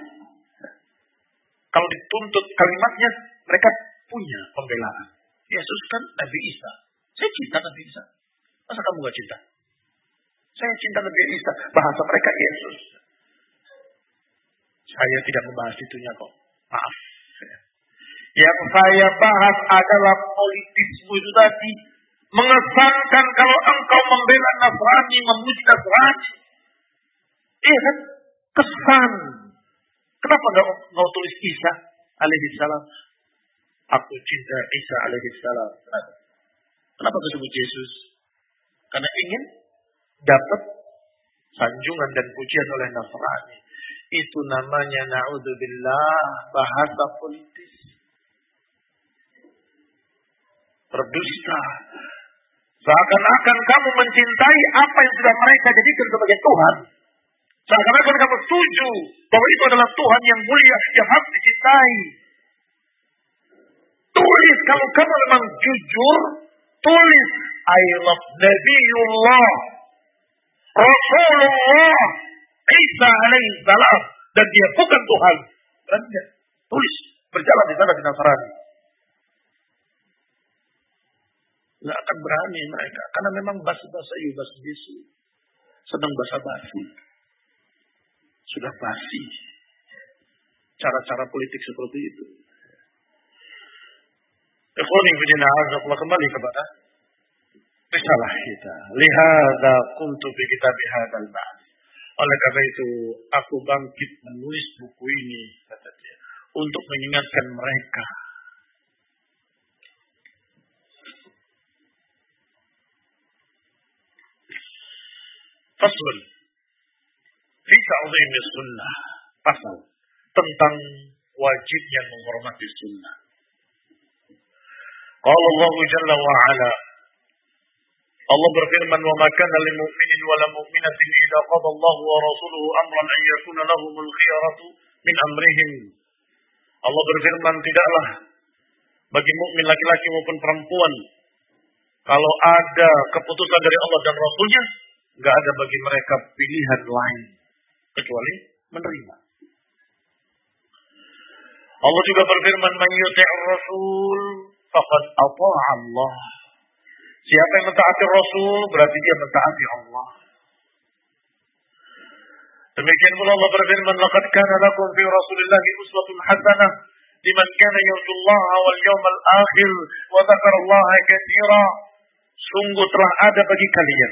Kalau dituntut kalimatnya, mereka punya pembelaan. Yesus kan Nabi Isa. Saya cinta Nabi Isa. Masa kamu gak cinta? Saya cinta Nabi Isa. Bahasa mereka Yesus. Saya tidak membahas itunya kok. Maaf. Yang saya bahas adalah politisme itu tadi. Mengesankan kalau engkau membela Nasrani, memuji Nasrani. Iya kan? Kesan. Kenapa enggak mau tulis Isa alaihi salam? Aku cinta Isa alaihi salam. Kenapa? Kenapa disebut Yesus? Karena ingin dapat sanjungan dan pujian oleh Nasrani. Itu namanya na'udzubillah bahasa politis. Berdusta. Seakan-akan kamu mencintai apa yang sudah mereka jadikan sebagai Tuhan. Seakan-akan kamu setuju bahwa itu adalah Tuhan yang mulia yang harus dicintai. Tulis kalau kamu memang jujur, tulis I love Nabiullah Rasulullah Isa alaihi salam dan dia bukan Tuhan. Dan dia tulis berjalan di sana di Nasrani. Nggak akan berani mereka karena memang bahasa-bahasa Yubas bisu sedang basa-basi. Sudah basi. Cara-cara politik seperti itu. Ikhwani bidina azakullah kembali kepada risalah kita. Lihada kuntu bi kitab hadal ba'd. Oleh karena itu aku bangkit menulis buku ini kata dia untuk mengingatkan mereka Faslun fi ta'zimi sunnah. Pasal tentang wajibnya menghormati sunnah. Qala Allah Jalla wa Ala Allah berfirman wa ma kana lil mu'minin wa la mu'minatin idza qada Allah wa rasuluhu amran an yakuna lahumul khiyaratu min amrihim. Allah berfirman tidaklah bagi mukmin laki-laki maupun perempuan kalau ada keputusan dari Allah dan Rasulnya nggak ada bagi mereka pilihan lain kecuali menerima. Allah juga berfirman man yuti'ir rasul faqad Allah. Siapa yang mentaati Rasul berarti dia mentaati Allah. Demikian pula Allah berfirman, "Laqad kana lakum fi Rasulillahi uswatun hasanah liman kana yarjullaha wal yawmal akhir wa dzakarallaha katsira." Sungguh telah ada bagi kalian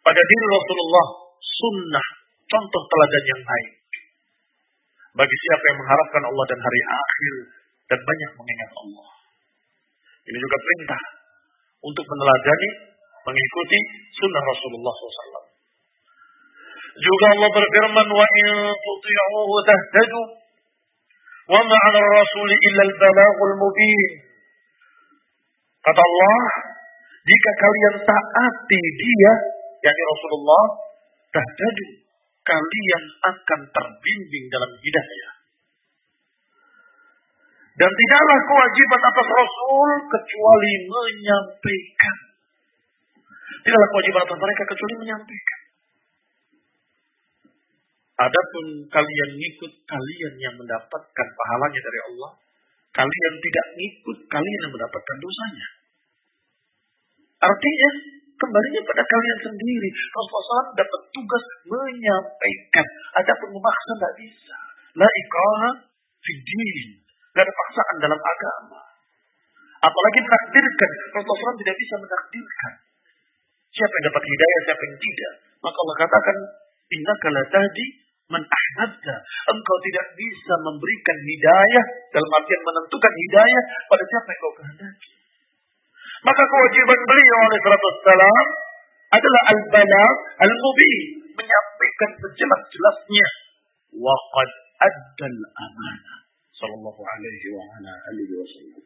pada diri Rasulullah sunnah, contoh teladan yang baik. Bagi siapa yang mengharapkan Allah dan hari akhir dan banyak mengingat Allah. Ini juga perintah untuk meneladani, mengikuti sunnah Rasulullah SAW. Juga Allah berfirman, wa in tuti'uhu tahtadu, wa ma'ala rasuli illa al-balagul mubin. Kata Allah, jika kalian taati dia, yakni Rasulullah, tahtadu, kalian akan terbimbing dalam hidayah. Dan tidaklah kewajiban atas Rasul kecuali menyampaikan. Tidaklah kewajiban atas mereka kecuali menyampaikan. Adapun kalian ngikut kalian yang mendapatkan pahalanya dari Allah. Kalian tidak ngikut kalian yang mendapatkan dosanya. Artinya kembalinya pada kalian sendiri. Rasulullah SAW dapat tugas menyampaikan. Adapun memaksa tidak bisa. La ikrara fidin. Gak ada paksaan dalam agama. Apalagi menakdirkan. Rasulullah SAW tidak bisa menakdirkan. Siapa yang dapat hidayah, siapa yang tidak. Maka Allah katakan, Inna la tahdi man. Engkau tidak bisa memberikan hidayah dalam artian menentukan hidayah pada siapa yang kau kehendaki. Maka kewajiban beliau oleh salam adalah al-balagh al-mubin, menyampaikan sejelas-jelasnya. Waqad addal amanah sallallahu alaihi wa ala alihi wasallam.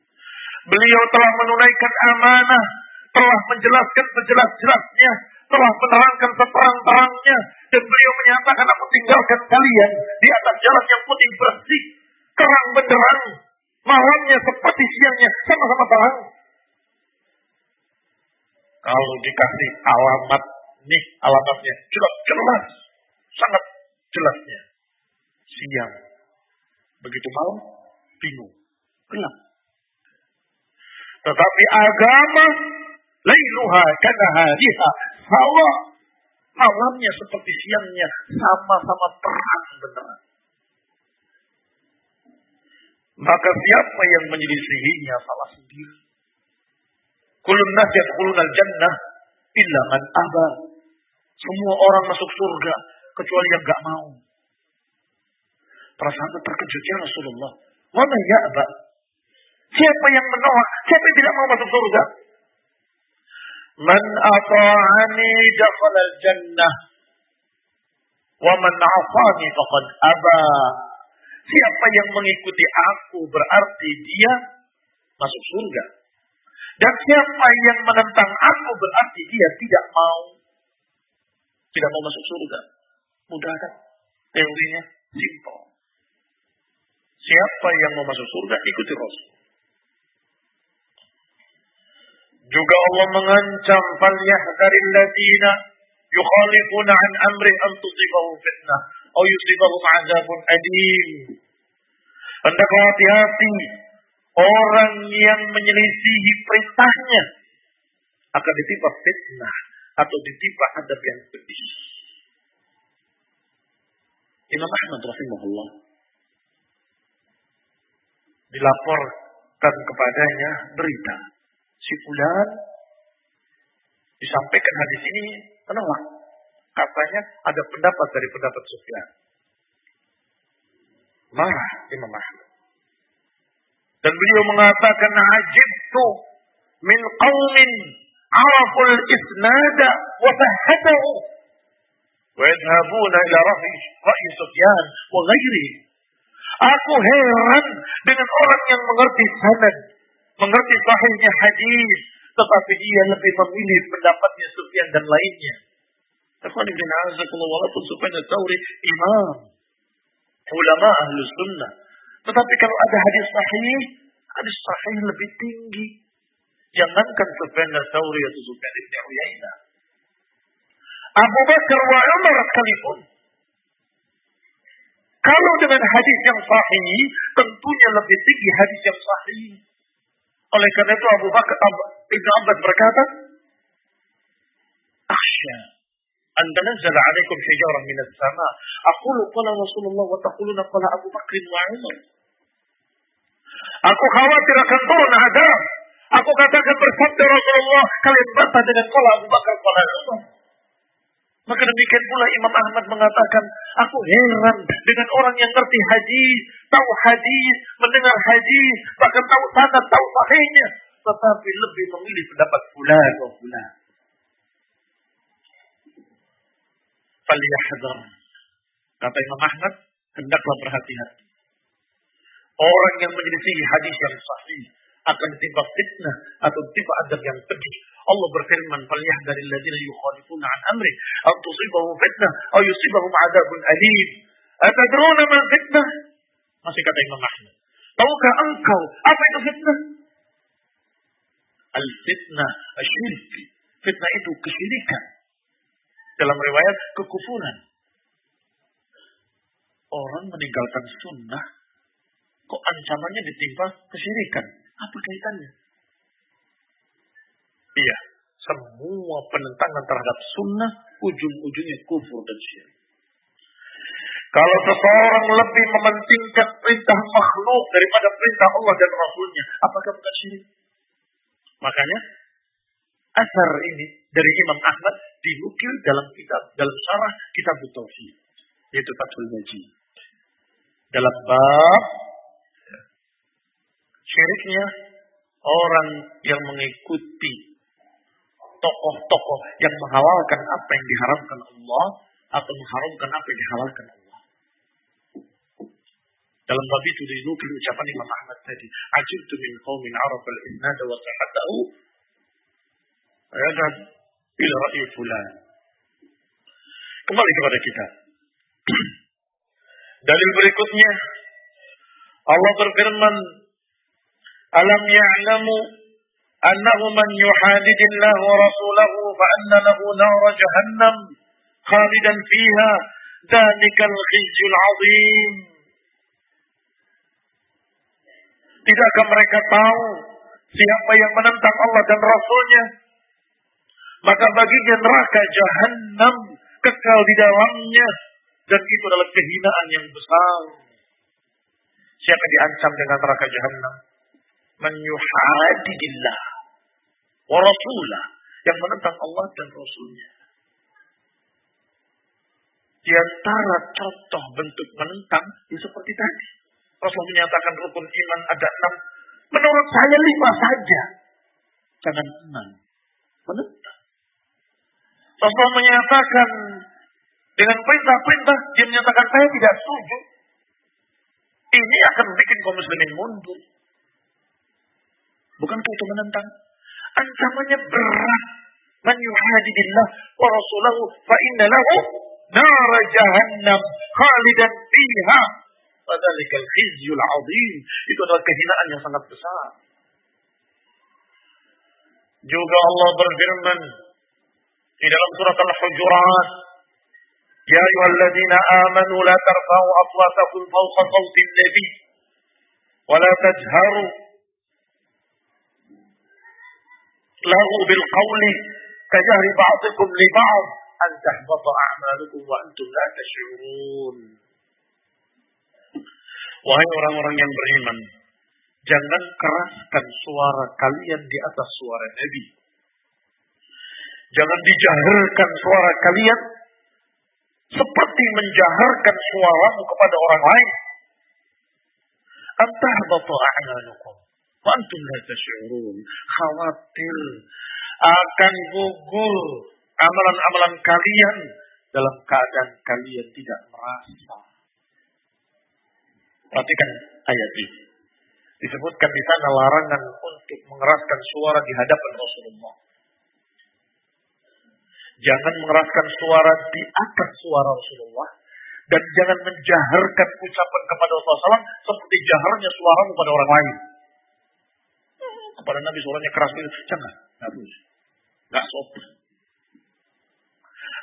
Beliau telah menunaikan amanah, telah menjelaskan sejelas-jelasnya, telah menerangkan seterang-terangnya, dan beliau menyatakan aku tinggalkan kalian di atas jalan yang putih bersih, terang benderang, malamnya seperti siangnya, sama-sama terang. Kalau dikasih alamat, nih alamatnya, jelas, jelas, sangat jelasnya. Siang Begitu malam, bingung. Gelap. Tetapi agama, lailuha kanahariha. Sama malamnya seperti siangnya. Sama-sama terang beneran. Maka siapa yang menyelisihinya salah sendiri. Kulun nas yadkhulun al-jannah illa man aba. Semua orang masuk surga kecuali yang gak mau. Para sahabat terkejut ya Rasulullah. Mana ya aba? Siapa yang menolak? Siapa yang tidak mau masuk surga? Man ata'ani dakhal al-jannah. Wa man afani faqad aba. Siapa yang mengikuti aku berarti dia masuk surga. Dan siapa yang menentang aku berarti dia tidak mau. Tidak mau masuk surga. Mudah kan? Teorinya simple. Siapa yang mau masuk surga ikuti Rasul. Juga Allah mengancam falyahdharil ladina yukhalifuna an amri an tusibahum fitnah atau yusibahum azabun adim. Hendaklah hati-hati orang yang menyelisihi perintahnya akan ditimpa fitnah atau ditimpa adab yang pedih. Imam Ahmad rahimahullah dilaporkan kepadanya berita si fulan disampaikan hadis ini menolak katanya ada pendapat dari pendapat Sufyan. Marah Imam Ahmad. Dan beliau mengatakan ajibtu min qawmin araful isnada wa fahadahu wa yadhabuna ila rahi, Sufyan wa ghairi. Aku heran dengan orang yang mengerti sanad, mengerti sahihnya hadis, tetapi dia lebih memilih pendapatnya Sufyan dan lainnya. Ikhwan ibn Azakullah walaupun Sufyan Tsauri imam ulama ahlu sunnah. Tetapi kalau ada hadis sahih, hadis sahih lebih tinggi. Jangankan Sufyan Tsauri atau Sufyan ibn Uyainah. Abu Bakar wa Umar sekalipun. Kalau dengan hadis yang sahih, tentunya lebih tinggi hadis yang sahih. Oleh karena itu Abu Bakar Ibn Abbas berkata, Akhsya an tanazzala alaikum hijarah min as-sama. Aqulu qala Rasulullah wa taquluna qala Abu Bakr wa Umar. Aku khawatir akan turun azab. Aku katakan bersabda Rasulullah, kalian bantah dengan qala Abu Bakar qala Umar. Maka demikian pula Imam Ahmad mengatakan, aku heran dengan orang yang ngerti hadis, tahu hadis, mendengar hadis, bahkan tahu sanad, tahu sahihnya, tetapi lebih memilih pendapat fulan atau fulan. falyahdhar. Kata Imam Ahmad, hendaklah berhati-hati. Orang yang menyelisihi hadis yang sahih akan ditimpa fitnah atau ditimpa adab yang pedih. Allah berfirman, "Falyahdharil ladzina yukhalifuna an amri an tusibahum fitnah aw yusibahum adabun alim." Atadruna man fitnah? Masih kata Imam Ahmad. Tahukah engkau apa itu fitnah? Al-fitnah asyirk. Fitnah itu kesyirikan. Dalam riwayat kekufuran. Orang meninggalkan sunnah, kok ancamannya ditimpa kesyirikan? Apa kaitannya? Iya, semua penentangan terhadap sunnah ujung-ujungnya kufur dan syirik. Kalau seseorang lebih mementingkan perintah makhluk daripada perintah Allah dan Rasulnya, apakah bukan syirik? Makanya asar ini dari Imam Ahmad dinukil dalam kitab dalam syarah kitab Tauhid yaitu Fathul Majid. Dalam bab syiriknya orang yang mengikuti tokoh-tokoh yang menghalalkan apa yang diharamkan Allah atau mengharamkan apa yang dihalalkan Allah. Dalam bab itu dinukil ucapan Imam Ahmad tadi, "Ajibtu min qaumin arafal innada wa sahatahu Ayat ila ra'i fulan. Kembali kepada kita. Dalil berikutnya Allah berfirman Ya'lamu annahu man yuhadidillah wa rasulahu fa anna lahu nar jahannam khalidan fiha dhalikal khizyul azim Tidakkah mereka tahu siapa yang menentang Allah dan Rasulnya? Maka baginya neraka jahanam kekal di dalamnya. Dan itu adalah kehinaan yang besar. Siapa diancam dengan neraka jahanam? Menyuhadidillah. Wa rasulah. Yang menentang Allah dan Rasulnya. Di antara contoh bentuk menentang, ya seperti tadi. Rasul menyatakan rukun iman ada enam. Menurut saya lima saja. Jangan enam. Menentang. Rasul menyatakan dengan perintah-perintah, dia menyatakan saya tidak setuju. Ini akan bikin kaum muslimin mundur. Bukankah itu menentang? Ancamannya berat. Man yuhadidillah wa rasulahu fa inna lahu nar jahannam khalidan fiha Fadzalikal khizyul azim. Itu adalah kehinaan yang sangat besar. Juga Allah berfirman di dalam surat Al-Hujurat, "Ya ayyuhalladzina amanu la tarfa'u aswatakum fawqa sawti an-nabi wa la tajharu kajahri ba'dikum li ba'd an tahbata a'malukum wa antum la tash'urun." Wahai orang-orang yang beriman, jangan keraskan suara kalian di atas suara Nabi. Jangan dijaharkan suara kalian seperti menjaharkan suaramu kepada orang lain. Antah bapa a'malukum. Wa antum la tash'urun. Khawatir akan gugur amalan-amalan kalian dalam keadaan kalian tidak merasa. Perhatikan ayat ini. Disebutkan di sana larangan untuk mengeraskan suara di hadapan Rasulullah. Jangan mengeraskan suara di atas suara Rasulullah. Dan jangan menjaharkan ucapan kepada Rasulullah SAW seperti jaharnya suara kepada orang lain. Kepada Nabi suaranya keras itu. Jangan. Nggak boleh. Nggak sopan.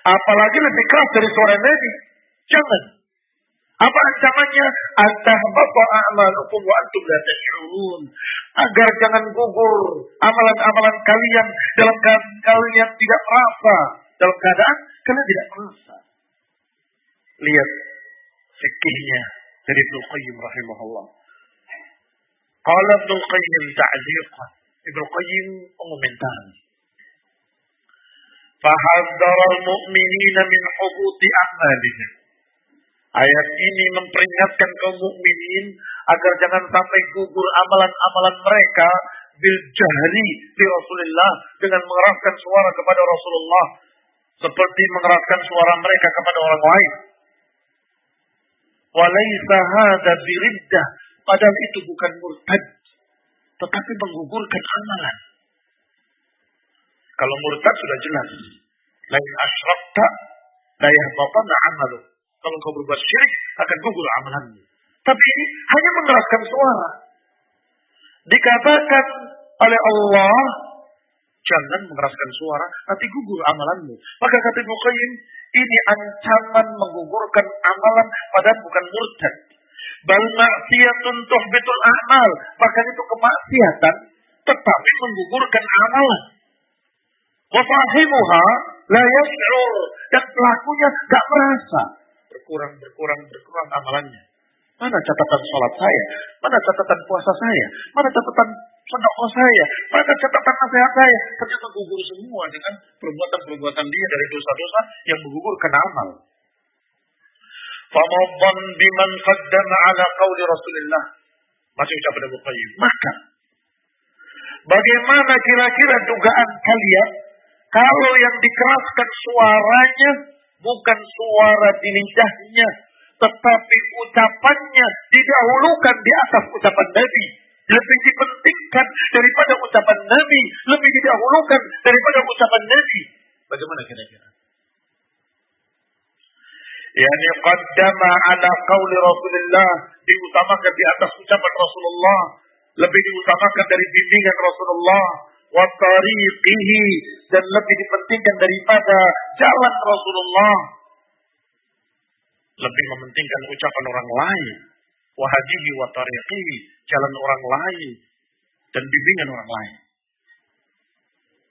Apalagi lebih keras dari suara Nabi. Jangan. Apa ancamannya? Antahbata a'malukum wa antum la tash'urun. Agar jangan gugur amalan-amalan kalian dalam keadaan kalian tidak merasa. Dalam keadaan kalian tidak merasa. Lihat fikihnya dari Ibnu Qayyim rahimahullah. Qala Ibnu Qayyim ta'ziqan. Ibnu Qayyim mengomentari. Fahaddara al-mu'minina min hubuti a'malihim. Ayat ini memperingatkan kaum mukminin agar jangan sampai gugur amalan-amalan mereka bil jahri di Rasulullah dengan mengeraskan suara kepada Rasulullah seperti mengeraskan suara mereka kepada orang lain. Walaysa hadza biriddah padahal itu bukan murtad tetapi menggugurkan amalan. Kalau murtad sudah jelas. Lain asyrakta la yahbatanna amalu. Kalau kau berbuat syirik akan gugur amalanmu. Tapi ini hanya mengeraskan suara. Dikatakan oleh Allah jangan mengeraskan suara, nanti gugur amalanmu. Maka kata Ibnu ini ancaman menggugurkan amalan padahal bukan murtad. Bal maksiatun tuhbitul amal. Bahkan itu kemaksiatan tetapi menggugurkan amalan. Wa fahimuha la yash'ur dan pelakunya gak merasa. Berkurang, berkurang, berkurang amalannya. Mana catatan sholat saya? Mana catatan puasa saya? Mana catatan sedekah saya? Mana catatan nasihat saya? Ternyata gugur semua dengan perbuatan-perbuatan dia dari dosa-dosa yang menggugurkan amal. Famadhan biman qaddama ala qawli Rasulullah. Masih ucapan Abu Qayyim. Maka, bagaimana kira-kira dugaan kalian kalau yang dikeraskan suaranya bukan suara di lidahnya, tetapi ucapannya didahulukan di atas ucapan Nabi. Lebih dipentingkan daripada ucapan Nabi, lebih didahulukan daripada ucapan Nabi. Bagaimana kira-kira? Yani qaddama ala qawli Rasulullah diutamakan di atas ucapan Rasulullah, lebih diutamakan dari bimbingan Rasulullah. Wa tariqihi. Dan lebih dipentingkan daripada jalan Rasulullah. Lebih mementingkan ucapan orang lain. Wahadihi wa tariqihi, jalan orang lain. Dan bimbingan orang lain.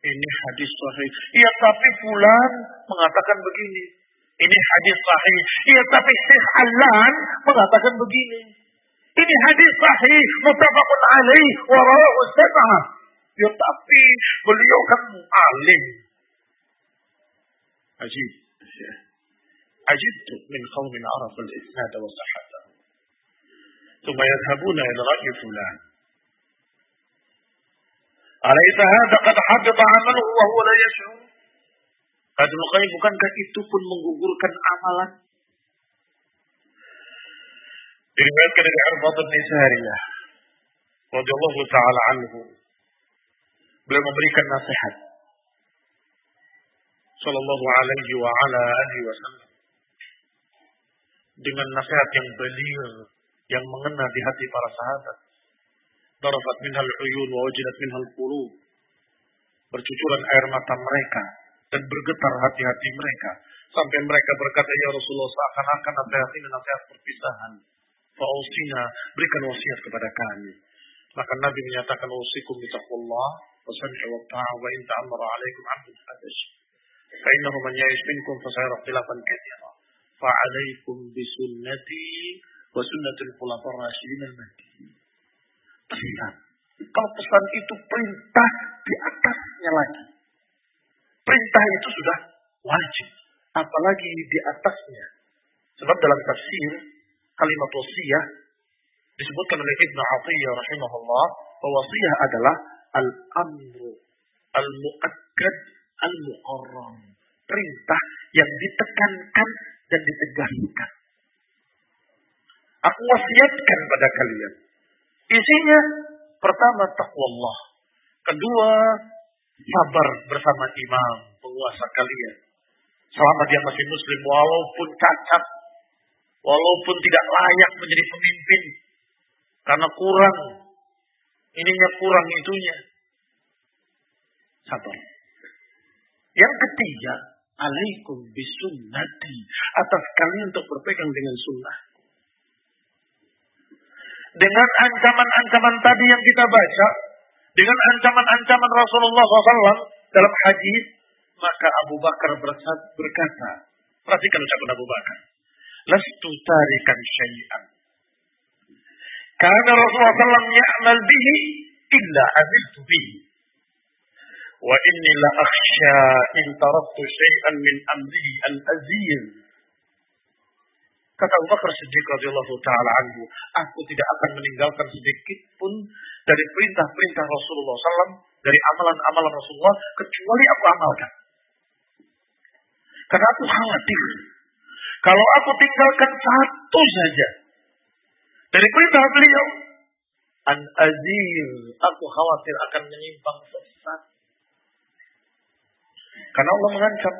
Ini hadis sahih. Iya tapi fulan mengatakan begini. Ini hadis sahih. Iya tapi Syekh Alan mengatakan begini. Ini hadis sahih, mutafakun alaih, wa rawahu sab'ah. Ya tapi beliau kan alim. Ajib. عجبت من قوم عرفوا الإسناد وصحته ثم يذهبون إلى رأي فلان أليس هذا قد حبط عمله وهو لا يشعر Kata Qayyim bukankah itu pun menggugurkan amalan? Diriwayatkan dari Arbad bin Sariyah radhiyallahu taala anhu. Beliau memberikan nasihat sallallahu alaihi wa ala alihi wasallam dengan nasihat yang belir yang mengena di hati para sahabat. Darafat minhal uyun wa wajidat minhal qulub. Bercucuran air mata mereka dan bergetar hati-hati mereka sampai mereka berkata ya Rasulullah seakan-akan nasihat ini nasihat perpisahan. Fa'usina berikan wasiat kepada kami. Maka Nabi menyatakan wasikum bitaqwallah wa sam'i wa ta'a wa in ta'amara alaikum 'abdun hadash. Fa innahu man ya'ish minkum fa sayara ikhtilafan katsira. Fa 'alaikum bisunnati wa sunnatul khulafaur rasyidin al-mahdiyyin. Pesan. Kalau pesan itu perintah di atasnya lagi. Perintah itu sudah wajib. Apalagi di atasnya. Sebab dalam tafsir kalimat wasiyah disebutkan oleh Ibnu Atiyah rahimahullah bahwa wasiyah adalah al-amru al-mu'akkad al-muqarram. Perintah yang ditekankan dan ditegaskan. Aku wasiatkan pada kalian. Isinya pertama takwa Allah. Kedua sabar bersama imam, penguasa kalian. Selama dia masih muslim walaupun cacat, walaupun tidak layak menjadi pemimpin karena kurang ininya kurang itunya. Sabar. Yang ketiga, alaikum bisunnati atas kalian untuk berpegang dengan sunnah dengan ancaman-ancaman tadi yang kita baca, dengan ancaman-ancaman Rasulullah SAW dalam hadis, maka Abu Bakar berkata, perhatikan ucapan Abu Bakar, lastu tarikan syai'an. Karena Rasulullah SAW ya'mal bihi illa amiltu bihi. Wa inni la akhsha in taraktu syai'an min amri al-azir Kata Abu Bakar Siddiq radhiyallahu taala anhu, aku tidak akan meninggalkan sedikit pun dari perintah-perintah Rasulullah SAW, dari amalan-amalan Rasulullah, kecuali aku amalkan. Karena aku khawatir, kalau aku tinggalkan satu saja dari perintah beliau, an azir, aku khawatir akan menyimpang sesat. Karena Allah mengancam,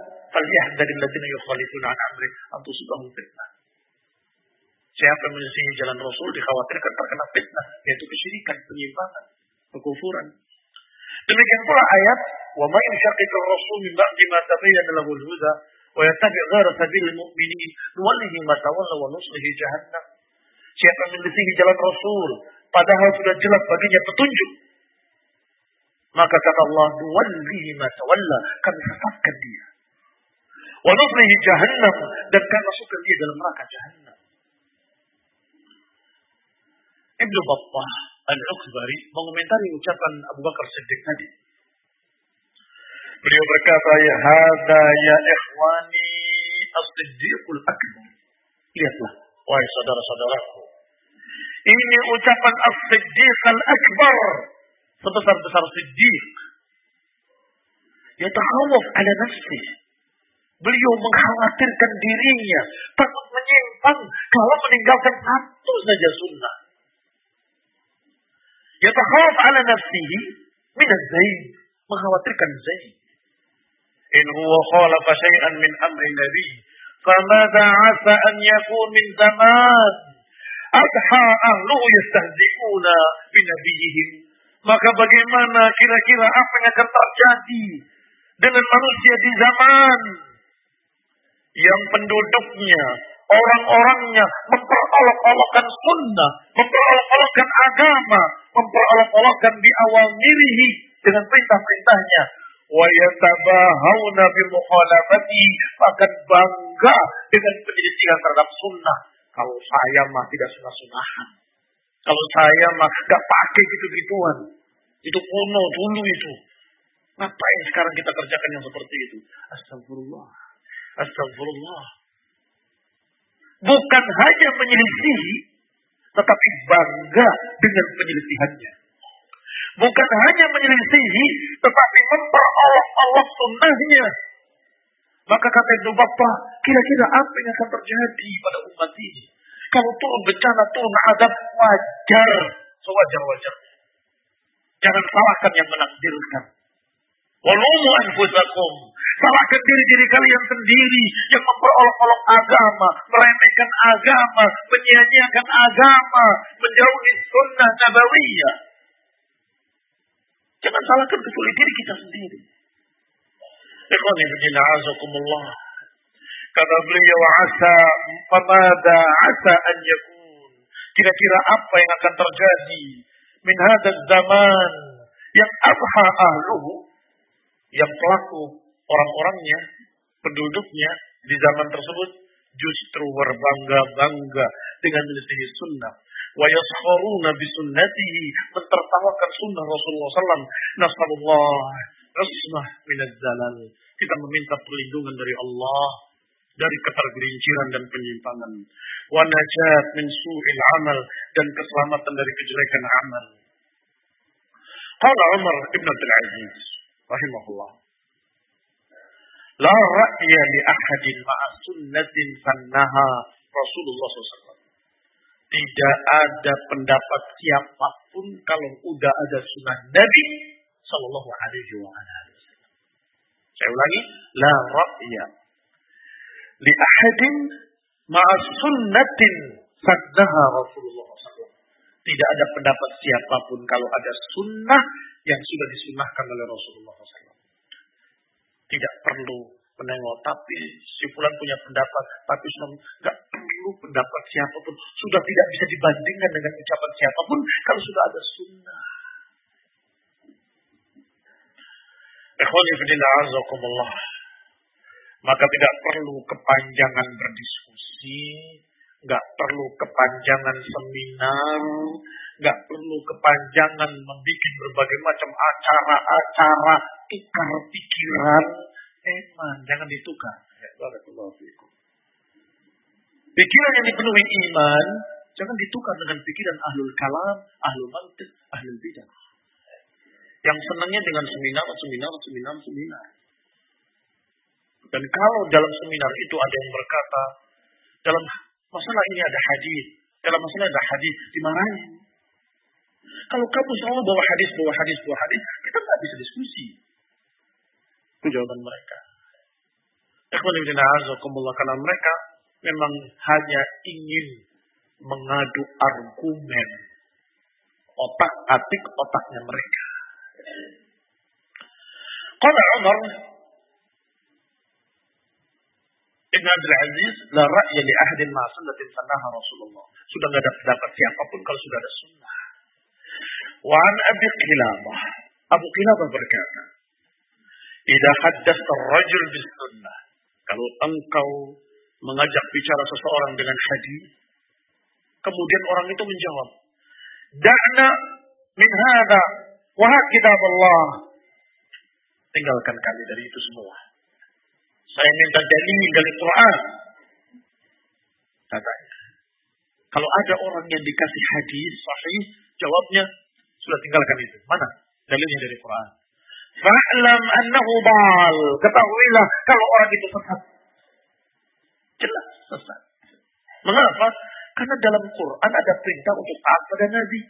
dari ladina yukhalifuna an amri, antu subahum fitnah. Siapa yang menyelisihi jalan Rasul dikhawatirkan terkena fitnah, yaitu kesyirikan, penyimpangan, kekufuran. Demikian pula ayat, "Wa ma yushaqiqir rasul min ba'di ma tabayyana lahu al-huda wa yattabi' ghayra sabilil mu'minin nuwallihi ma tawalla wa nuslihi jahannam." Siapa yang menyelisihi jalan Rasul padahal sudah jelas baginya petunjuk, maka kata Allah, "Nuwallihi ma tawalla," kami sesatkan dia. Wa nuslihi jahannam dan kami masukkan dia dalam neraka jahannam. Ibnu Battah Al-Ukhbari mengomentari ucapan Abu Bakar Siddiq tadi. Beliau berkata, "Ya hada ya ikhwani as-siddiqul akbar." Lihatlah, wahai saudara-saudaraku. Ini ucapan as-siddiq al-akbar. Sebesar-besar siddiq. Yatahawaf ala nafsih. Beliau mengkhawatirkan dirinya. Takut menyimpang kalau meninggalkan satu saja sunnah. Yatakhawaf ala nafsihi min az-zaid. Mengkhawatirkan zaid. In huwa khalafa syai'an min amri nabi. Famada asa an yakun min zaman. Adha ahluhu yastahzi'una binabiyihim. Maka bagaimana kira-kira apa yang akan terjadi dengan manusia di zaman yang penduduknya orang-orangnya memperolok-olokkan sunnah, memperolok-olokkan agama, memperolok-olokkan di awal mirihi dengan perintah-perintahnya. Wa yatabahawna akan bangga dengan penyelisihan terhadap sunnah. Kalau saya mah tidak sunnah-sunnahan. Kalau saya mah gak pakai gitu-gituan. Itu kuno dulu itu. Ngapain sekarang kita kerjakan yang seperti itu? Astagfirullah. Astagfirullah. Bukan hanya menyelisihi, tetapi bangga dengan penyelisihannya. Bukan hanya menyelisihi, tetapi memperolok-olok sunnahnya. Maka kata Ibnu Bapak, kira-kira apa yang akan terjadi pada umat ini? Kalau turun bencana, turun adab, wajar. Sewajar-wajarnya. Jangan salahkan yang menakdirkan. Walumu anfusakum. Salahkan diri-diri kalian sendiri yang memperolok-olok agama, meremehkan agama, menyia-nyiakan agama, menjauhi sunnah nabawiyah. Jangan salahkan kecuali diri kita sendiri. Ikhwan ibn azakumullah. Kata beliau asa famada asa an yakun. Kira-kira apa yang akan terjadi min hadaz zaman yang abha ahluhu yang pelaku orang-orangnya, penduduknya di zaman tersebut justru berbangga-bangga dengan menyelisihi sunnah. Wa yaskharuna bi sunnatihi mentertawakan sunnah Rasulullah SAW. Nasallallahu usmah minaz zalal. Kita meminta perlindungan dari Allah dari ketergelinciran dan penyimpangan. Wa najat min su'il amal dan keselamatan dari kejelekan amal. Qala Umar ibn Abdul Aziz rahimahullah. La ra'ya li ahadin ma'a sunnatin sannaha Rasulullah SAW. Tidak ada pendapat siapa pun kalau udah ada sunnah Nabi Sallallahu Alaihi Wasallam. Saya ulangi, la ra'ya li ahadin ma'a sunnatin sannaha Rasulullah SAW. Tidak ada pendapat siapa pun kalau ada sunnah yang sudah disunnahkan oleh Rasulullah SAW. Tidak perlu menengok, tapi si Fulan punya pendapat, tapi nggak perlu pendapat siapa pun. Sudah tidak bisa dibandingkan dengan ucapan siapa pun kalau sudah ada sunnah. Maka tidak perlu kepanjangan berdiskusi, nggak perlu kepanjangan seminar, nggak perlu kepanjangan membuat berbagai macam acara-acara tukar pikiran. Eman, jangan ditukar. Ya, pikiran yang dipenuhi iman, jangan ditukar dengan pikiran ahlul kalam, ahlul mantik, ahlul bidah. Yang senangnya dengan seminar, seminar, seminar, seminar. Dan kalau dalam seminar itu ada yang berkata, dalam masalah ini ada hadis, dalam masalah ada hadis, dimarahin. Kalau kamu selalu bawa hadis, bawa hadis, bawa hadis, kita nggak bisa diskusi. Itu jawaban mereka. karena mereka memang hanya ingin mengadu argumen otak atik otaknya mereka. Kalau Umar Ibn Abdul Aziz la ra'ya li ahadin ma sunnatin sannaha Rasulullah. Sudah tidak ada pendapat siapa pun kalau sudah ada sunnah. Wa an Abi Qilabah. Abu Qilabah berkata, "Idza haddatsa ar-rajul bis sunnah." Kalau engkau mengajak bicara seseorang dengan hadis, kemudian orang itu menjawab, "Da'na min hadha wa kitab Allah." Tinggalkan kami dari itu semua. Saya minta dalil dari Quran. Katanya. Kalau ada orang yang dikasih hadis sahih, jawabnya sudah tinggalkan itu. Mana dalilnya dari Quran? Fa'lam annahu bal. Ketahuilah kalau orang itu sesat. Jelas sesat. Mengapa? Karena dalam Quran ada perintah untuk taat pada Nabi.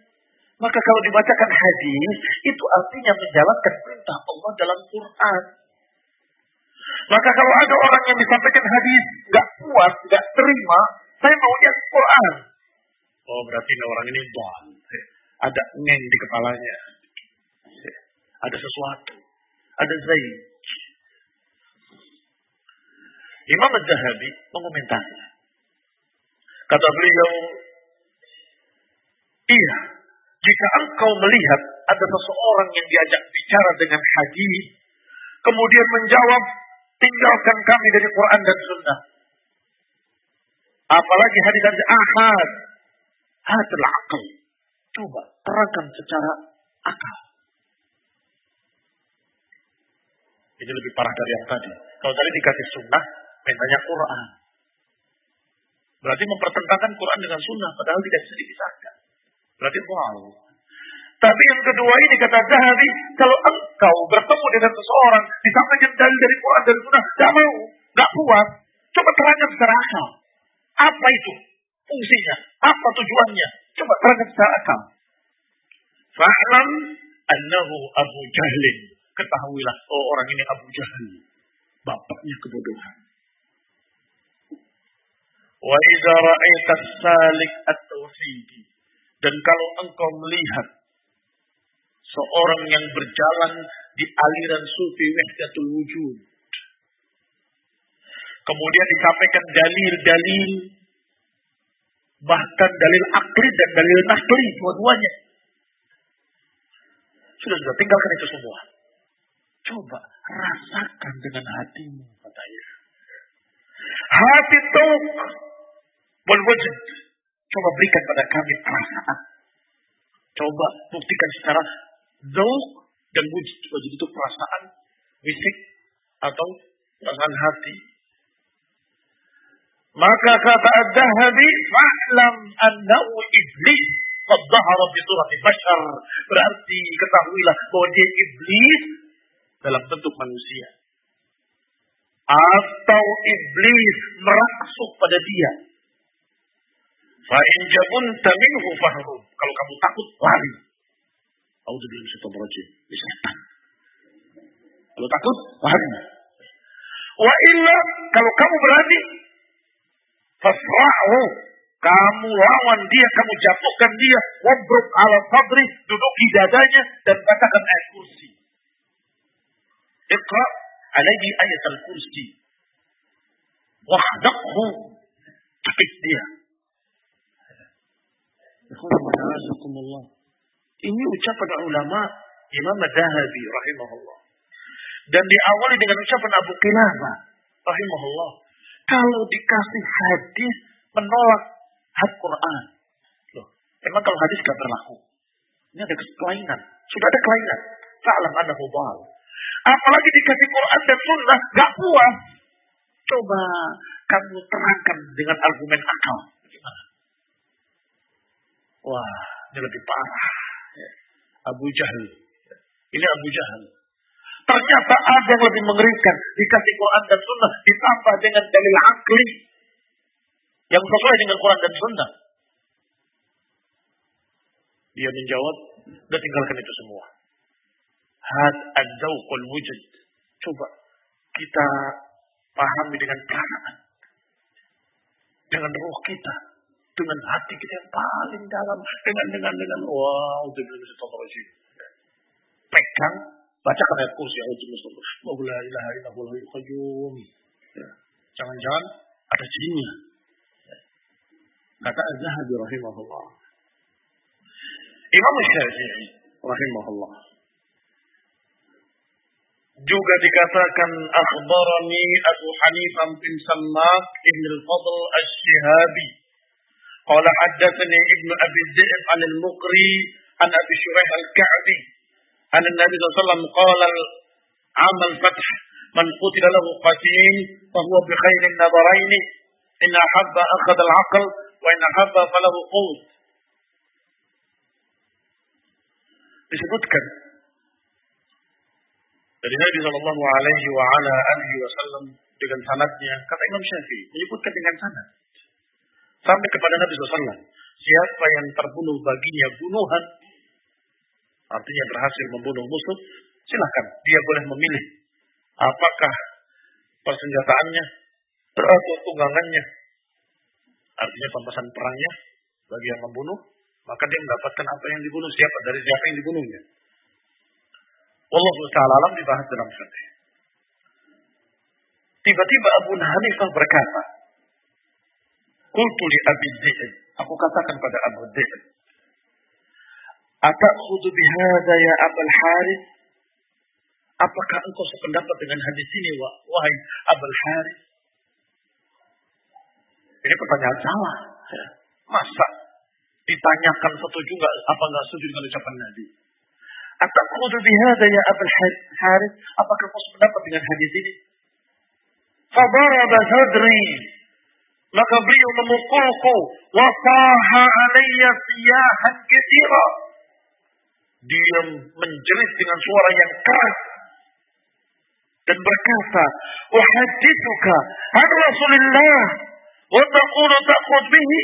Maka kalau dibacakan hadis, itu artinya menjalankan perintah Allah dalam Quran. Maka kalau ada orang yang disampaikan hadis nggak puas, nggak terima, saya maunya Quran. Oh berarti orang ini doan. Ada ngeng di kepalanya. Ada sesuatu. Ada zaid. Imam Az-Zahabi mengomentari. Kata beliau, iya, jika engkau melihat ada seseorang yang diajak bicara dengan hadis, kemudian menjawab, tinggalkan kami dari Quran dan Sunnah. Apalagi hadis dari ahad. Hadal akal. Coba terangkan secara akal. Ini lebih parah dari yang tadi. Kalau tadi dikasih sunnah, mintanya Quran. Berarti mempertentangkan Quran dengan sunnah, padahal tidak bisa dipisahkan. Berarti wow. Tapi yang kedua ini kata Zahabi, kalau engkau bertemu dengan seseorang, disampaikan dalil dari Quran dan sunnah, tidak mau, tidak puas, coba terangkan secara akal. Apa itu fungsinya? Apa tujuannya? Coba terangkan secara akal. Fa'lam annahu Abu Jahlin. Ketahuilah, oh orang ini Abu Jahal. Bapaknya kebodohan. Wa idza salik at-tauhidi. Dan kalau engkau melihat seorang yang berjalan di aliran sufi wahdatul wujud. Kemudian disampaikan dalil-dalil bahkan dalil akli dan dalil nakli dua-duanya. Sudah sudah tinggalkan itu semua. Coba rasakan dengan hatimu katanya. Hati wal wajib. Coba berikan pada kami perasaan. Coba buktikan secara zauk dan wujud. Wujud itu perasaan fisik atau perasaan hati. Maka kata Ad-Dahabi, "Fa'lam annahu iblis qad dhahara fi surati bashar." Berarti ketahuilah bahwa dia iblis dalam bentuk manusia. Atau iblis meraksuk pada dia. Fa in jabunta minhu fahrub. Kalau kamu takut, lari. Auzubillahi minasyaitonir rajim. Setan. Kalau takut, lari. Wa illa kalau kamu berani, fasra'hu. Kamu lawan dia, kamu jatuhkan dia. Wabruk ala duduk di dadanya dan katakan ayat kursi. Iqra alaihi ayat al-kursi. Wahdaqhu. Cekik dia. Ini ucapan ulama Imam Zahabi rahimahullah. Dan diawali dengan ucapan Abu Qilabah rahimahullah. Kalau dikasih hadis menolak had Quran. Loh, emang kalau hadis gak berlaku? Ini ada kelainan. Sudah ada kelainan. Fa'lam annahu dhal. Apalagi dikasih Quran dan sunnah, gak puas. Coba kamu terangkan dengan argumen akal. Wah, ini lebih parah. Abu Jahal. Ini Abu Jahal. Ternyata ada yang lebih mengerikan. Dikasih Quran dan Sunnah. Ditambah dengan dalil akli. Yang sesuai dengan Quran dan Sunnah. Dia menjawab. Dan tinggalkan itu semua. Had ad-dawqul wujud. Coba kita pahami dengan perasaan. Dengan roh kita. Dengan hati kita yang paling dalam. Dengan, dengan, dengan. Wow, bisa Pegang Bacakan ayat kursi ayat. Ya. Jangan-jangan ada jinnya. Ya. Kata Az-Zahabi rahimahullah. Imam Syafi'i rahimahullah. Juga dikatakan akhbarani Abu Hanifah bin Sammak Ibn al-Fadl al-Shihabi. قال حدثني ابن أبي الذئب عن المقري عن أبي شريح الكعبي عن النبي صلى الله عليه وسلم قال عام الفتح من قتل له قتيل فهو بخير النظرين. إن أحب أخذ العقل وإن أحب فله قوت. Disebutkan dari Nabi صلى الله عليه وعلى اله وسلم dengan sanatnya kata Imam Syafi'i disebutkan dengan sanat sampai kepada Nabi SAW siapa yang terbunuh baginya bunuhan artinya berhasil membunuh musuh, silahkan dia boleh memilih apakah persenjataannya atau tunggangannya, artinya pampasan perangnya bagi yang membunuh, maka dia mendapatkan apa yang dibunuh siapa dari siapa yang dibunuhnya. Allah taala alam dibahas dalam hadis. Tiba-tiba Abu Hanifah berkata, Qultu li Abi Dhi'b. Aku katakan pada Abu Dhi'b. Atakhudhu bihada ya Abul Harith? Apakah engkau sependapat dengan hadis ini, wahai Abul Harith? Ini pertanyaan salah. Masa ditanyakan setuju nggak apa nggak setuju dengan ucapan Nabi? Atakhudhu bihada ya Abul Harith? Apakah engkau sependapat dengan hadis ini? Fadaraba sadri maka beliau memukulku. Wasaha alaiya siyahan ketira. Dia menjerit dengan suara yang keras. Dan berkata, Uhadithuka an Rasulullah. Wa taqulu bihi.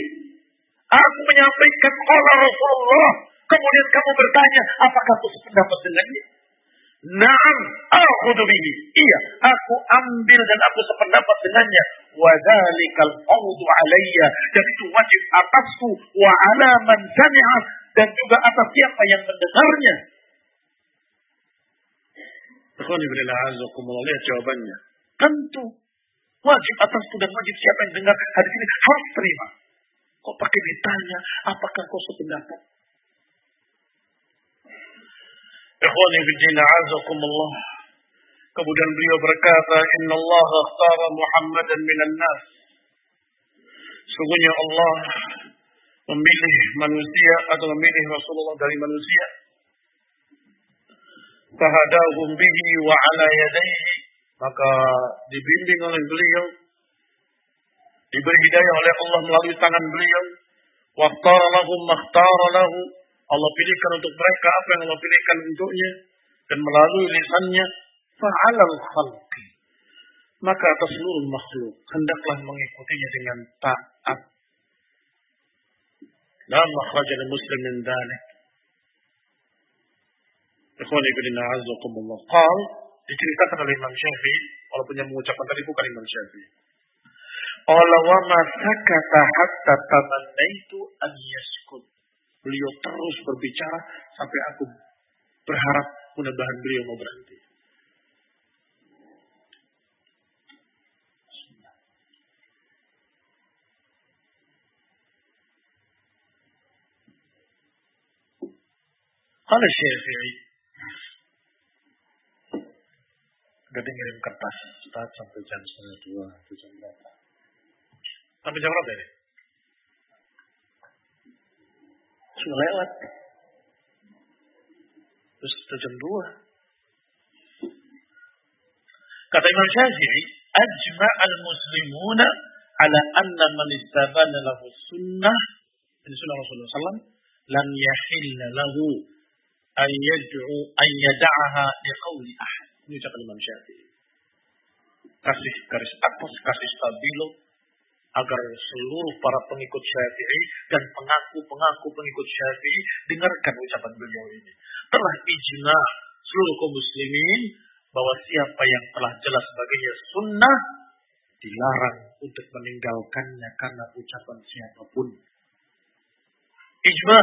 Aku menyampaikan oleh Rasulullah. Kemudian kamu bertanya, apakah aku sependapat dengannya? Naam, aku bihi. Iya, aku ambil dan aku sependapat dengannya. Wadzalikal fawdu alayya. Dan itu wajib atasku. Wa ala man sami'a. Dan juga atas siapa yang mendengarnya. Lihat jawabannya. Tentu. Wajib atasku dan wajib siapa yang dengar hadis ini harus terima. Kok pakai ditanya, apakah kau sependapat? Ikhwani fiddin azakumullah. Kemudian beliau berkata, Inna Allah akhtara Muhammadan minan nas. Sungguhnya Allah memilih manusia atau memilih Rasulullah dari manusia. Fahadahum bihi wa ala yadaihi. Maka dibimbing oleh beliau. Diberi hidayah oleh Allah melalui tangan beliau. Waktara lahum makhtara lahu. Allah pilihkan untuk mereka apa yang Allah pilihkan untuknya. Dan melalui lisannya fa'alal khalqi. Maka atas seluruh makhluk hendaklah mengikutinya dengan taat. La makhraja muslim min dhalik. Ikhwan ibn a'azzakumullah. Qal, diceritakan oleh Imam Syafi'i, walaupun yang mengucapkan tadi bukan Imam Syafi'i. Qala wa ma sakata hatta tamannaitu an yaskut. Beliau terus berbicara sampai aku berharap mudah-mudahan beliau mau berhenti. Kalau Syafi'i Gak ngirim kertas Ustaz sampai jam setengah dua atau jam berapa? Sampai jam berapa ini? Sudah lewat. Terus jam dua. Kata Imam Syafi'i, ajma al-muslimuna ala anna man istabana lahu sunnah ini sunnah Rasulullah SAW lam yahilla lahu an yad'u an yad'aha li qawli ahad. Ini ucapan Imam Syafi'i. Kasih garis atas, kasih stabilo agar seluruh para pengikut Syafi'i dan pengaku-pengaku pengikut Syafi'i dengarkan ucapan beliau ini. Telah ijma seluruh kaum muslimin bahwa siapa yang telah jelas sebagainya sunnah dilarang untuk meninggalkannya karena ucapan siapa pun. Ijma,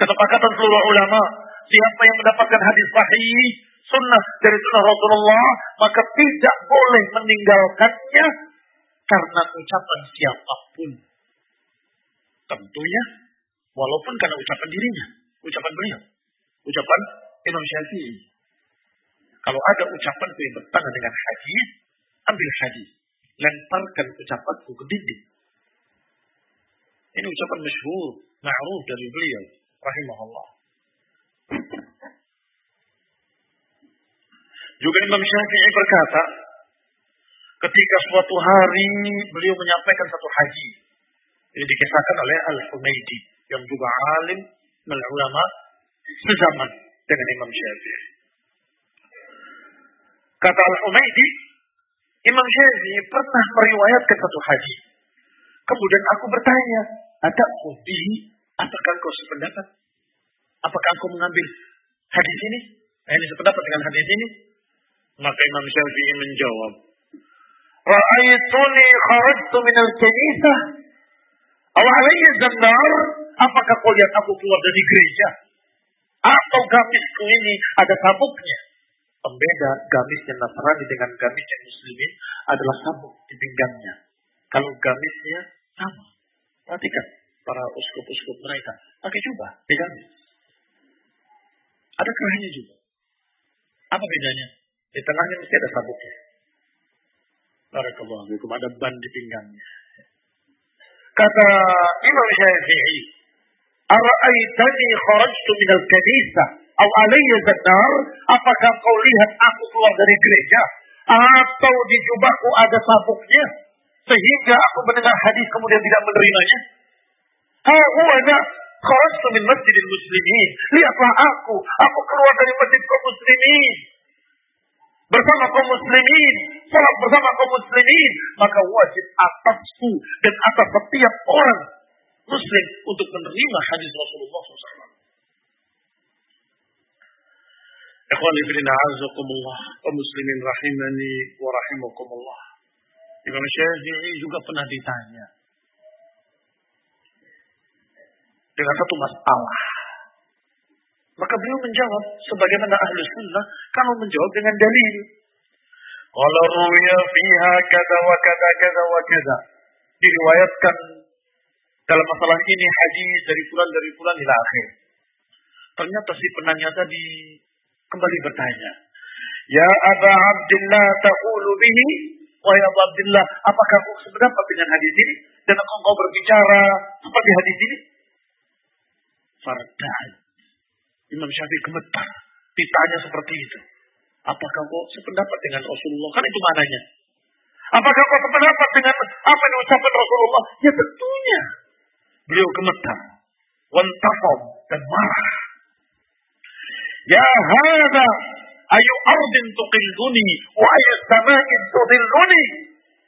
kesepakatan seluruh ulama Siapa yang mendapatkan hadis sahih, sunnah dari sunnah Rasulullah, maka tidak boleh meninggalkannya karena ucapan siapa pun. Tentunya, walaupun karena ucapan dirinya, ucapan beliau, ucapan Imam Syafi'i. Kalau ada ucapan yang bertentangan dengan hadis, ambil hadis, lemparkan ucapan ke dinding. Ini ucapan masyhur, ma'ruf dari beliau, rahimahullah. Juga Imam Syafi'i berkata, ketika suatu hari beliau menyampaikan satu haji. Ini dikisahkan oleh Al-Humaydi, yang juga alim, ulama, sezaman dengan Imam Syafi'i. Kata Al-Humaydi, Imam Syafi'i pernah meriwayatkan satu haji. Kemudian aku bertanya, ada bihi, apakah kau sependapat? Apakah aku mengambil hadis ini? Ini sependapat dengan hadis ini? Maka Imam Syafi'i menjawab, Ra'aytuni kharajtu minal kanisah aw alayya zannar apakah kau lihat aku keluar dari gereja atau gamisku ini ada sabuknya pembeda gamisnya Nasrani dengan gamisnya muslimin adalah sabuk di pinggangnya kalau gamisnya sama Perhatikan para uskup-uskup mereka pakai jubah, ya kan? Ada kerahnya juga. Apa bedanya? Di tengahnya mesti ada sabuknya. Barakallahu fikum ada ban di pinggangnya. Kata Imam Syafi'i, "Ara'aitani kharajtu min al-kanisa aw alayya zadar?" Apakah kau lihat aku keluar dari gereja atau di jubahku ada sabuknya sehingga aku mendengar hadis kemudian tidak menerimanya? Ha huwa kharajtu min masjidil muslimin. Lihatlah aku, aku keluar dari masjid kaum muslimin bersama kaum muslimin, salat bersama kaum muslimin, maka wajib atasku dan atas setiap orang muslim untuk menerima hadis Rasulullah SAW. Ikhwani fillah azakumullah wa muslimin rahimani wa rahimakumullah. Imam Syafi'i juga pernah ditanya dengan satu masalah maka beliau menjawab sebagaimana ahli sunnah kalau menjawab dengan dalil. Kalau ruya fiha kata wa kata kata wa kata. Diriwayatkan dalam masalah ini hadis dari pulang dari pulang ila akhir. Ternyata si penanya tadi kembali bertanya. Ya Aba Abdullah taqulu bihi Wahai Abu Abdullah, apakah kau sependapat dengan hadis ini? Dan engkau berbicara seperti hadis ini? Fardan. Imam Syafi'i gemetar. Ditanya seperti itu. Apakah kau sependapat dengan Rasulullah? Kan itu mananya. Apakah kau sependapat dengan apa yang diucapkan Rasulullah? Ya tentunya. Beliau gemetar. Wantafam dan marah. Ya hada ayu ardin tuqilluni wa ayu samain tudilluni.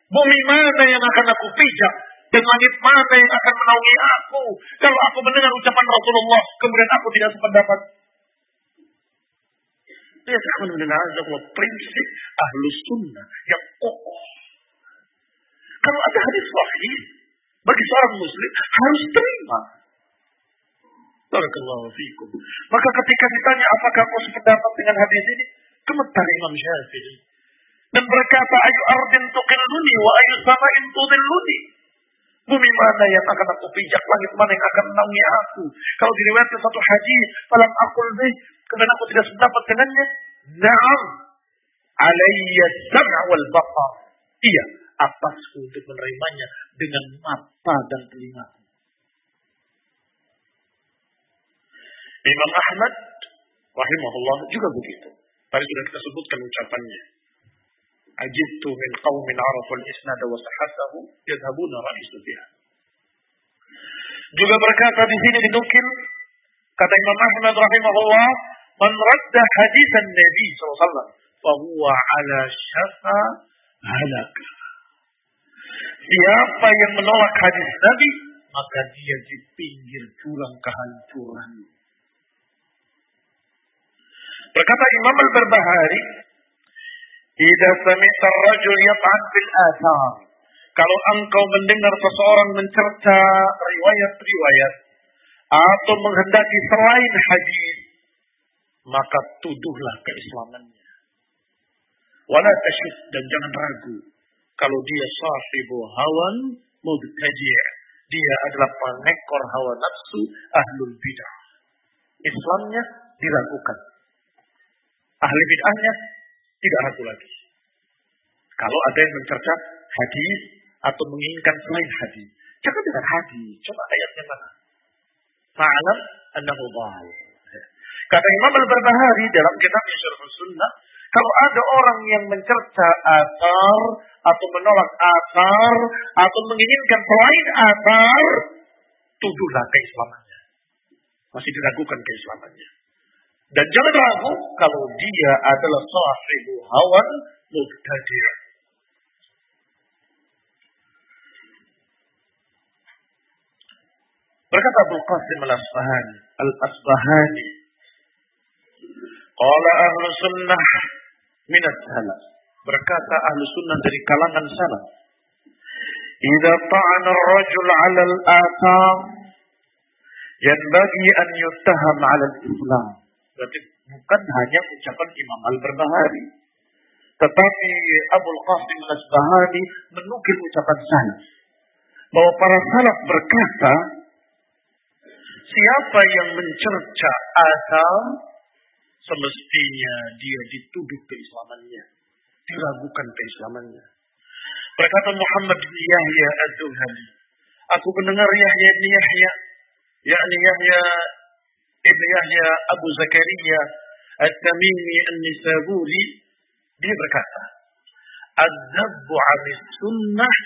Bumi mana yang akan aku pijak dan langit mana yang akan menaungi aku kalau aku mendengar ucapan Rasulullah kemudian aku tidak sependapat Ya akan mendengar prinsip ahlus sunnah yang kokoh. Kalau ada hadis sahih bagi seorang muslim harus terima. Barakallahu fikum. Maka ketika ditanya apakah kau sependapat dengan hadis ini, gemetar Imam Syafi'i. Dan berkata, ayu ardin tuqilluni wa ayu sama'in tudilluni. Bumi mana yang akan aku pijak, langit mana yang akan menaungi aku. Kalau diriwayatkan satu haji, falam akul bih, kemudian aku tidak sependapat dengannya. Naam, alayya sam'a wal basar. Iya, atasku untuk menerimanya dengan mata dan telinga. Imam Ahmad rahimahullah juga begitu. Tadi sudah kita sebutkan ucapannya. Min qawmin araful isnada wa sahasahu yadhabuna ra'isu biha. Juga berkata di sini dinukil kata Imam Ahmad rahimahullah man radda hadisan Nabi SAW fahuwa ala syafa halaka. Siapa yang menolak hadis Nabi maka dia di pinggir jurang kehancuran. Berkata Imam Al-Barbahari, Ida sami'ta rajul yat'an fil athar. Kalau engkau mendengar seseorang mencerca riwayat-riwayat atau menghendaki selain hadis, maka tuduhlah keislamannya. Wala tasyuk dan jangan ragu kalau dia sahibu hawan mubtadi' dia adalah pengekor hawa nafsu ahlul bidah. Islamnya diragukan. Ahli bid'ahnya tidak ragu lagi. Kalau ada yang mencerca hadis atau menginginkan selain hadis, jangan dengan hadis. Coba ayatnya mana? Fa'alam annahu dhal. Kata Imam Al-Barbahari dalam kitab Syarh Sunnah, kalau ada orang yang mencerca atar atau menolak atar atau menginginkan selain atar, tuduhlah keislamannya. Masih diragukan keislamannya. Dan jangan ragu kalau dia adalah sahibu hawan mubtadi'. Berkata Abu Qasim al-Asbahani, al-Asbahani, Qala ahlu sunnah minat salaf. Berkata ahlu sunnah dari kalangan salaf. Idza ta'ana ar-rajul 'ala al-athar yanbaghi an yuttaham 'ala al-islam. Berarti bukan hanya ucapan Imam Al-Barbahari. Tetapi Abu Qasim Al-Asbahani menukil ucapan salaf. bahwa para salaf berkata, siapa yang mencerca asal semestinya dia dituduh keislamannya, diragukan keislamannya. Berkata Muhammad bin Yahya Az-Zuhali, aku mendengar Yahya bin Yahya, yakni Yahya ibn Yahya Abu Zakaria At-Tamimi An-Nisaburi, dia berkata, Az-zabbu 'ala sunnah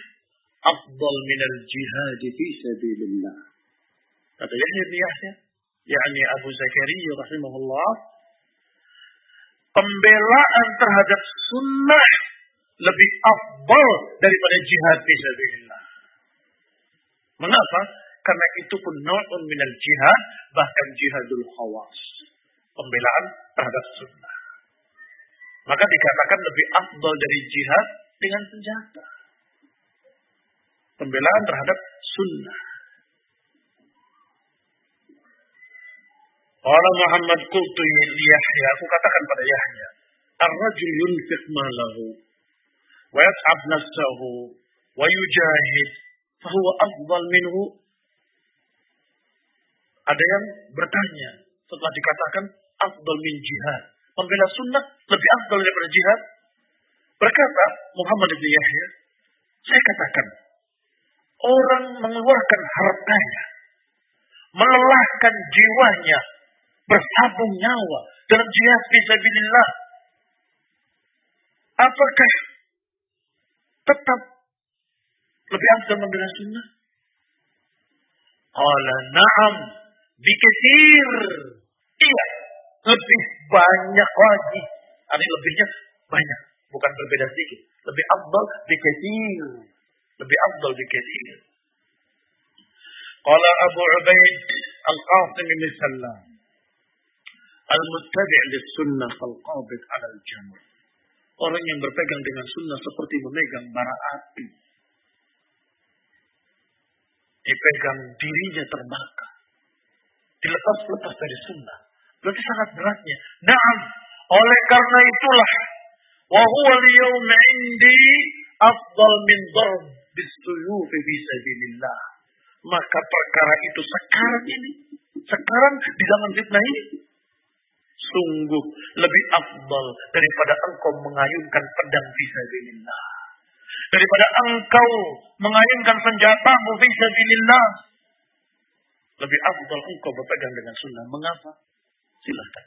afdal min al-jihad fi sabilillah. Kata Yahya bin Yahya, yakni Abu Zakaria pembelaan terhadap sunnah lebih afdal daripada jihad fisabilillah. Mengapa? Karena itu pun nau'un minal jihad, bahkan jihadul khawas. Pembelaan terhadap sunnah. Maka dikatakan lebih afdal dari jihad dengan senjata. Pembelaan terhadap sunnah. Qala Muhammad qultu Yahya, aku katakan pada Yahya, ar-rajul yunfiq malahu wa yat'ab nafsahu wa yujahid fahuwa afdal minhu. Ada yang bertanya setelah dikatakan afdal min jihad. Pembela sunnah lebih afdal daripada jihad. Berkata Muhammad bin Yahya, saya katakan, orang mengeluarkan hartanya, melelahkan jiwanya, bersabung nyawa dalam jihad fisabilillah. Apakah tetap lebih afdal membela sunnah? Qala na'am bikathir. Iya, lebih banyak lagi. Ada lebihnya banyak, bukan berbeda sedikit. Lebih afdal bikathir. Lebih afdal bikathir. Qala Abu Ubaid Al-Qasim bin Sallam Al-muttabi' lis-sunnah fal-qabid 'ala al-jamr. Orang yang berpegang dengan sunnah seperti memegang bara api. Dipegang dirinya terbakar. Dilepas-lepas dari sunnah. Berarti sangat beratnya. Naam. Oleh karena itulah. Wahuwa liyawm indi afdal min darb bisuyufi bisabilillah. Maka perkara itu sekarang ini. Sekarang di zaman fitnah ini sungguh lebih afdal daripada engkau mengayunkan pedang fisabilillah. Daripada engkau mengayunkan senjatamu fisabilillah. Lebih afdal engkau berpegang dengan sunnah. Mengapa? Silahkan.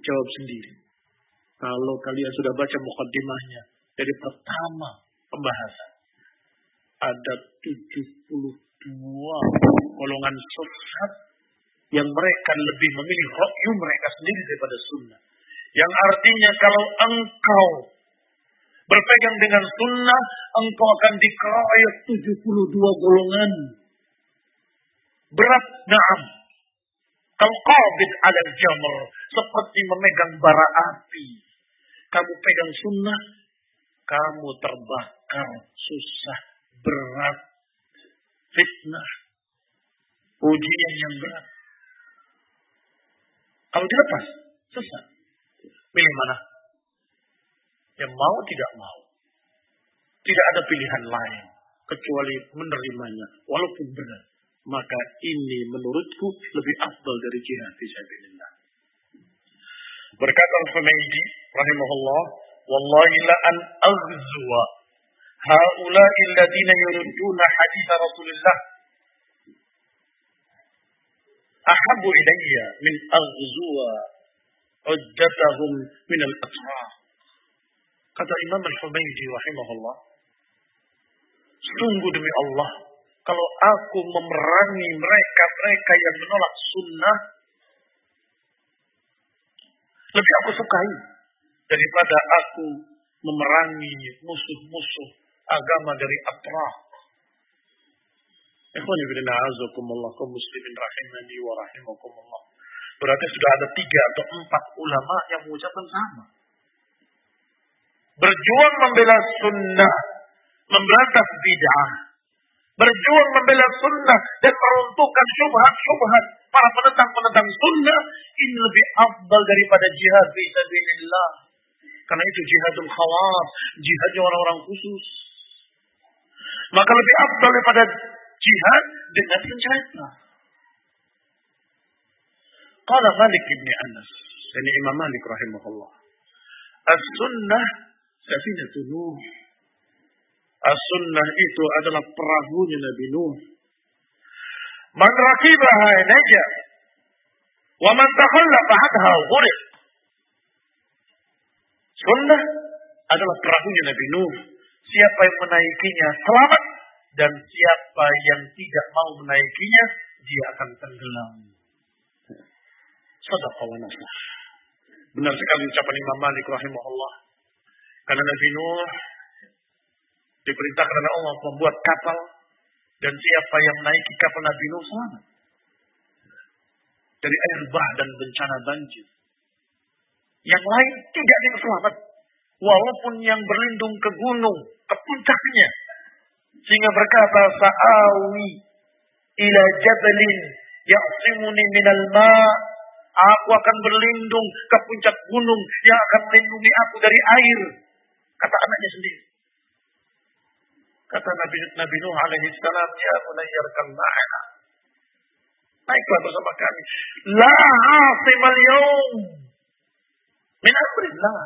Jawab sendiri. Kalau kalian sudah baca mukaddimahnya dari pertama pembahasan. Ada 72 golongan sesat yang mereka lebih memilih rokyu mereka sendiri daripada sunnah. Yang artinya kalau engkau berpegang dengan sunnah, engkau akan dikeroyok 72 golongan. Berat, naam. Kalau qabid ada jamur seperti memegang bara api. Kamu pegang sunnah, kamu terbakar, susah, berat, fitnah, ujian yang berat. Kalau dilepas, sesat. Pilih mana? Yang mau tidak mau. Tidak ada pilihan lain kecuali menerimanya walaupun benar. Maka ini menurutku lebih afdal dari jihad fisabilillah. Berkata Al-Humaydi rahimahullah, "Wallahi la an aghzuwa haula'i alladziina yuriduna hadits Rasulullah ahabbu ilayya min aghzuwa uddatahum min al-atraf. Kata Imam Al-Humaydi rahimahullah, sungguh demi Allah, kalau aku memerangi mereka-mereka yang menolak sunnah, lebih aku sukai daripada aku memerangi musuh-musuh agama dari kaum muslimin rahimani wa rahimakumullah. Berarti sudah ada tiga atau empat ulama yang mengucapkan sama. Berjuang membela sunnah, memberantas bid'ah. Berjuang membela sunnah dan meruntuhkan syubhat-syubhat para penentang-penentang sunnah ini lebih afdal daripada jihad fisabilillah. Karena itu jihadul khawas, jihadnya orang-orang khusus. Maka lebih afdal daripada jihad dengan senjata. Qala Malik bin Anas. Ini Imam Malik rahimahullah. As-sunnah safinatun Nuh. As-sunnah itu adalah perahunya Nabi Nuh. Man rakibaha naja. Wa man takhallafa anha. Sunnah adalah perahunya Nabi Nuh. Siapa yang menaikinya selamat dan siapa yang tidak mau menaikinya dia akan tenggelam. Sadaqallah nasah. Benar sekali ucapan Imam Malik rahimahullah. Karena Nabi Nuh diperintahkan oleh Allah membuat kapal dan siapa yang menaiki kapal Nabi Nuh selamat dari air bah dan bencana banjir. Yang lain tidak ada selamat. Walaupun yang berlindung ke gunung, ke puncaknya. Sehingga berkata, Sa'awi ila jabalin ya'simuni minal ma' Aku akan berlindung ke puncak gunung yang akan melindungi aku dari air. Kata anaknya sendiri. Kata Nabi, Nabi Nuh alaihi salam, Ya bunayyarkan ma'ana. Naiklah bersama kami. La asimal yaum. Min amrillah.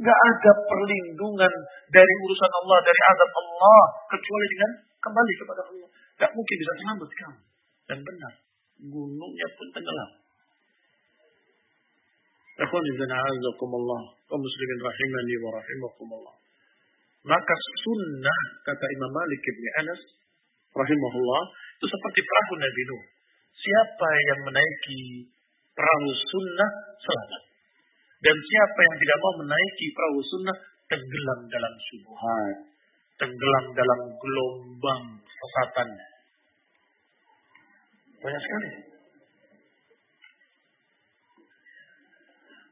Gak ada perlindungan dari urusan Allah, dari azab Allah. Kecuali dengan kembali kepada Allah. Gak mungkin bisa selamat kamu. Dan benar. Gunungnya pun tenggelam. Ikhwan ibn a'azakumullah. Kaum muslimin rahimani wa rahimakumullah. Maka sunnah, kata Imam Malik ibn Anas, rahimahullah, itu seperti perahu Nabi Nuh. Siapa yang menaiki perahu sunnah, selamat. Dan siapa yang tidak mau menaiki perahu sunnah, tenggelam dalam subuhan. Tenggelam dalam gelombang sesatan. Banyak sekali.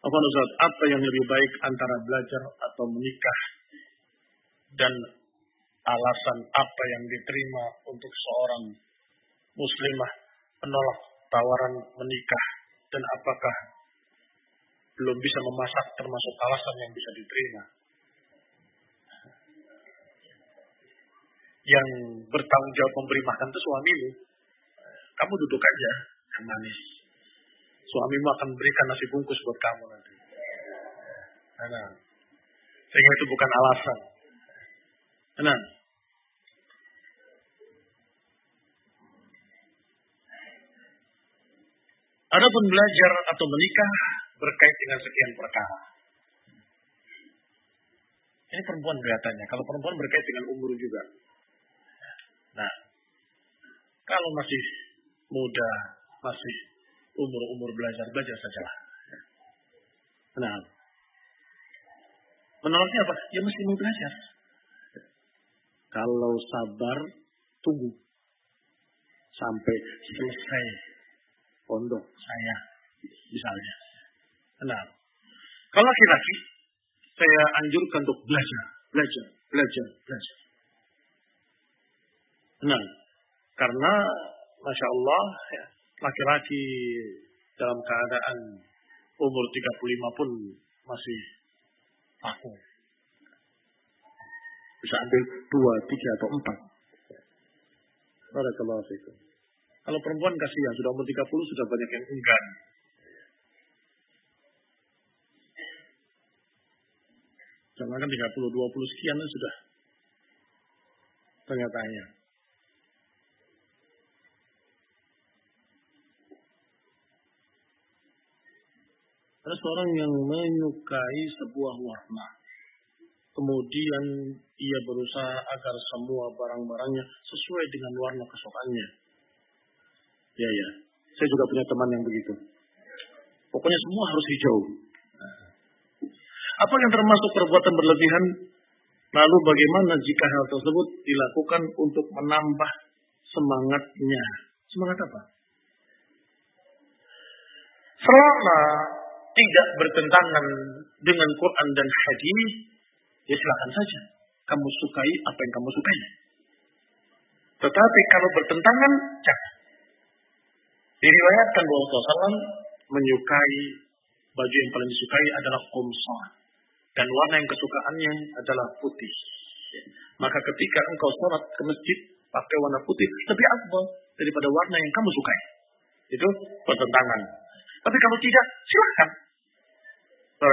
Apa Ustaz, apa yang lebih baik antara belajar atau menikah? Dan alasan apa yang diterima untuk seorang muslimah menolak tawaran menikah? Dan apakah belum bisa memasak termasuk alasan yang bisa diterima? Yang bertanggung jawab memberi makan itu suamimu. Kamu duduk aja, yang manis suamimu akan berikan nasi bungkus buat kamu nanti. Nah, sehingga itu bukan alasan. Nah, Adapun belajar atau menikah berkait dengan sekian perkara. Ini perempuan kelihatannya. Kalau perempuan berkait dengan umur juga. Nah, kalau masih muda, masih umur-umur belajar, belajar sajalah. Nah, menolaknya apa? Ya mesti mau belajar. Kalau sabar, tunggu. Sampai selesai pondok saya, misalnya. Nah, kalau laki-laki, saya anjurkan untuk belajar, belajar, belajar, belajar. Nah, karena Masya Allah, ya, laki-laki dalam keadaan umur 35 pun masih aku. Bisa ambil dua, tiga atau empat. Barakallahu fikum. Kalau perempuan kasihan, sudah umur 30 sudah banyak yang enggan. Jangan kan 30, 20 sekian sudah ternyata Ada seorang yang menyukai sebuah warna. Kemudian ia berusaha agar semua barang-barangnya sesuai dengan warna kesukaannya. Ya, ya. Saya juga punya teman yang begitu. Pokoknya semua harus hijau. Apa yang termasuk perbuatan berlebihan? Lalu bagaimana jika hal tersebut dilakukan untuk menambah semangatnya. Semangat apa? Selama tidak bertentangan dengan Quran dan hadis, ya silakan saja. Kamu sukai apa yang kamu sukai. Tetapi kalau bertentangan, jangan. Diriwayatkan bahwa Rasulullah menyukai baju yang paling disukai adalah kumsah. Dan warna yang kesukaannya adalah putih. Maka ketika engkau sholat ke masjid pakai warna putih, lebih akbar daripada warna yang kamu sukai. Itu pertentangan. Tapi kalau tidak, silakan. Apa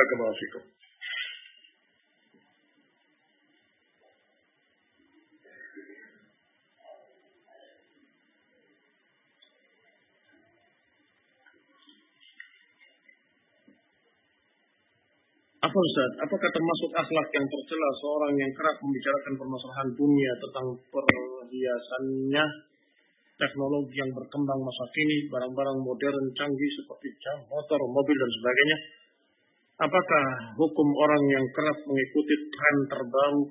Ustaz? Apakah termasuk akhlak yang tercela seorang yang kerap membicarakan permasalahan dunia tentang perhiasannya, teknologi yang berkembang masa kini, barang-barang modern canggih seperti jam, motor, mobil dan sebagainya? Apakah hukum orang yang kerap mengikuti tren terbaru?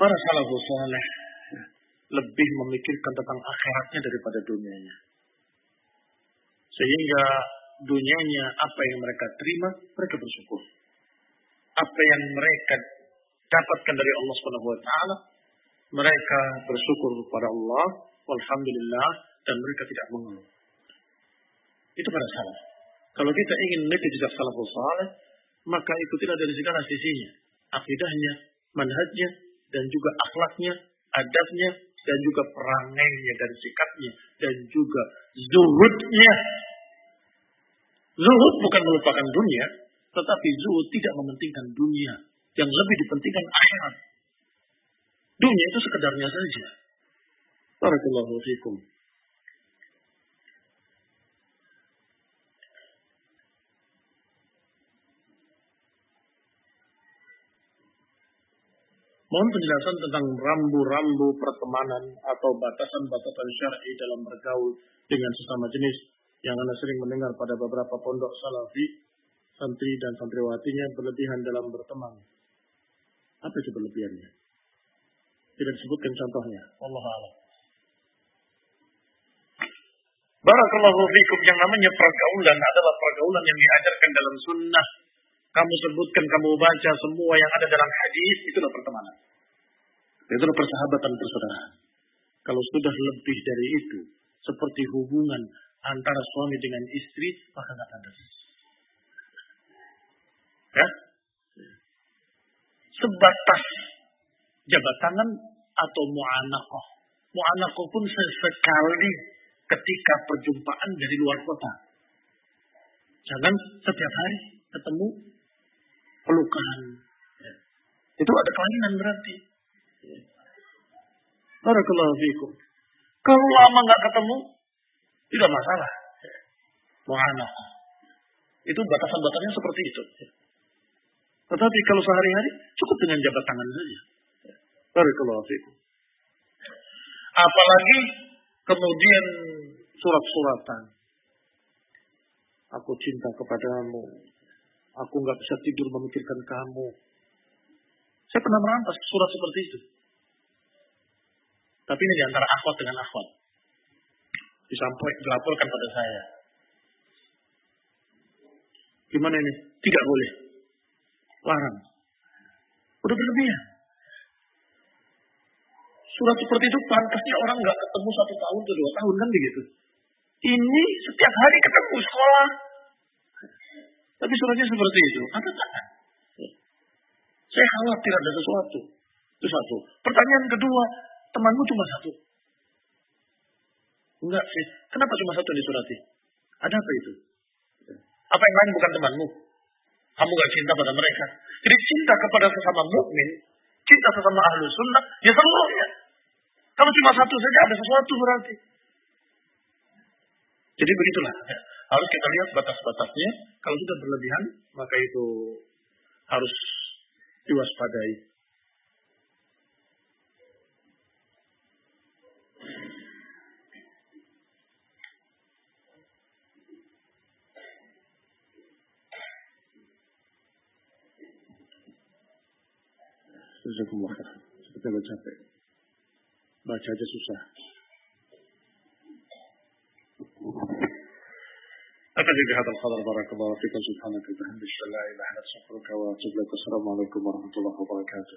Para salafus saleh lebih memikirkan tentang akhiratnya daripada dunianya. Sehingga dunianya apa yang mereka terima, mereka bersyukur. Apa yang mereka dapatkan dari Allah Subhanahu wa taala, mereka bersyukur kepada Allah, alhamdulillah dan mereka tidak mengeluh. Itu pada salah. Kalau kita ingin mengikuti jejak salafus saleh, maka ikutilah dari segala sisinya. Akidahnya, manhajnya, dan juga akhlaknya, adabnya, dan juga perangainya dan sikapnya, dan juga zuhudnya. Zuhud bukan melupakan dunia, tetapi zuhud tidak mementingkan dunia. Yang lebih dipentingkan akhirat. Dunia itu sekedarnya saja. Barakallahu fikum. Mohon penjelasan tentang rambu-rambu pertemanan atau batasan-batasan syar'i dalam bergaul dengan sesama jenis yang Anda sering mendengar pada beberapa pondok salafi, santri dan santriwatinya berlebihan dalam berteman. Apa itu berlebihannya? Tidak disebutkan contohnya. Allah Allah. Barakallahu fikum yang namanya pergaulan adalah pergaulan yang diajarkan dalam sunnah kamu sebutkan, kamu baca semua yang ada dalam hadis, itulah pertemanan. Itulah persahabatan persaudaraan. Kalau sudah lebih dari itu, seperti hubungan antara suami dengan istri, maka nggak ada. Ya? Sebatas jabat tangan atau mu'anakoh. Mu'anakoh pun sesekali ketika perjumpaan dari luar kota. Jangan setiap hari ketemu pelukan. Ya. Itu ada kelainan berarti. Ya. Barakallahu fikum. Kalau lama nggak ketemu, tidak masalah. Ya. Mu'anah. Itu batasan-batasannya seperti itu. Ya. Tetapi kalau sehari-hari cukup dengan jabat tangan saja. Ya. Barakallahu fikum. Apalagi kemudian surat-suratan. Aku cinta kepadamu. Aku nggak bisa tidur memikirkan kamu. Saya pernah merampas surat seperti itu. Tapi ini di antara akhwat dengan akhwat. Disampaikan, dilaporkan pada saya. Gimana ini? Tidak boleh. Larang. Udah berlebihan. Surat seperti itu pantasnya orang nggak ketemu satu tahun atau dua tahun kan begitu. Ini setiap hari ketemu sekolah, tapi suratnya seperti itu. Apa tak? Saya khawatir ada sesuatu. Itu satu. Pertanyaan kedua, temanmu cuma satu. Enggak sih. Kenapa cuma satu di surati? Ada apa itu? Apa yang lain bukan temanmu? Kamu gak cinta pada mereka. Jadi cinta kepada sesama mukmin, cinta sesama ahlu sunnah, ya seluruhnya. Kalau cuma satu saja ada sesuatu berarti. Jadi begitulah. Harus kita lihat batas-batasnya. Kalau sudah berlebihan, maka itu harus diwaspadai. Jazakumullah capek. Baca aja susah. أتجد بهذا الخبر بارك الله فيكم سبحانك وبحمدك لا إله إلا أنت أستغفرك وأتوب إليك السلام عليكم ورحمة الله وبركاته.